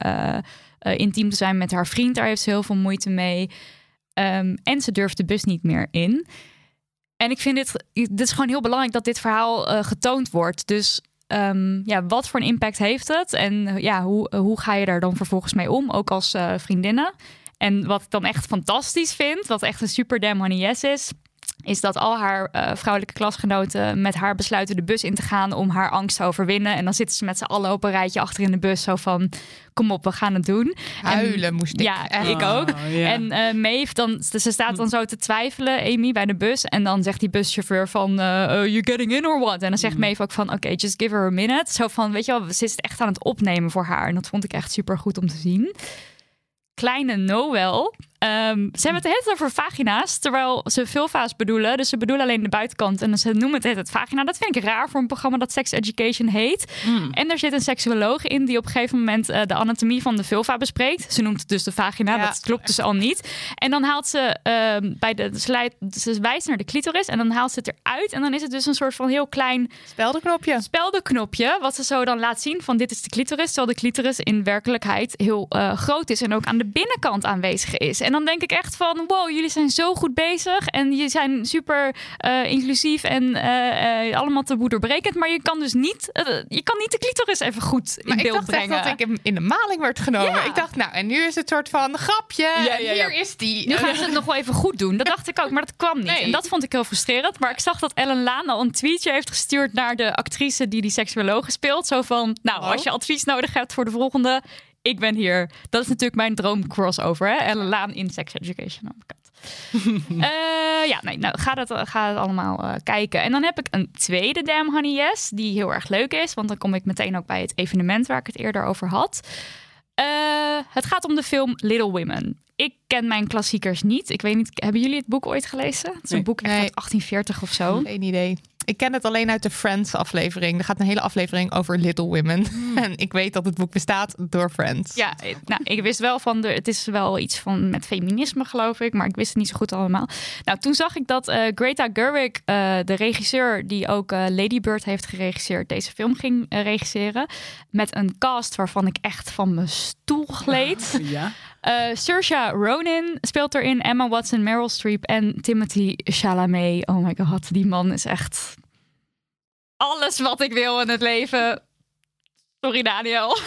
intiem te zijn met haar vriend. Daar heeft ze heel veel moeite mee. Um, en ze durft de bus niet meer in. En ik vind dit, dit is gewoon heel belangrijk dat dit verhaal uh, getoond wordt. Dus um, ja, wat voor een impact heeft het? En ja, hoe, hoe ga je daar dan vervolgens mee om? Ook als vriendinnen. En wat ik dan echt fantastisch vind, wat echt een super damn honey yes is. Is dat al haar uh, vrouwelijke klasgenoten met haar besluiten de bus in te gaan om haar angst te overwinnen. En dan zitten ze met z'n allen op een rijtje achter in de bus, zo van: kom op, we gaan het doen. Huilen en, moest ik. Ja, ik ook. Oh, en uh, Maeve, dan, ze staat dan zo te twijfelen, Amy, bij de bus. En dan zegt die buschauffeur van, uh, you getting in or what? En dan zegt mm. Maeve ook van, oké, okay, just give her a minute. Zo van, weet je wel, ze is echt aan het opnemen voor haar. En dat vond ik echt super goed om te zien. Kleine Noel Um, ze hebben het hele over vagina's, terwijl ze vulva's bedoelen. Dus ze bedoelen alleen de buitenkant. En ze noemen het het vagina. Dat vind ik raar voor een programma dat Sex Education heet. Hmm. En er zit een seksuoloog in die op een gegeven moment uh, de anatomie van de vulva bespreekt. Ze noemt het dus de vagina. Dat klopt dus al niet. En dan haalt ze um, bij de. Leidt, ze wijst naar de clitoris en dan haalt ze het eruit. En dan is het dus een soort van heel klein. Speldenknopje. Speldenknopje. Wat ze zo dan laat zien van dit is de clitoris. Terwijl de clitoris in werkelijkheid heel uh, groot is. En ook aan de binnenkant aanwezig is. En dan denk ik echt van wow, jullie zijn zo goed bezig en jullie zijn super uh, inclusief en uh, uh, allemaal te boederbrekend, maar je kan dus niet, je kan niet de clitoris even goed in maar beeld ik dacht brengen. dat ik in de maling werd genomen. Ja. Ik dacht, nou, en nu is het soort van grapje. Ja, ja, hier is die. Nu gaan ze het nog wel even goed doen. Dat dacht ik ook, maar dat kwam niet. Nee. En dat vond ik heel frustrerend. Maar ik zag dat Ellen Laan al een tweetje heeft gestuurd naar de actrice die die seksuologe speelt. Zo van, nou, oh. als je advies nodig hebt voor de volgende, ik ben hier. Dat is natuurlijk mijn droom crossover. Hè? En Laan in Sex Education. uh, ja, nee, nou ga het, ga het allemaal uh, kijken. En dan heb ik een tweede Damn Honey Yes, die heel erg leuk is. Want dan kom ik meteen ook bij het evenement waar ik het eerder over had. Uh, het gaat om de film Little Women. Ik ken mijn klassiekers niet. Ik weet niet, hebben jullie het boek ooit gelezen? Het is een boek uit 1840 of zo. Geen idee. Ik ken het alleen uit de Friends aflevering. Er gaat een hele aflevering over Little Women. Hmm. En ik weet dat het boek bestaat door Friends. Ja, nou, ik wist wel van, de, het is wel iets van met feminisme geloof ik. Maar ik wist het niet zo goed allemaal. Nou, toen zag ik dat uh, Greta Gerwig, uh, de regisseur die ook uh, Lady Bird heeft geregisseerd, deze film ging regisseren. Met een cast waarvan ik echt van mijn stoel gleed. Ja. Uh, Saoirse Ronan speelt erin, Emma Watson, Meryl Streep en Timothy Chalamet. Oh my god, die man is echt alles wat ik wil in het leven. Sorry Daniel.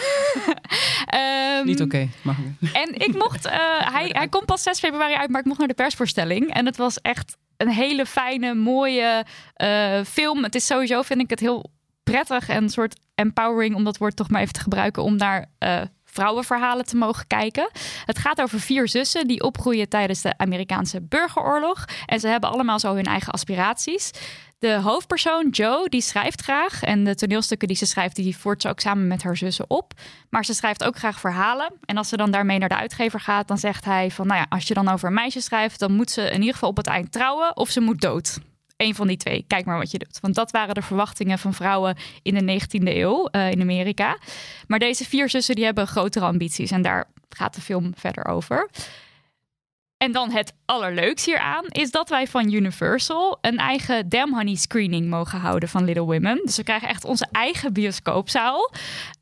um, Niet oké, mag En ik mocht, uh, hij, hij komt pas 6 februari uit, maar ik mocht naar de persvoorstelling. En het was echt een hele fijne, mooie uh, film. Het is sowieso, vind ik het heel prettig en een soort empowering, om dat woord toch maar even te gebruiken, om naar uh, vrouwenverhalen te mogen kijken. Het gaat over vier zussen die opgroeien tijdens de Amerikaanse burgeroorlog. En ze hebben allemaal zo hun eigen aspiraties. De hoofdpersoon, Joe, die schrijft graag. En de toneelstukken die ze schrijft, die voert ze ook samen met haar zussen op. Maar ze schrijft ook graag verhalen. En als ze dan daarmee naar de uitgever gaat, dan zegt hij van... nou ja, als je dan over een meisje schrijft, dan moet ze in ieder geval op het eind trouwen of ze moet dood. Eén van die twee. Kijk maar wat je doet. Want dat waren de verwachtingen van vrouwen in de 19e eeuw uh, in Amerika. Maar deze vier zussen die hebben grotere ambities. En daar gaat de film verder over. En dan het allerleukste hieraan is dat wij van Universal een eigen Damn Honey screening mogen houden van Little Women. Dus we krijgen echt onze eigen bioscoopzaal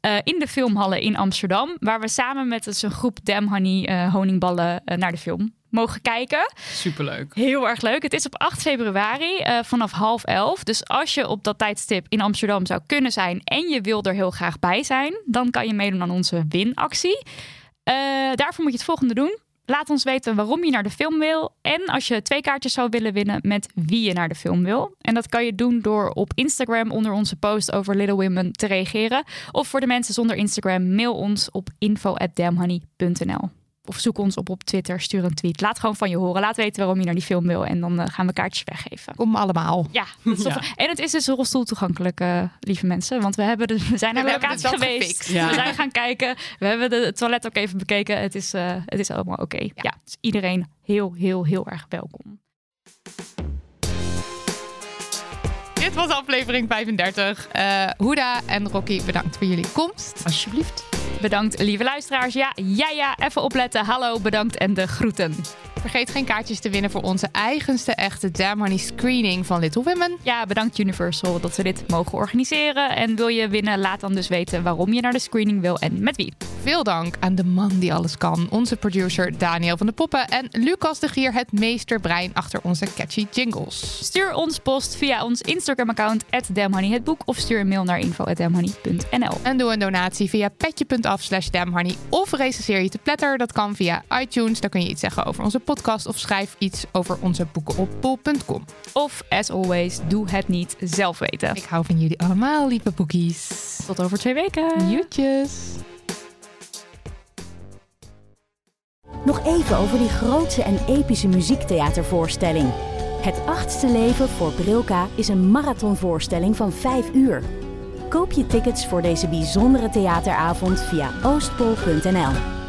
uh, in de filmhallen in Amsterdam, waar we samen met dus een groep Damn Honey uh, honingballen naar de film mogen kijken. Superleuk. Heel erg leuk. Het is op 8 februari uh, vanaf half elf. Dus als je op dat tijdstip in Amsterdam zou kunnen zijn en je wil er heel graag bij zijn, dan kan je meedoen aan onze winactie. Uh, daarvoor moet je het volgende doen. Laat ons weten waarom je naar de film wil. En als je twee kaartjes zou willen winnen, met wie je naar de film wil. En dat kan je doen door op Instagram onder onze post over Little Women te reageren. Of voor de mensen zonder Instagram, mail ons op info.damhoney.nl. Of zoek ons op op Twitter, stuur een tweet. Laat gewoon van je horen. Laat weten waarom je naar die film wil. En dan uh, gaan we kaartjes weggeven. Kom allemaal. Ja, ja. En het is dus rolstoel toegankelijk, uh, lieve mensen. Want we, hebben de, we zijn naar de locatie geweest. Ja. We zijn gaan kijken. We hebben de, het toilet ook even bekeken. Het is, uh, het is allemaal oké. Okay. Ja. ja, dus iedereen heel, heel, heel erg welkom. Dit was aflevering 35. Uh, Huda en Rocky, bedankt voor jullie komst. Alsjeblieft. Bedankt, lieve luisteraars. Ja, ja, ja, even opletten. Hallo, bedankt en de groeten. Vergeet geen kaartjes te winnen voor onze eigenste echte Damn Honey screening van Little Women. Ja, bedankt Universal dat ze dit mogen organiseren. En wil je winnen, laat dan dus weten waarom je naar de screening wil en met wie. Veel dank aan de man die alles kan. Onze producer Daniel van de Poppen en Lucas de Gier, het meesterbrein achter onze catchy jingles. Stuur ons post via ons Instagram-account @damhoney of stuur een mail naar info@damhoney.nl. En doe een donatie via petje.af slash damhoney of recenseer je te pletter. Dat kan via iTunes. Daar kun je iets zeggen over onze podcast podcast of schrijf iets over onze boeken op bol.com. Of, as always, doe het niet zelf weten. Ik hou van jullie allemaal, lieve boekies. Tot over twee weken. Joetjes. Nog even over die grootse en epische muziektheatervoorstelling. Het achtste leven voor Brilka is een marathonvoorstelling van 5 uur. Koop je tickets voor deze bijzondere theateravond via oostpol.nl.